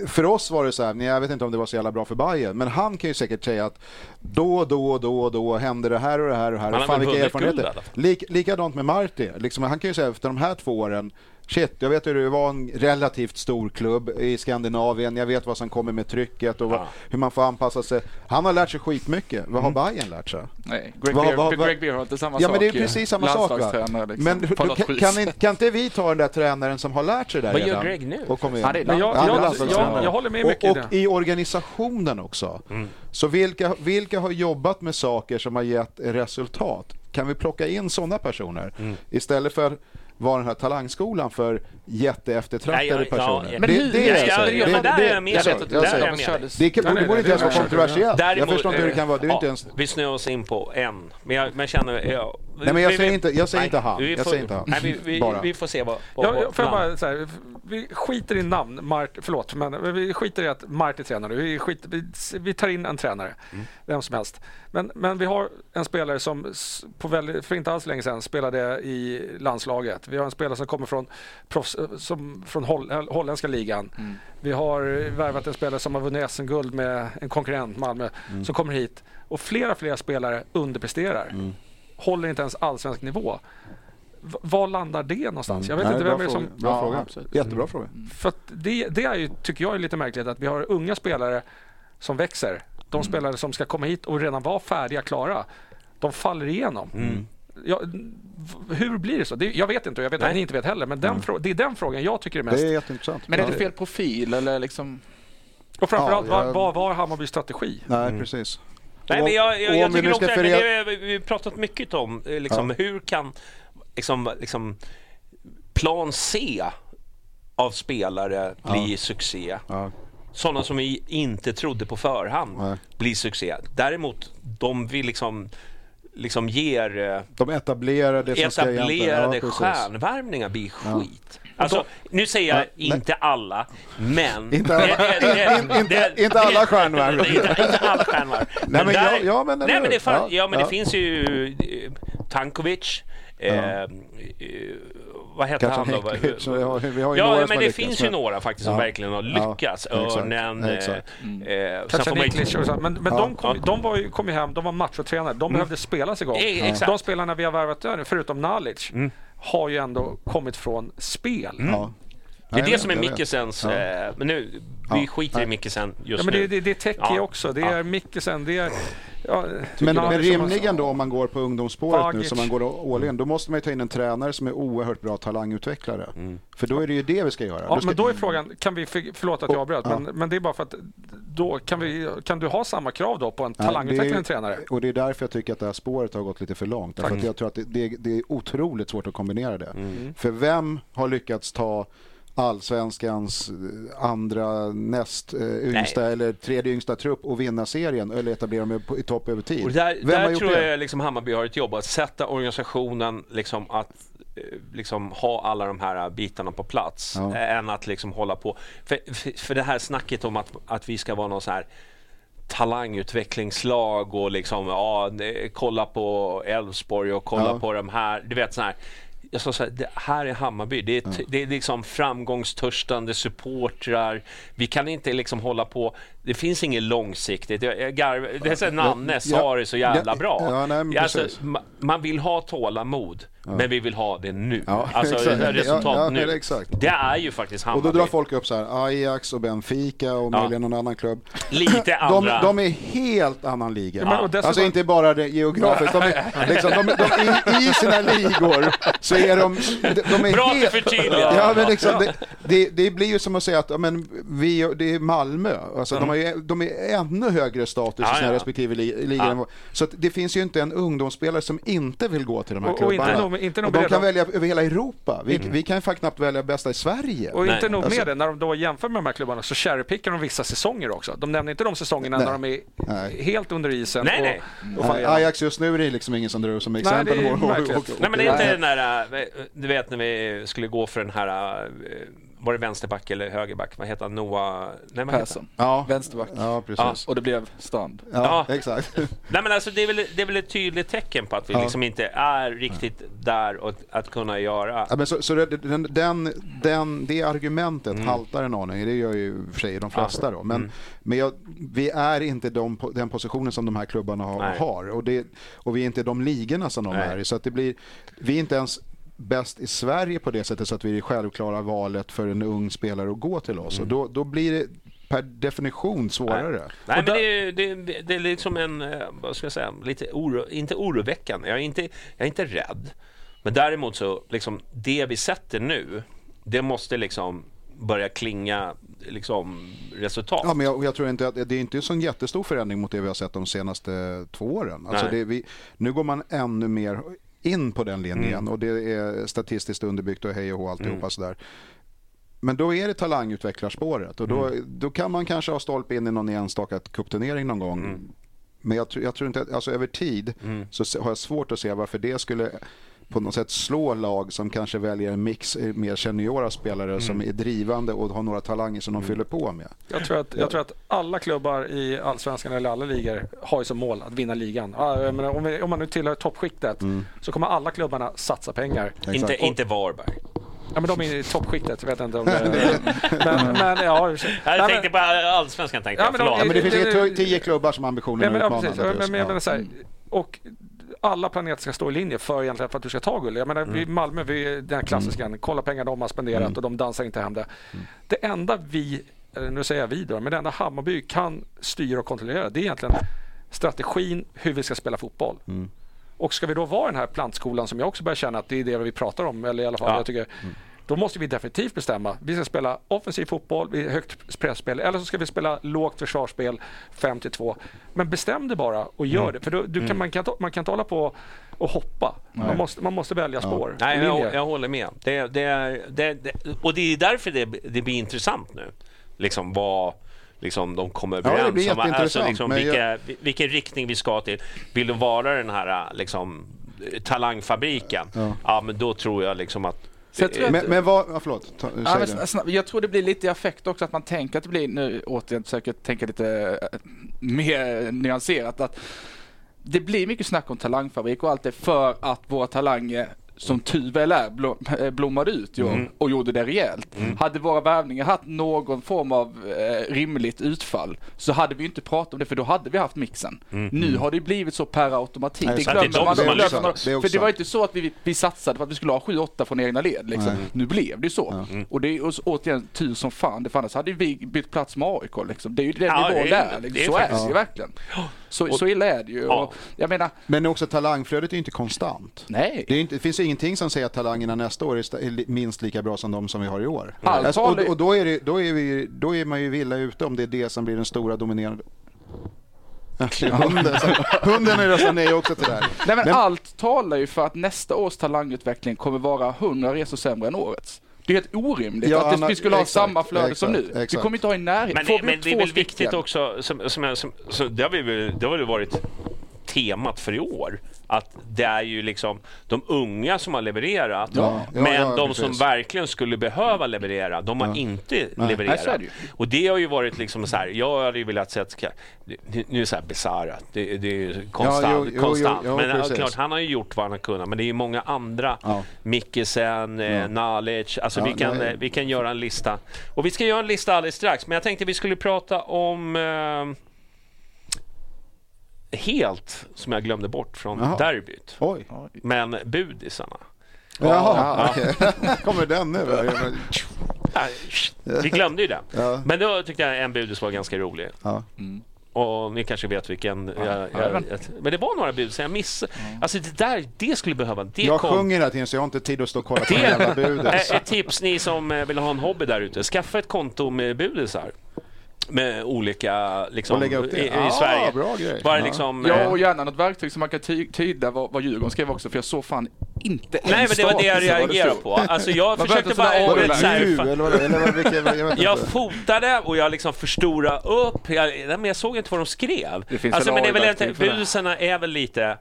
För oss var det så här, jag vet inte om det var så jävla bra för Bayern, men han kan ju säkert säga att då, då, då, då hände det här och det här och det här. Han och har fan vilka erfarenheter. Lik, likadant med Marti. Liksom, han kan ju säga efter de här två åren, Shit, jag vet hur det var en relativt stor klubb i Skandinavien. Jag vet vad som kommer med trycket och vad, Ja. hur man får anpassa sig. Han har lärt sig skitmycket. Vad har Bayern lärt sig? Nej, Greg, Vad- Beer, vad- vad- Greg Beer har inte samma Ja sak. men det är ju. precis samma sak liksom, Men något kan, kan, inte- kan inte vi ta den där tränaren som har lärt sig det där Vad gör redan? Greg nu? Och kommer Ja, det är men jag, är jag, jag, jag håller med mycket i och, och i organisationen också. Mm. Så vilka, vilka har jobbat med saker som har gett resultat? Kan vi plocka in sådana personer? Mm. Istället för vara den här talangskolan för jätteeftertraktade personer. ja. Men det, hur- det, det- är Där jag med dig. Det, borde inte ens vara kontroversiellt. Jag förstår inte hur det kan vara. Vi snöar oss in på en. Men jag känner... Nej, men jag säger inte- jag säger nej, inte han. vi Jag får- säger inte han. Nej, vi, vi, Bara. vi får se vad... vad Ja, får jag bara, så här, vi skiter i namn, Mart, förlåt, men vi skiter i att Mart är tränare. Vi, skiter, vi, vi tar in en tränare, Mm. vem som helst. Men, men vi har en spelare som på väldigt, för inte alls länge sedan spelade i landslaget. Vi har en spelare som kommer från, proffs, som, från holl, holländska ligan. Mm. Vi har värvat en spelare som har vunnit SM-guld med en konkurrent, Malmö, Mm. som kommer hit. Och flera, flera spelare underpresterar. Mm. Håller inte ens allsvensk nivå. V- var landar det någonstans? Jag vet Nej, inte vem det är som... Bra Ja, fråga. absolut. Jättebra fråga. För att det, det är ju, tycker jag är lite märkligt att vi har unga spelare som växer. De spelare som ska komma hit och redan vara färdiga, klara. De faller igenom. Ja, v- hur blir det så? Det, jag vet inte och jag vet att ni inte vet heller. Men den frå- det är den frågan jag tycker är mest... Det är jätteintressant. Men är Ja. det fel profil eller liksom? Och framförallt, Ja, jag- vad, var Hammarbys strategi? Nej, precis. Nej, men jag, jag, jag vi tycker också att det, förena- det, vi har pratat mycket om eh, liksom, hur kan liksom, liksom, plan C av spelare bli succé? Ja. Sådana som vi inte trodde på förhand Nej. blir succé. Däremot, de vi liksom, liksom ger eh, De etablerade som ska etablerade ja, stjärnvärvningar blir skit. Alltså, nu säger jag Ja, inte alla, men... Inte alla- Det- det- inte- inte- det- inte alla stjärnvärvningar. Inte, inte alla stjärnvärvningar. Nej, men ja, ja, men nej, men det, fan, Ja, ja, men ja. det finns ju eh, Tankovic. Eh, eh, vad heter Kanske han då? Så vi har- vi har ju ja, men det lyckats, finns ju men- några faktiskt som Ja. verkligen har Ja, lyckats. exakt, Örnen. eh, exakt. eh, ju- Niklic och så. Men, men Ja. de, kom, Ja. de var ju, kom ju hem, de var machotränare. De behövde spelas igång. Eh, exakt. De spelarna vi har värvat där, förutom Nalic, har ju ändå kommit från spel. Ja. Det är det som är. Ja. Eh, men nu, vi Ja. skiter i Nej. Mikkelsen just Ja, men nu. det, det, det är Teki Ja. också. Det Ja. är Mikkelsen. Det är... Ja, Men, men rimligen då om man går på ungdomsspåret nu Vagic. som man går in, då måste man ju ta in en tränare som är oerhört bra talangutvecklare. För då är det ju det vi ska göra. Ja, Då ska- men då är frågan, kan vi, för, förlåt att jag avbröt, Ja. men, men det är bara för att då kan, vi, kan du ha samma krav då på en Ja, talangutvecklande tränare? Och det är därför jag tycker att det här spåret har gått lite för långt. Därför att jag tror att det, det, det är otroligt svårt att kombinera det. För vem har lyckats ta allsvenskans eh, andra näst eh, yngsta Nej. eller tredje yngsta trupp och vinna serien eller etablera på- i topp över tid? Och där, Vem där tror det? jag liksom Hammarby har ett jobb att sätta organisationen, liksom att eh, liksom ha alla de här bitarna på plats Ja. än att liksom hålla på. För, för, för det här snacket om att, att vi ska vara någon så här talangutvecklingslag och liksom, ja, kolla på Elfsborg och kolla Ja. på de här. Du vet så här. Jag sa så här, det här är Hammarby. Det är, t- det är liksom framgångstörstande supportrar. Vi kan inte liksom hålla på. Det finns inget långsiktigt. Jag, jag garv, det är så Nanne sa det så jävla Ja, bra. ja, nej, men Alltså, ma- man vill ha tålamod, men vi vill ha det nu. Ja, alltså exakt. resultat Ja, ja, nu. exakt. Det är ju faktiskt Och Hammarby. då drar folk upp så här, Ajax och Benfica och Ja. möjligen någon annan klubb. Lite De, andra. de är helt annan liga. men och dessutom- Alltså inte bara det geografiskt, de är, liksom, de, de, i, i sina ligor så är de, de, de är Bra att helt... förtydligar. Ja, men liksom, det, det, det blir ju som att säga att ja, men vi, det är Malmö, alltså, de, har ju, de är ännu högre status Ja, i sina ja. respektive li, ligor. Ja. Så att det finns ju inte en ungdomsspelare som inte vill gå till de här Och- och inte klubbarna. nog- inte nog och de kan välja över hela Europa. Vi, vi kan ju knappt välja bästa i Sverige. Och Nej, inte nog alltså- med det, när de då jämför med de här klubbarna så cherrypickar de vissa säsonger också. De nämner inte de säsongerna Nej. när de är Nej. helt under isen Nej, och, nej. och Nej. Ajax just nu är det liksom ingen som drar som exempel. det är Och- och- verkligen. och- och- Nej men det är inte Nej. den där, äh, du vet när vi skulle gå för den här, äh, var det vänsterback eller högerback? Vad heter han? Noah? Nej, vad heter Persson. Ja, Vänsterback. ja precis. Och det blev Strand. Ja, Ja. exakt. Nej men alltså det är väl, det är väl ett tydligt tecken på att vi Ja. liksom inte är riktigt där och att kunna göra. Ja, men så, så det, den, den, den, det argumentet Mm. haltar en aning, det gör ju för sig de flesta då. Men, men jag, vi är inte de, den positionen som de här klubbarna har, Nej. har. Och, det, och vi är inte de ligorna som de Nej. är i. Så att det blir, vi är inte ens bäst i Sverige på det sättet så att vi är det självklara valet för en ung spelare att gå till oss. Och då, då blir det per definition svårare. Nej, men det är, det, är, det är liksom en, eh, vad ska jag säga, lite oro, inte oroväckande. Jag är inte, jag är inte rädd. Men däremot så, liksom, det vi sätter nu, det måste liksom börja klinga liksom, resultat. Ja, men jag, jag tror inte att det är inte en sån jättestor förändring mot det vi har sett de senaste två åren. Alltså Nej. det, vi, nu går man ännu mer in på den linjen Mm. och det är statistiskt underbyggt och hej och hå alltihopa sådär. Men då är det talangutvecklarspåret och då, Mm. då kan man kanske ha stolpe in i någon enstaka cupturnering någon gång. Mm. Men jag, tror- jag tror inte alltså över tid så se- har jag svårt att se varför det skulle på något sätt slå lag som kanske väljer en mix eh, mer seniora spelare som Mm. är drivande och har några talanger som de fyller på med. Jag tror, att, jag tror att alla klubbar i allsvenskan eller alla ligor har ju som mål att vinna ligan. Ja, menar, om, vi, om man nu tillhör toppskiktet så kommer alla klubbarna satsa pengar. inte, Exakt. inte Varberg. Ja, men de är i toppskiktet, jag vet inte om det men, men ja, och. Jag tänkte på allsvenskan, tänkte Ja, jag. men de-. Ja, men det finns tio klubbar som Nej, men, att ja, utmana. precis. Ja, men, men, menar så här, Mm. och alla planeter ska stå i linje för, egentligen för att du ska ta guld. Jag menar, vi i Malmö, vi, den här klassiska, Mm. kolla pengar de har spenderat och de dansar inte hem det. Det enda vi, nu säger jag vi då, men det enda Hammarby kan styra och kontrollera det är egentligen strategin hur vi ska spela fotboll. Mm. Och ska vi då vara den här plantskolan som jag också börjar känna att det är det vi pratar om, eller i alla fall Ja. jag tycker Mm. Då måste vi definitivt bestämma. Vi ska spela offensiv fotboll, vi högt pressspel eller så ska vi spela lågt försvarsspel 5 till 2. Men bestäm det bara och Mm. gör det. För då, du kan, man, kan, man kan inte hålla på och hoppa. Man måste, man måste välja spår. Nej, och linje. jag, jag håller med. Det, det är, det, det, och det är därför det, det blir intressant nu. Liksom vad liksom, de kommer överens blir om. Alltså, liksom, vilka, vilken riktning vi ska till. Vill de vara den här liksom, talangfabriken, ja. men då tror jag liksom att jag Men, men vad, ja, förlåt, ta, Ja, men jag tror det blir lite i affekt också att man tänker att det blir, nu återigen försöker jag tänka lite eh, mer nyanserat, att det blir mycket snack om talangfabrik och allt det för att våra talanger som tur väl är blo- blommade ut ju, Mm. och gjorde det rejält. Hade våra värvningar haft någon form av eh, rimligt utfall så hade vi inte pratat om det för då hade vi haft mixen. Nu har det blivit så per automatik. Nej, Det det glömmer man. som det man. Det är För också det var inte så att vi, vi satsade på att vi skulle ha 7-8 från egna led. Liksom. Nu blev det ju så. Och det är ju återigen tur som fan. Det för annars hade vi bytt plats med AIK. Liksom. Det är ju den Ja, nivån det är- där. Liksom. det är så är det ju verkligen. Så, så illa är det ju. Ja. Och jag menar, Men också talangflödet är ju inte konstant. nej. Det, är inte, det finns ingenting som säger att talangerna nästa år är, minst lika bra som de som vi har i år. Allt Alltså, och ju- och då, är det, då, är vi, då är man ju villa ute om det är det som blir den stora dominerande... Hunden, hunden är röstar nej också till det här. Nej, men Men- allt talar ju för att nästa års talangutveckling kommer vara 100 resor sämre än årets. Det är helt orimligt Ja, att det, vi skulle ha exakt, samma flöde som nu. exakt, Vi exakt. kommer inte ha i närheten. Men, men det är väl stycken- viktigt också, som, som, jag- som, som, det, har vi, väl- det har väl varit temat för i år. Att det är ju liksom de unga som har levererat, Ja, ja, men ja, de precis. som verkligen skulle behöva leverera, de har inte levererat. Nej, så är det. Och det har ju varit liksom så här, jag hade ju velat se att, nu är det så här bisarra, det, det är ju konstant. jo, jo, konstant. jo, jo, men precis. klart, han har ju gjort vad han har kunnat, men det är ju många andra, Ja. Mickisen, eh, Nalic, alltså Ja, vi, kan, nej. eh, vi kan göra en lista. Och vi ska göra en lista alldeles strax, men jag tänkte vi skulle prata om eh, helt, som jag glömde bort från Jaha. derbyt. Oj. Men budisarna. Jaha, okej. Kommer den nu? Vi glömde ju det. Ja. Men då tyckte jag en budis var ganska rolig. Ja. Och ni kanske vet vilken. Jag, jag, jag, men det var några bud som jag missade. Alltså det där, det skulle behöva. Det Jag kom. sjunger hela tiden så jag har inte tid att stå och kolla på Det den jävla budet. ett tips ni som eh, vill ha en hobby där ute. Skaffa ett konto med budisar. Med olika liksom, Och lägga upp det. i, i Ah, Sverige. bra grej. Bara Ja. liksom, Ja, eh, och gärna något verktyg som man kan ty- tyda vad, vad Djurgården skrev också, för jag såg fan inte en Nej men det var det jag reagerade på. Alltså jag Man försökte bara... vet, så här, jag fotade och jag liksom förstora upp. Jag, men jag såg inte vad de skrev. Det finns alltså, men det är väl budisarna är väl lite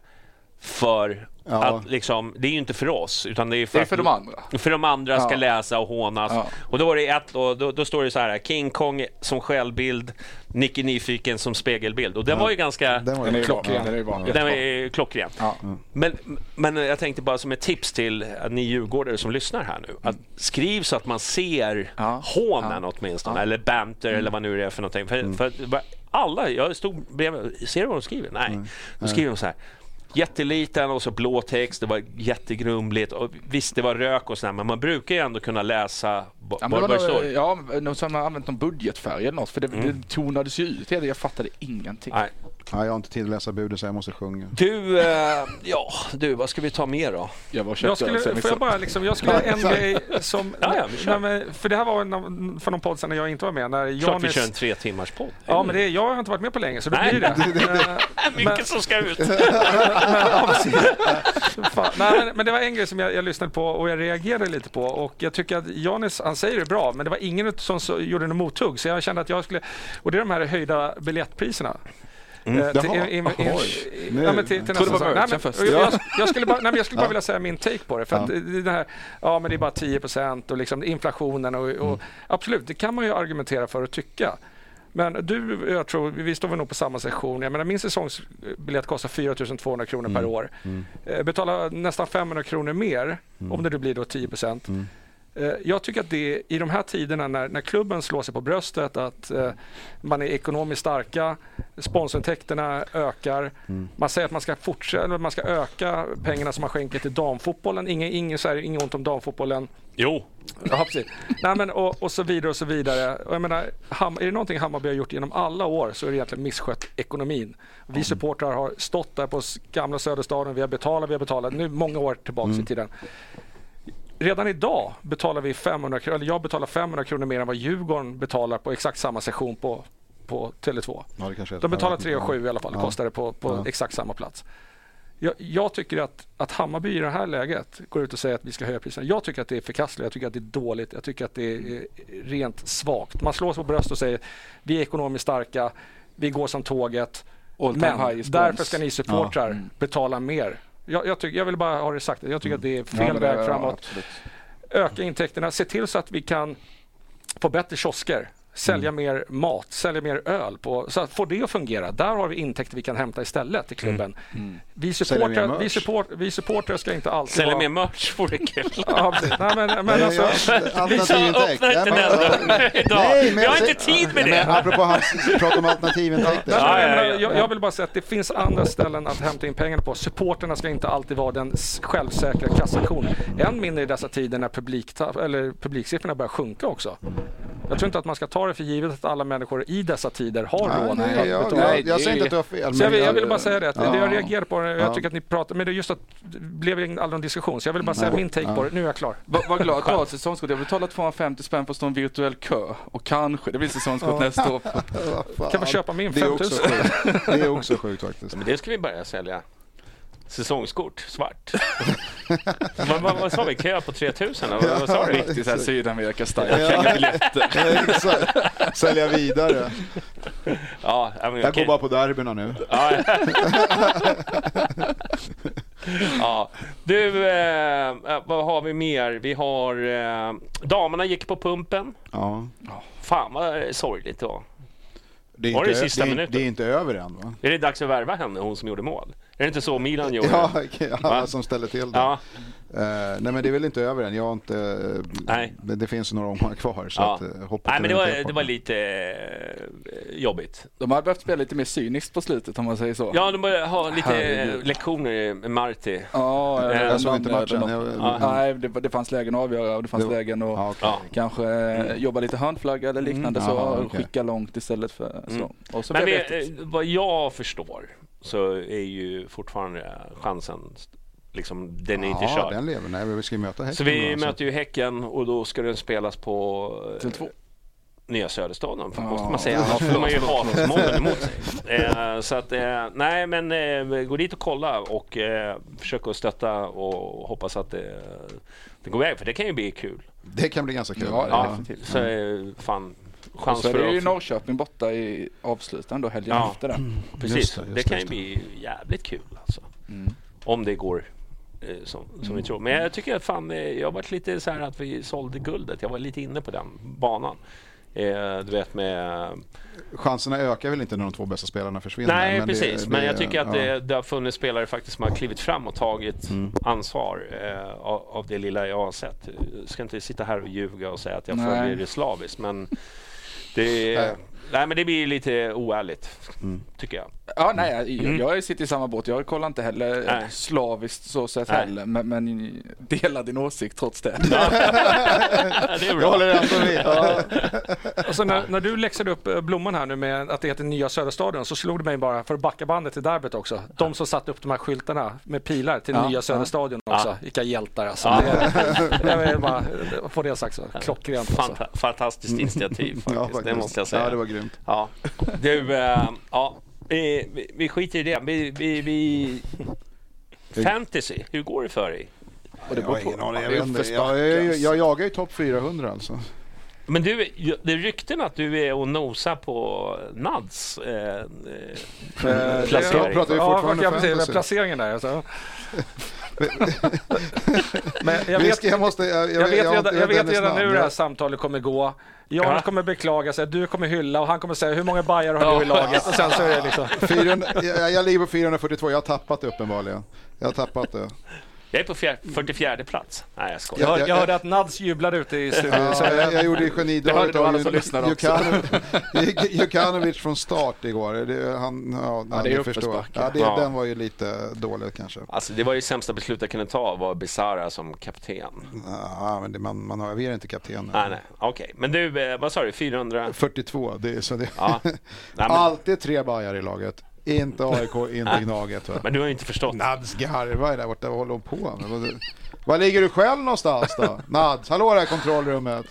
för Ja. att liksom, det är ju inte för oss utan det är för, Det är att- för de andra. För de andra ska Ja. läsa och hånas. Ja. Och då var det ett och då, då står det så här King Kong som självbild, Nicky Nyfiken som spegelbild. Och den var ju ganska... Den var ju klockren. Den är. Den klockren. Ja. Men, men jag tänkte bara som ett tips till ni djurgårdare som lyssnar här nu. Att skriv så att man ser Ja. hånen åtminstone, eller banter eller vad nu det är för någonting. För, för att bara- alla, jag stod bredvid, ser du vad de skriver? Nej. Då skriver de så här. Jätteliten och så blå text, det var jättegrumligt. Och visst, det var rök och sådär, men man brukar ju ändå kunna läsa vad, Ja, men vad det det var står. nog, ja, någon som har använt någon budgetfärg eller något, för det, det tonades ju ut. Jag fattade ingenting. Nej. Ja, jag har inte tid att läsa budet så jag måste sjunga. Du, eh, ja, du, vad ska vi ta mer då? Jag var Jag skulle, sen, får jag liksom. bara liksom, jag skulle en grej som... Ja, ja, nej, men, för det här var en, för någon podd sen när jag inte var med. När Klart vi kör en tre timmars podd. Ja, men det, jag har inte varit med på länge så då Nej. blir det. Eh, Mycket som ska ut. men, men det var en grej som jag, jag lyssnade på och jag reagerade lite på och jag tycker att Janis, han säger det bra, men det var ingen som gjorde något mothugg så jag kände att jag skulle, och det är de här höjda biljettpriserna. Eh, till- Jaha. in- in- in- ja, men till, till Trodde nästa det var säsong. Nej, men, jag, skulle bara, nej, men jag skulle bara vilja säga min take på det. För att det, här, ja men det är bara 10 procent och liksom inflationen och, och absolut, det kan man ju argumentera för och tycka. Men du, jag tror, vi står väl nog på samma sektion. Jag menar, min säsongsbiljett kostar 4 200 kronor per år. Eh, Betala nästan 500 kronor mer, om det nu blir då 10 procent. Eh, Jag tycker att det i de här tiderna när, när klubben slår sig på bröstet att eh, man är ekonomiskt starka, sponsorintäkterna ökar, man säger att man ska fortsätta, eller man ska öka pengarna som man skänker till damfotbollen. Ingen, ingen, så här, inget ont om damfotbollen. Jo, Ja, precis. Nej, men, och, och så vidare och så vidare. Och jag menar, Ham, är det någonting Hammarby har gjort genom alla år så är det egentligen misskött ekonomin. Vi supportrar har stått där på gamla Söderstaden, vi har betalat, vi har betalat, nu många år tillbaka i tiden. Redan idag betalar vi 500 kronor, eller jag betalar 500 kronor mer än vad Djurgården betalar på exakt samma session på, på Tele2. Ja, De betalar ja, 3 och 7 i alla fall, ja. kostar det på, på Ja. exakt samma plats. Jag, jag tycker att, att Hammarby i det här läget går ut och säger att vi ska höja priserna. Jag tycker att det är förkastligt, jag tycker att det är dåligt, jag tycker att det är rent svagt. Man slår sig på bröstet och säger vi är ekonomiskt starka, vi går som tåget. Men därför ska ni supportrar Mm. betala mer. Jag, jag, tycker, jag vill bara ha det sagt, jag tycker att det är fel Ja, det- väg framåt. absolut. Öka intäkterna, se till så att vi kan få bättre kiosker, sälja mer mat, sälja mer öl. På, så att få det att fungera. Där har vi intäkter vi kan hämta istället i klubben. Vi, Sälja mer supportrar, vi, support, vi supportrar ska inte alltid sälja vara... mer merch vore kul. Ja, precis. Nej, men, men alltså, Vi sa öppna inte den dörren idag. Nej, men Vi har jag inte tid med Nej, men det. Apropå hans prat om alternativintäkter. Nej, Ja. Jag, jag vill bara säga att det finns andra ställen att hämta in pengarna på. Supporterna ska inte alltid vara den självsäkra kassationen. Än mindre i dessa tider när publikta- eller publiksiffrorna börjar sjunka också. Jag tror inte att man ska ta det för givet att alla människor i dessa tider har Nej, råd nej, att jag, betala. jag, jag säger inte att du har fel. Så jag, vill, jag vill bara säga det, att Ja. det jag reagerar på, jag Ja. tycker att ni pratar, men det är just att det blev aldrig någon diskussion, så jag vill bara säga min take på det. Nu är jag klar. Var, var glad att du har ett säsongskort. Jag betalar 250 spänn för att stå i en virtuell kö. Och kanske det blir säsongskort nästa år. Kan vi köpa min Det är också 5000? sjukt. Det är också sjukt faktiskt. Men det ska vi börja sälja. Säsongskort, svart. vad, vad, vad sa vi? Kö på 3000? eller Vad, vad sa du? Riktigt så här Sydamerika-style. Ja. Kränga biljetter. Sälja vidare. Ja, ja, men Jag okej. går bara på derbyna nu. Ja. ja. Du, eh, vad har vi mer? Vi har... Eh, damerna gick på pumpen. Ja. Fan vad sorgligt då. Det är, Var det inte, sista det, är, minuten? det är inte över än va? Är det dags att värva henne, hon som gjorde mål? Är det inte så Milan gjorde? Ja, Va? alla som ställer till det. Ja. Eh, nej men det är väl inte över än. Jag har inte... Nej. Det, det finns några omgångar kvar så Ja. att, hoppas Nej, men det var, det var lite eh, jobbigt. De hade behövt spela lite mer cyniskt på slutet om man säger så. Ja, de började ha lite Herregud. lektioner med Marti. Ja, jag jag såg inte matchen. Jag, Ja. Nej, det, det fanns lägen att avgöra och det fanns Det lägen att Ja, okej. Ja. kanske eh, jobba lite hörnflagga eller liknande Mm. så. Och okej. Skicka långt istället för så. Mm. Och så Men det eh, vad jag förstår så är ju fortfarande chansen, liksom, den är inte ja, körd. den lever. Nej, vi ska ju möta Häcken. Så vi då, möter ju Häcken och då ska den spelas på eh, Tele2. Nya Söderstaden, Ja. måste man säga. Annars får man ju hatmålen emot sig. Eh, så att, eh, nej men eh, gå dit och kolla och eh, försök att stötta och hoppas att det, det går väg, för det kan ju bli kul. Det kan bli ganska kul. Ja, Ja, så eh, fan, Och chans så är det för ju att... Norrköping borta i avslutande då helgen Ja. efter det. Precis, Just det, det, just kan det, ju just bli jävligt kul alltså. Mm. Om det går eh, som, som vi tror. Men jag tycker att fan, eh, jag har varit lite så här att vi sålde guldet. Jag var lite inne på den banan. Eh, du vet med... Chanserna ökar väl inte när de två bästa spelarna försvinner. Nej, men det- precis. det- men jag tycker att ja. det, det har funnits spelare faktiskt som har klivit fram och tagit Mm. ansvar eh, av, av det lilla jag har sett. Jag ska inte sitta här och ljuga och säga att jag följer det slaviskt, men det, Nej. men det blir lite oärligt, Mm. tycker jag. Ja, nej, jag, Mm. jag sitter i samma båt. Jag kollar inte heller Nej. slaviskt så sett Nej. heller. Men, men delar din åsikt trots det. det är Jag bra. håller ändå med. Alltså när, när du läxade upp eh, blomman här nu med att det heter Nya Söderstadion så slog det mig bara, för att backa bandet till derbyt också, de som satte upp de här skyltarna med pilar till Ja, Nya ja. Söderstadion också, vilka hjältar alltså. Ja. Det, jag vill bara få det sagt så, klockrent alltså. Fanta- fantastiskt initiativ faktiskt, Ja, det faktiskt. måste jag säga. Ja, det var grymt. Ja. Du, eh, ja, vi, vi, vi skiter i det. Vi, vi, vi... Fantasy, hur går det för dig? Och det Jag har ingen aning. Ja, Jag, jag, jag, alltså. jag jagar ju topp 400 alltså. Men du, det är rykten att du är och nosar på Nads eh, eh, Jag placering. pratar Ja, fortfarande jag precis, fantasy. placeringen där alltså. Men jag vet, jag måste... Jag, jag vet redan, jag vet redan nu hur det här Jag- samtalet kommer gå. Jonas Ja. kommer beklaga sig, du kommer hylla och han kommer säga hur många bajar har du i laget? Och sen så är det liksom... 400, jag, jag ligger på 442, jag har tappat det uppenbarligen. Jag har tappat det. Jag är på fjär, 44 plats. Nej, jag skojar. Jag, hör- jag- jag hörde att Nads jublade ute i studion. Ja, jag, jag gjorde genidraget av. Jukanovic- från start igår. Det, han, ja, Ja, det är förstår. Ja, det, Ja. Den var ju lite dålig kanske. Alltså, det var ju sämsta beslut jag kunde ta, var Bizarra som kapten. Ja, men det, man, man har, vi är inte kapten. Nej, nej, okej. Men du, eh, vad sa du? 400? 42, det så det. Ja. Nej, men, Alltid tre bajar i laget. Inte AIK, inte Gnaget. Va? men du har ju inte förstått. Nads garvar är där borta, vad håller hon på med? Var ligger du själv någonstans då? Nads, hallå där kontrollrummet.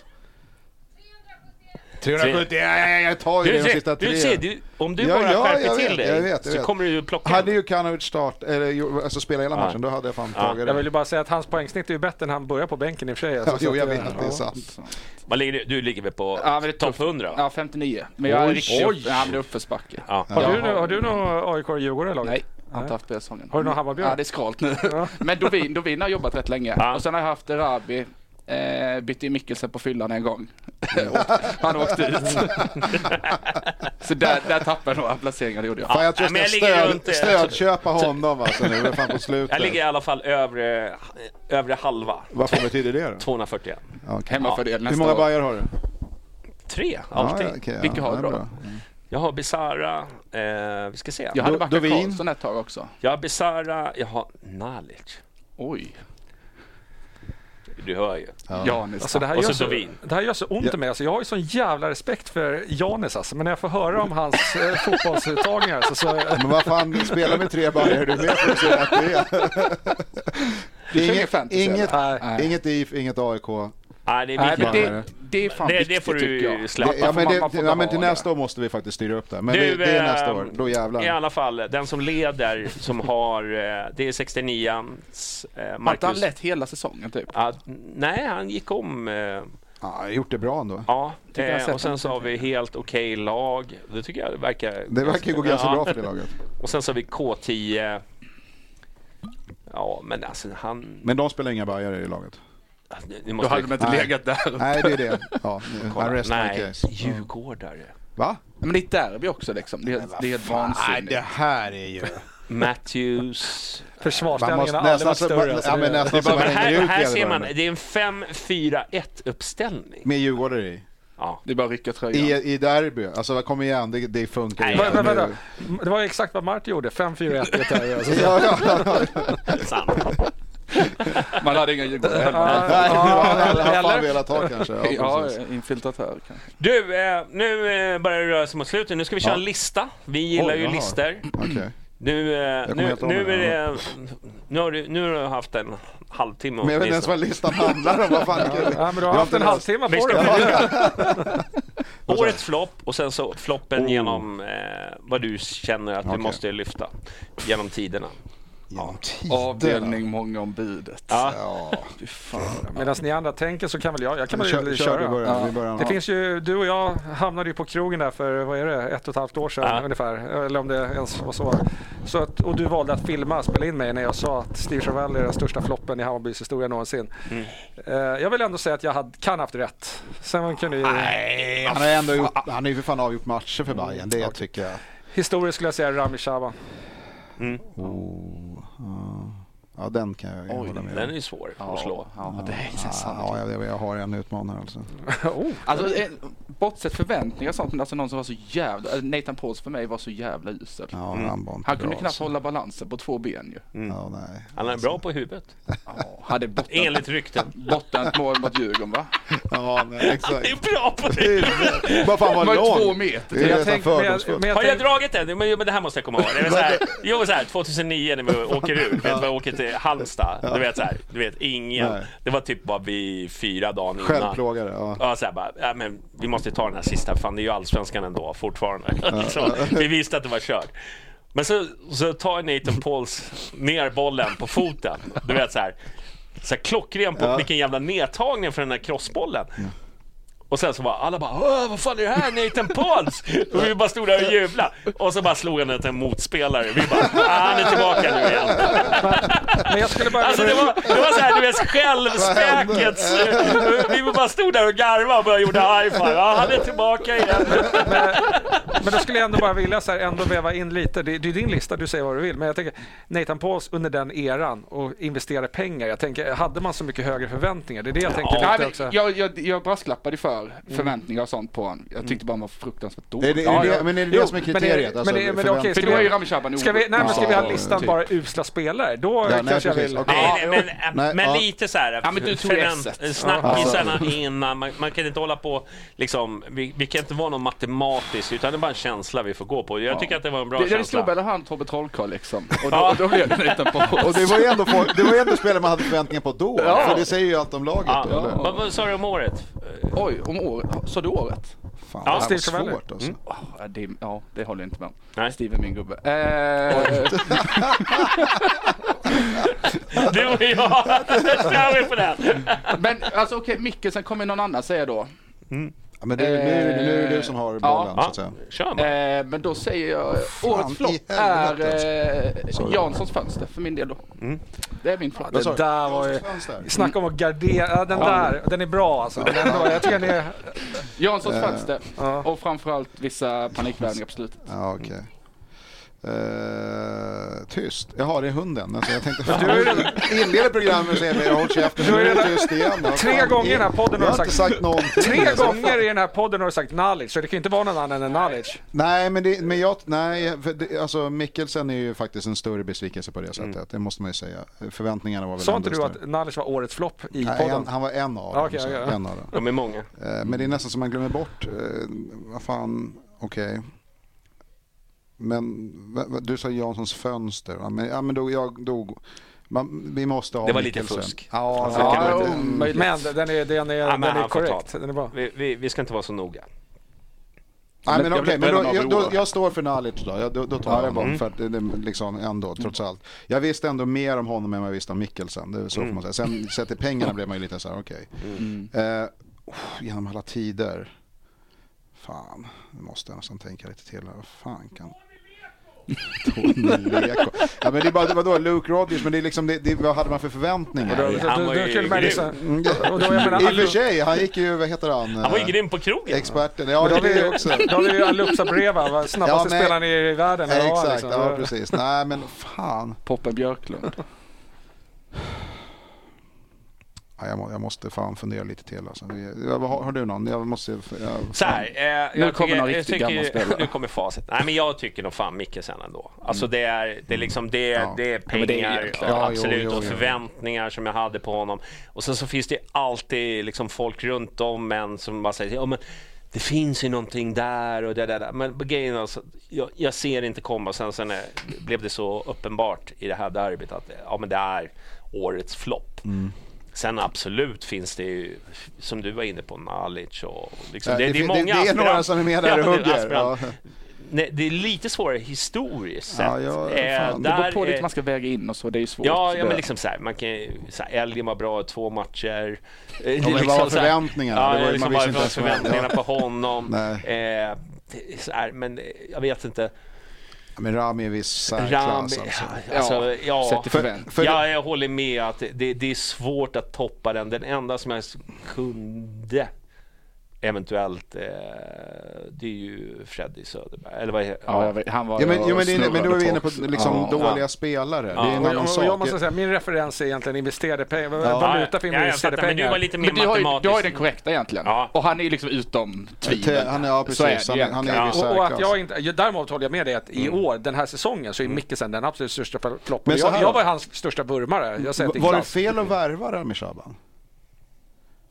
370, ja, ja, ja, jag tar ju Du, det de sista tre. du ser, du, om du Ja, bara ja, skärper jag till vet, dig jag vet, jag så vet. kommer du plocka Hade ju Kanovic start, eller alltså spela hela Ja. matchen, då hade jag fan Ja. tagit Jag det. vill ju bara säga att hans poängsnitt är ju bättre än han börjar på bänken i och för sig. Ja, Alltså, så jo, jag vet det är ja. sant. Vad ligger du? Du ligger väl på Ja, topp tufft. 100? Ja, 59. Men jag är riktigt upp, ja, är uppförsbacke. Ja. Har, Ja. du, har du någon AIK och Djurgården i laget? Nej, jag har inte haft. Har du någon Hammarby? Ja, det är skralt nu. Men Dovin, Dovin har jobbat rätt länge. Ja. Och sen har jag haft Rabi. Eh, bytte Mikkelsen på fyllan en gång. Han åkte ut. så där, där tappade jag några placeringar, det gjorde jag. Fan, jag tror Ja, jag ska stöd, runt, eh, stödköpa honom alltså nu, fan på slutet. Jag ligger i alla fall övre, övre halva. Vad betyder det då? 241. Okej. Hemmafördel Hur nästa många bajar har du? Tre, alltid. Ja, ja, Vilka har du då? bra. Jag har Bizarra, eh, vi ska se. Jag hade Backa. Karlsson ett tag också. Jag har Bizarra, jag har Nalic. Oj. Du hör ju. Janis. Alltså det, här Och gör så så, Dovin. det här gör så ont i mig. Alltså jag har ju sån jävla respekt för Janis alltså. Men när jag får höra om hans eh, fotbollsuttagningar så, så Men vad fan, spela med tre är du med på att säga att det är? Det är inget, inget? Nej. inget IF, inget AIK. Nej, det är Nej, viktigt. men det, det är fan Det- det viktigt får du släppa. Ja, men, Man- det, man får ja, men till det. nästa år måste vi faktiskt styra upp det. Men Du, det, det är eh, nästa år, då jävlar. I alla fall, den som leder, som har, eh, det är 69ans eh, Har inte han Marcus. lett hela säsongen typ? Nej, han gick om. Eh, Ja, har gjort det bra ändå. ja, har eh, och sen så har vi helt okej lag. Det tycker jag verkar... Det verkar gå ganska Ja. bra för det laget. Och sen så har vi K10. Ja, men alltså han... Men de spelar inga bajare i laget. Ni Då måste hade de inte Nej. legat där. Nej, det är det. Ja, kolla. I rest my Nej, case. djurgårdare. Va? Men det är ett derby också liksom. Det är, det är helt vansinnigt. här är ju... Matthews. Man Försvarsställningen måste har aldrig nästan varit så, större. ja, alltså, men det- nästan så man Men hänger här, ut här ser man, vederbörande. det är en 5-4-1 uppställning. Med djurgårdare i. Ja. Det är bara att rycka tröjan. I, I derby. Alltså kom igen, det, det funkar Nej, inte. Men, men, Nu-. Det var ju exakt vad Martin gjorde, 5-4-1 i ett derby, alltså. Ja, ja, ja. Sant. Man hade inga djurgårdare heller. Ja, Nej, han hade han fan velat ha kanske. Ja, Ja, precis. infiltratör kanske. Du, eh, nu eh, börjar det röra sig mot slutet. Nu ska vi köra Ja. en lista. Vi gillar Oj, ju jaha. listor. Okej. Nu, eh, kommer nu, nu, är det, nu, har du, nu har du haft en halvtimme Men jag vet inte ens vad listan handlar om. Vad fan Ja, men du har haft en halvtimme Vi på ska dig. Årets flopp och sen så floppen Oh. genom eh, vad du känner att du måste lyfta genom tiderna. Genom tiderna. Avdelning många om budet. Ja. Ja. Medan ni andra tänker så kan väl jag, jag kan väl Kör, kör, vi köra. börjar. Vi börjar. Det finns ju, du och jag hamnade ju på krogen där för, vad är det, ett och ett halvt år sedan Ja. ungefär. Eller om det ens var så. så att, och du valde att filma, spela in mig när jag sa att Steve Charvel är den största floppen i Hammarbys historia någonsin. Mm. Eh, jag vill ändå säga att jag hade, kan haft rätt. Sen kan ni, Nej, han har ändå gjort, han har ju för fan avgjort matcher för Bayern. Det tycker jag. historiskt skulle jag säga Rami Shaban. Oh, uh, ja. den kan jag Oj, hålla med Den är om. ju svår Ja, att slå. ja, det är sant. Ja, jag, jag har en utmanare alltså. oh. Alltså, eh, bortsett förväntningar och sånt, men alltså någon som var så jävla... eh, Nathan Pauls för mig var så jävla usel. Ja, Mm. han var inte Han kunde bra, knappt alltså. hålla balansen på två ben ju. Ja, nej. Han är bra på huvudet. Ja, hade botten, Enligt rykten. botten ett mål mot Djurgården va? Ja, nej, exakt. Han är bra på det. Vad fan var var ju två lång? meter. Det är Jag tänkte- men jag- men jag Har jag dragit den? Men, men det här måste jag komma ihåg. Det är så här, jo, så här, 2009 när vi åker ut, vet, vi åker till Halmstad. Du vet så här, du vet ingen. Nej. Det var typ bara vi fyra dagar innan. Självplågare, ja. Ja, så här bara, ja, men vi måste ta den här sista, fan det är ju allsvenskan ändå fortfarande. så, vi visste att det var kört. Men så, så tar Nathan Pauls ner bollen på foten. Du vet så här, så här klockren på Ja. vilken jävla nedtagning för den här crossbollen. Och sen så var alla bara Åh, vad fan är det här Nathan Pauls? Och vi bara stod där och jublade. Och så bara slog han till en motspelare. Vi bara, ah, han är tillbaka nu igen. Men jag skulle bara Alltså det var, det var såhär, du vet självspäkets... Vi bara stod där och garvade och bara gjorde high five. Ja, han är tillbaka igen. Men då skulle jag ändå bara vilja så här, ändå väva in lite. Det, det är din lista, du säger vad du vill. Men jag tänker Nathan Pauls under den eran och investera pengar. Jag tänker, hade man så mycket högre förväntningar? Det är det jag tänker Nej, lite men också. jag, jag, jag brasklappade för förväntningar och sånt på honom. Jag tyckte bara han var fruktansvärt Är dålig. det, Ja, är det, ja. men är det Jo, det som är men det- kriteriet? alltså, men det- men det- okej, För ska då är ju Rami Shaban Ska vi, nej, men ska vi ha listan typ. bara usla spelare? Då Ja, nej, kanske jag precis. vill... Okej. Nej, men, Nej, men lite så här. Ja, men du tog förvänt-. Snackisarna innan. Man, man kan inte hålla på liksom. Vi, vi kan inte vara någon matematiskt utan det är bara en känsla vi får gå på. Jag tycker att det var en bra Det, det känsla. slog mellan han och Tobbe Trollkarl liksom. Och då, Ja. och då blev det en liten paus. Och det var ju ändå, det var ändå spelare man hade förväntningar på då. Ja. För det säger ju allt om laget. Vad sa du om året? Oj, om året. Sa du året? Fan, Ja, det här Steve var svårt alltså. Ja, det, ja, det håller jag inte med om. Nej. Steve är min gubbe. Eh, Du och jag. Kör vi på den. men alltså okej, Mikkelsen kommer någon annan säga då. Ja, men det, nu, nu är det du som har bollen, så Ja, att säga. kör bara. Eh, men då säger jag fan årets i flopp är helvete, eh, Janssons fönster för min del då. Det är min flopp. Det du? där var ju... Fönster. Snacka om att gardera. Ja, den där, den är bra alltså. Den är jag tycker den är... Janssons fönster. Ja. Och framförallt vissa panikvärvningar på slutet. Ja, okej. Eh, tyst. Jaha, det är hunden. Alltså, jag tänkte fan, Du är inleder programmet med att säga men jag håller käften. Nu är det tyst igen. Vad Tre fan, gånger i den här podden har du sagt... sagt någonting. Tre Alltså, gånger i den här podden har du sagt knowledge, så det kan ju inte vara någon annan än knowledge. Nej, men, det, men jag, nej, för det, alltså Mikkelsen är ju faktiskt en större besvikelse på det sättet. Det måste man ju säga. Förväntningarna var väl Sa inte du att knowledge var årets flopp i Nej, podden? en, han var en av dem. Okej, så, ja. en av dem. De är många. Eh, Men det är nästan som man glömmer bort. Eh, vad fan, okej. Men du sa Janssons fönster. Va? Men, ja, men då, jag, då, Man, vi måste ha Det var lite fusk. Ja, Alltså, mm. möjligt. Men den är, den är, Ja, den är korrekt. det. Den är bra. Vi, vi, vi ska inte vara så noga. Nej, men vet men då, jag, då, jag står för Nalic då. Jag, då, då tar Ja, det är jag bra. honom. För att det, det, liksom ändå, trots allt. Jag visste ändå mer om honom än vad jag visste om Mikkelsen. Det är så får man säga. Sen sett till pengarna blev man ju lite så här, okej. Eh, oh, genom alla tider. Fan, nu måste jag nästan tänka lite till. här. Vad fan kan... Tony Leko. Ja men det är bara, vadå, Luke Rodgers, men det är liksom, det, det, vad hade man för förväntningar? Han var ju grym. Mm, I och Alu- för sig, han gick ju, vad heter han? Han var ju grym på krogen. Experten, ja det vi är ju- också. Då har vi ju Aluxa Breva, va? snabbaste Ja, spelaren i världen. Exakt, liksom. ja precis. Nej men fan. Poppen Björklund. Ja, jag, må, jag måste fan fundera lite till alltså. Har, har du någon? Jag måste... Jag, Så här, eh, jag Nu kommer tycker- någon riktigt tycker- gammal spelare. Nu kommer facit. Nej, men jag tycker nog fan Mikkelsen ändå. Alltså det är, det är liksom det, Ja. det är Ja, men det är pengar. Ja, jo, absolut, jo, jo. och förväntningar som jag hade på honom. Och sen så finns det alltid liksom folk runt om en som bara säger ja, men det finns ju någonting där och det där. där. Men grejen alltså, jag, jag ser det inte komma. Sen, sen är, blev det så uppenbart i det här derbyt att ja, men det är årets flopp. Mm. Sen absolut finns det ju, som du var inne på, Nalic och liksom, Ja, det, det det är många det- det är några som är med där och Ja, det är hugger, ja. Nej, det är lite svårare historiskt sett. Ja, ja, Eh. Det beror på lite är- man ska väga in och så, det är ju svårt. Ja, ja men liksom så här, man kan så här, Elgin var bra i två matcher. Eh, är men vad var här- förväntningarna? Ja, Det var ju- liksom man visste inte förväntningarna ja. på honom. Nej. Eh, här, men eh, jag vet inte. Men Rami är viss Rami, särklass alltså. alltså, ja. I förvänt. För- ja, jag håller med att det, det är svårt att toppa den. Den enda som jag kunde eventuellt, eh, det är ju Freddy Söderberg. Eller vad är, Ja, vet, han var Ja, men, jo, men, det men då är vi inne på liksom Ja. dåliga spelare. Det är en annan jag, och sak. jag måste säga, min referens är egentligen investerade pengar. Ja. Valuta för ja, jag investerade fattar, men du pengar. var lite mer Men du har, ju, du har ju den korrekta egentligen. Ja. Och han är liksom utom tvivel. Han är, ja, precis. är- han är Ja. Och, och att jag inte, ja, däremot håller jag med dig att i år, den här säsongen, så är Mikkelsen den absolut största floppen. Jag, jag var hans största vurmare. Jag Var det fel att värva Rami Shaban?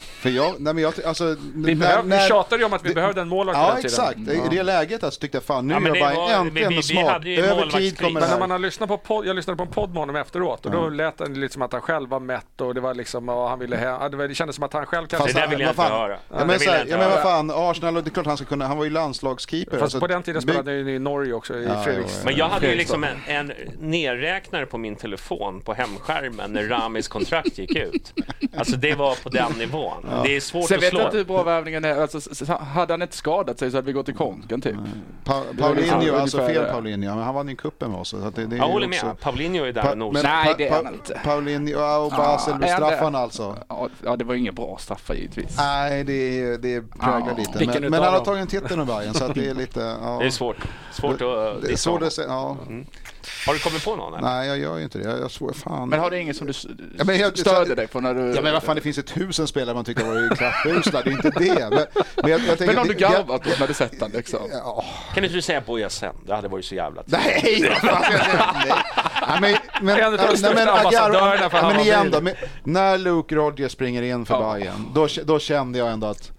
För jag, nej men jag, alltså... Vi, behöv, vi tjatade ju om att vi behövde en målvakt Ja hela tiden. exakt, i det läget alltså, tyckte jag fan nu Ja, är jag det bara var- äntligen vi- vi- vi smart. hade ju Över tid kommer det Men när här. man har lyssnat på podd, jag lyssnade på en podd med honom efteråt och då lät det lite som att han själv var mätt och det var liksom, och han ville hem. Det, var, det kändes som att han själv kanske... Det där vill jag inte fan- höra. Ja, Det men, vill så jag här, men vad fan, Arsenal, det är klart han ska kunna, han var ju landslagskeeper. Fast alltså, på den tiden by- spelade han ju i Norge också, i Ja, Fredriks... jo, Men jag hade ju Fredrikstad. liksom en, en nedräknare på min telefon på hemskärmen när Ramis kontrakt gick ut. Alltså det var på den nivån. Det är svårt Sen att vet slå. jag inte hur bra värvningen är. Alltså, hade han inte skadat sig så hade vi gått i konken typ. Pa, Ja, Paulinho, alltså fel. Paulinho, men han vann ju cupen med oss. Så att det, det är Jag ju håller också- med. Paulinho är där och nosar. Nej, det är han inte. Paulinho ja, och Basel det? straffarna alltså. Ja, Ja, det var inga bra straffar givetvis. Nej, det, är, det präglar Ja. lite. Men, men han har tagit en titel med Bayern så att det är lite... Ja. Det är svårt. Svårt att Det är svårt att säga, ja. Har du kommit på någon? Eller? Nej, jag gör ju inte det. Jag, jag svår, fan. Men har du ingen som du Ja, men jag- störde dig på när du... Ja men vad fan det finns ju tusen spelare man tyckte var klappusla, det är inte det. Men, men, jag, jag tänker, Men har du garvat åt när du sett den liksom? Ja, Kan inte du säga Boja sen? Det hade varit så jävla Nej, vad fan ska jag säga? Nej. Ja, men, men, En av de största ambassadörerna för men igen då, men, när Luke Rodgers springer in för Ja. Bayern, då, då kände jag ändå att,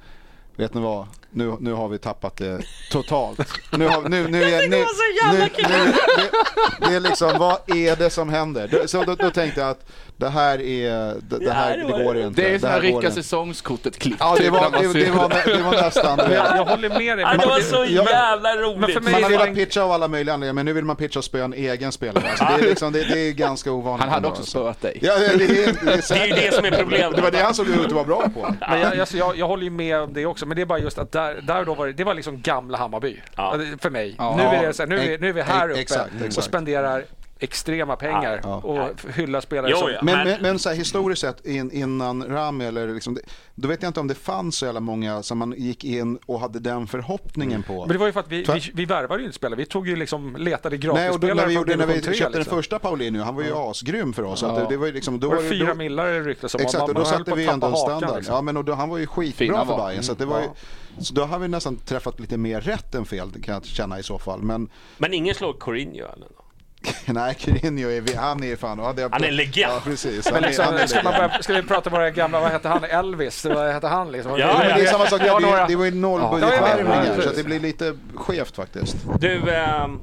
vet ni vad, nu, nu har vi tappat det totalt. Nu har, nu, nu, är, nu, nu, nu, det, det är liksom, vad är det som händer? Då- Så då, då tänkte jag att det här är, det, det här, det går inte. Det är så här rycka inte. säsongskortet-klipp. Ja, det typ, var, man det, det, var, det var nästan Men det. jag, jag håller med dig. Ja, det var så jävla roligt! men för mig Man har velat pitcha av alla möjliga anledningar, men nu vill man pitcha och spöa en egen spelare. Alltså, det, är liksom, det, det är ganska ovanligt. Han hade också spöat dig. Ja, det, är, det, är, det, är Det är ju det som är problemet. Det var det han såg ut att vara bra på. Men jag, alltså, jag, jag håller ju med om det också, men det är bara just att där, där och då var det, det var liksom gamla Hammarby. Ja. För mig. Ja. Nu, är det så här, nu, är, nu är vi här uppe exakt, exakt. och spenderar extrema pengar Ja. och hyllar spelare Jo, som... ja. Men, Men- men, så här, historiskt sett in, innan Rami eller liksom, det- då vet jag inte om det fanns så jävla många som man gick in och hade den förhoppningen på. Men det var ju för att vi, Tvärt- vi, vi värvade ju inte spelare. Vi tog ju liksom, letade Nej, och då, när gratisspelare vi, gjorde, när vi köpte liksom. den första Paulinho, han var ju asgrym för oss. Ja. det, det var ju liksom, då var var det, fyra då, millar det ryktes om. Exakt, och då satte vi ändå en standard. liksom. Ja, men och då, han var ju skitbra Fina för. Bayern. Så, att det var ju, så då har vi nästan träffat lite mer rätt än fel, kan jag känna i så fall. Men Men ingen slår Courinho eller? nej, Courinho är, vi- han är fan... Ja, det, Han är en legend. Ja, precis. Han är, liksom, han är ska, börja, ska vi prata om våra gamla, vad hette han, Elvis? Vad hette han liksom? Ja, Ja, men det är ja. samma sak, Jag det, några- det var ju noll Ja, budgetvärvningar ja, så det blir lite skevt faktiskt. Du, ehm,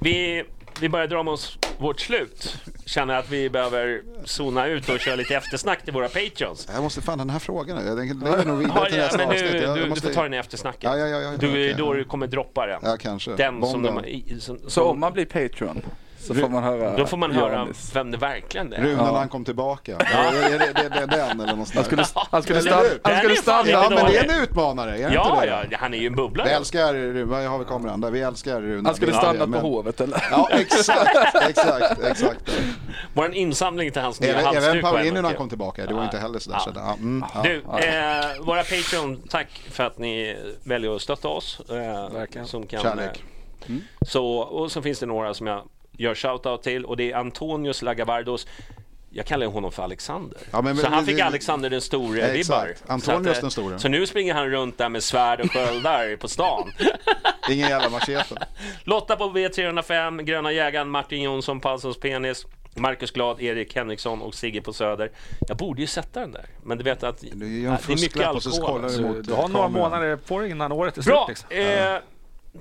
vi, vi börjar dra mot vårt slut. känner att vi behöver zona ut och köra lite eftersnack till våra patreons. Jag måste fan den här frågan. Jag tänker lever nog vidare Ja, till ja, nästa men avsnitt. du, Jag du, måste- du får ta den i eftersnacket. Ja, ja, ja, ja, du, okej. Då du kommer droppa den. Ja, kanske. Den som de, i- som, Så som, om man blir Patreon så får man höra då får man höra Johannes. vem det verkligen är. Rune när han kom tillbaka. Är det, är det, det, den eller något Han sånt där? skulle, han skulle, stanna, han skulle är fan stanna. Ja, men det är en utmanare, är det Ja, inte ja, det? han är ju en Vi bubblare. älskar Rune, jag har vi kameran där. Vi älskar Rune. Han skulle Vi det, på men- hovet eller? Ja, exakt, exakt, exakt. Vår insamling till hans nya halsduk även när han kom tillbaka, det var Ja. inte heller sådär. Ja. Så, ja, mm, ja. Du, eh, våra Patreon, tack för att ni väljer att stötta oss. Eh. Som kan, Kärlek. eh, Så, och så finns det några som jag gör shoutout till och det är Antonius Lagavardos. Jag kallar honom för Alexander. Ja, men- så men- han fick det- Alexander den store vibbar. Antonius Så att, eh, den store. Så nu springer han runt där med svärd och sköldar på stan. Ingen jävla machete. Lotta på V305, Gröna jägaren, Martin Jonsson, Palsons penis. Marcus Glad, Erik Henriksson och Sigge på Söder. Jag borde ju sätta den där, men du vet att det är mycket alkohol. du har några månader på dig innan året är slut. Bra! Liksom. Eh,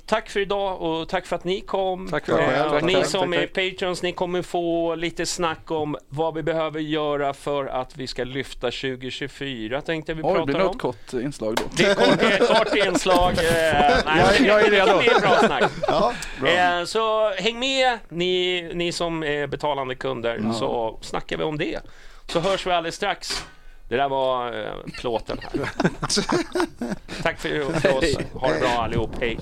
tack för idag och tack för att ni kom. Tack för det. Eh, Tack, ni tack, som tack, är patrons, ni kommer få lite snack om vad vi behöver göra för att vi ska lyfta 2024 tänkte vi Oj, det prata blir om. något kort inslag då. Det är kort, kort inslag. Eh, nej, Jag är- jag är redo. Det är bra snack. Ja, bra. Eh, så häng med ni, ni som är betalande kunder så snackar vi om det. Så hörs vi alldeles strax. Det där var eh, plåten här. Tack för, för oss. Ha det bra allihop. Hej.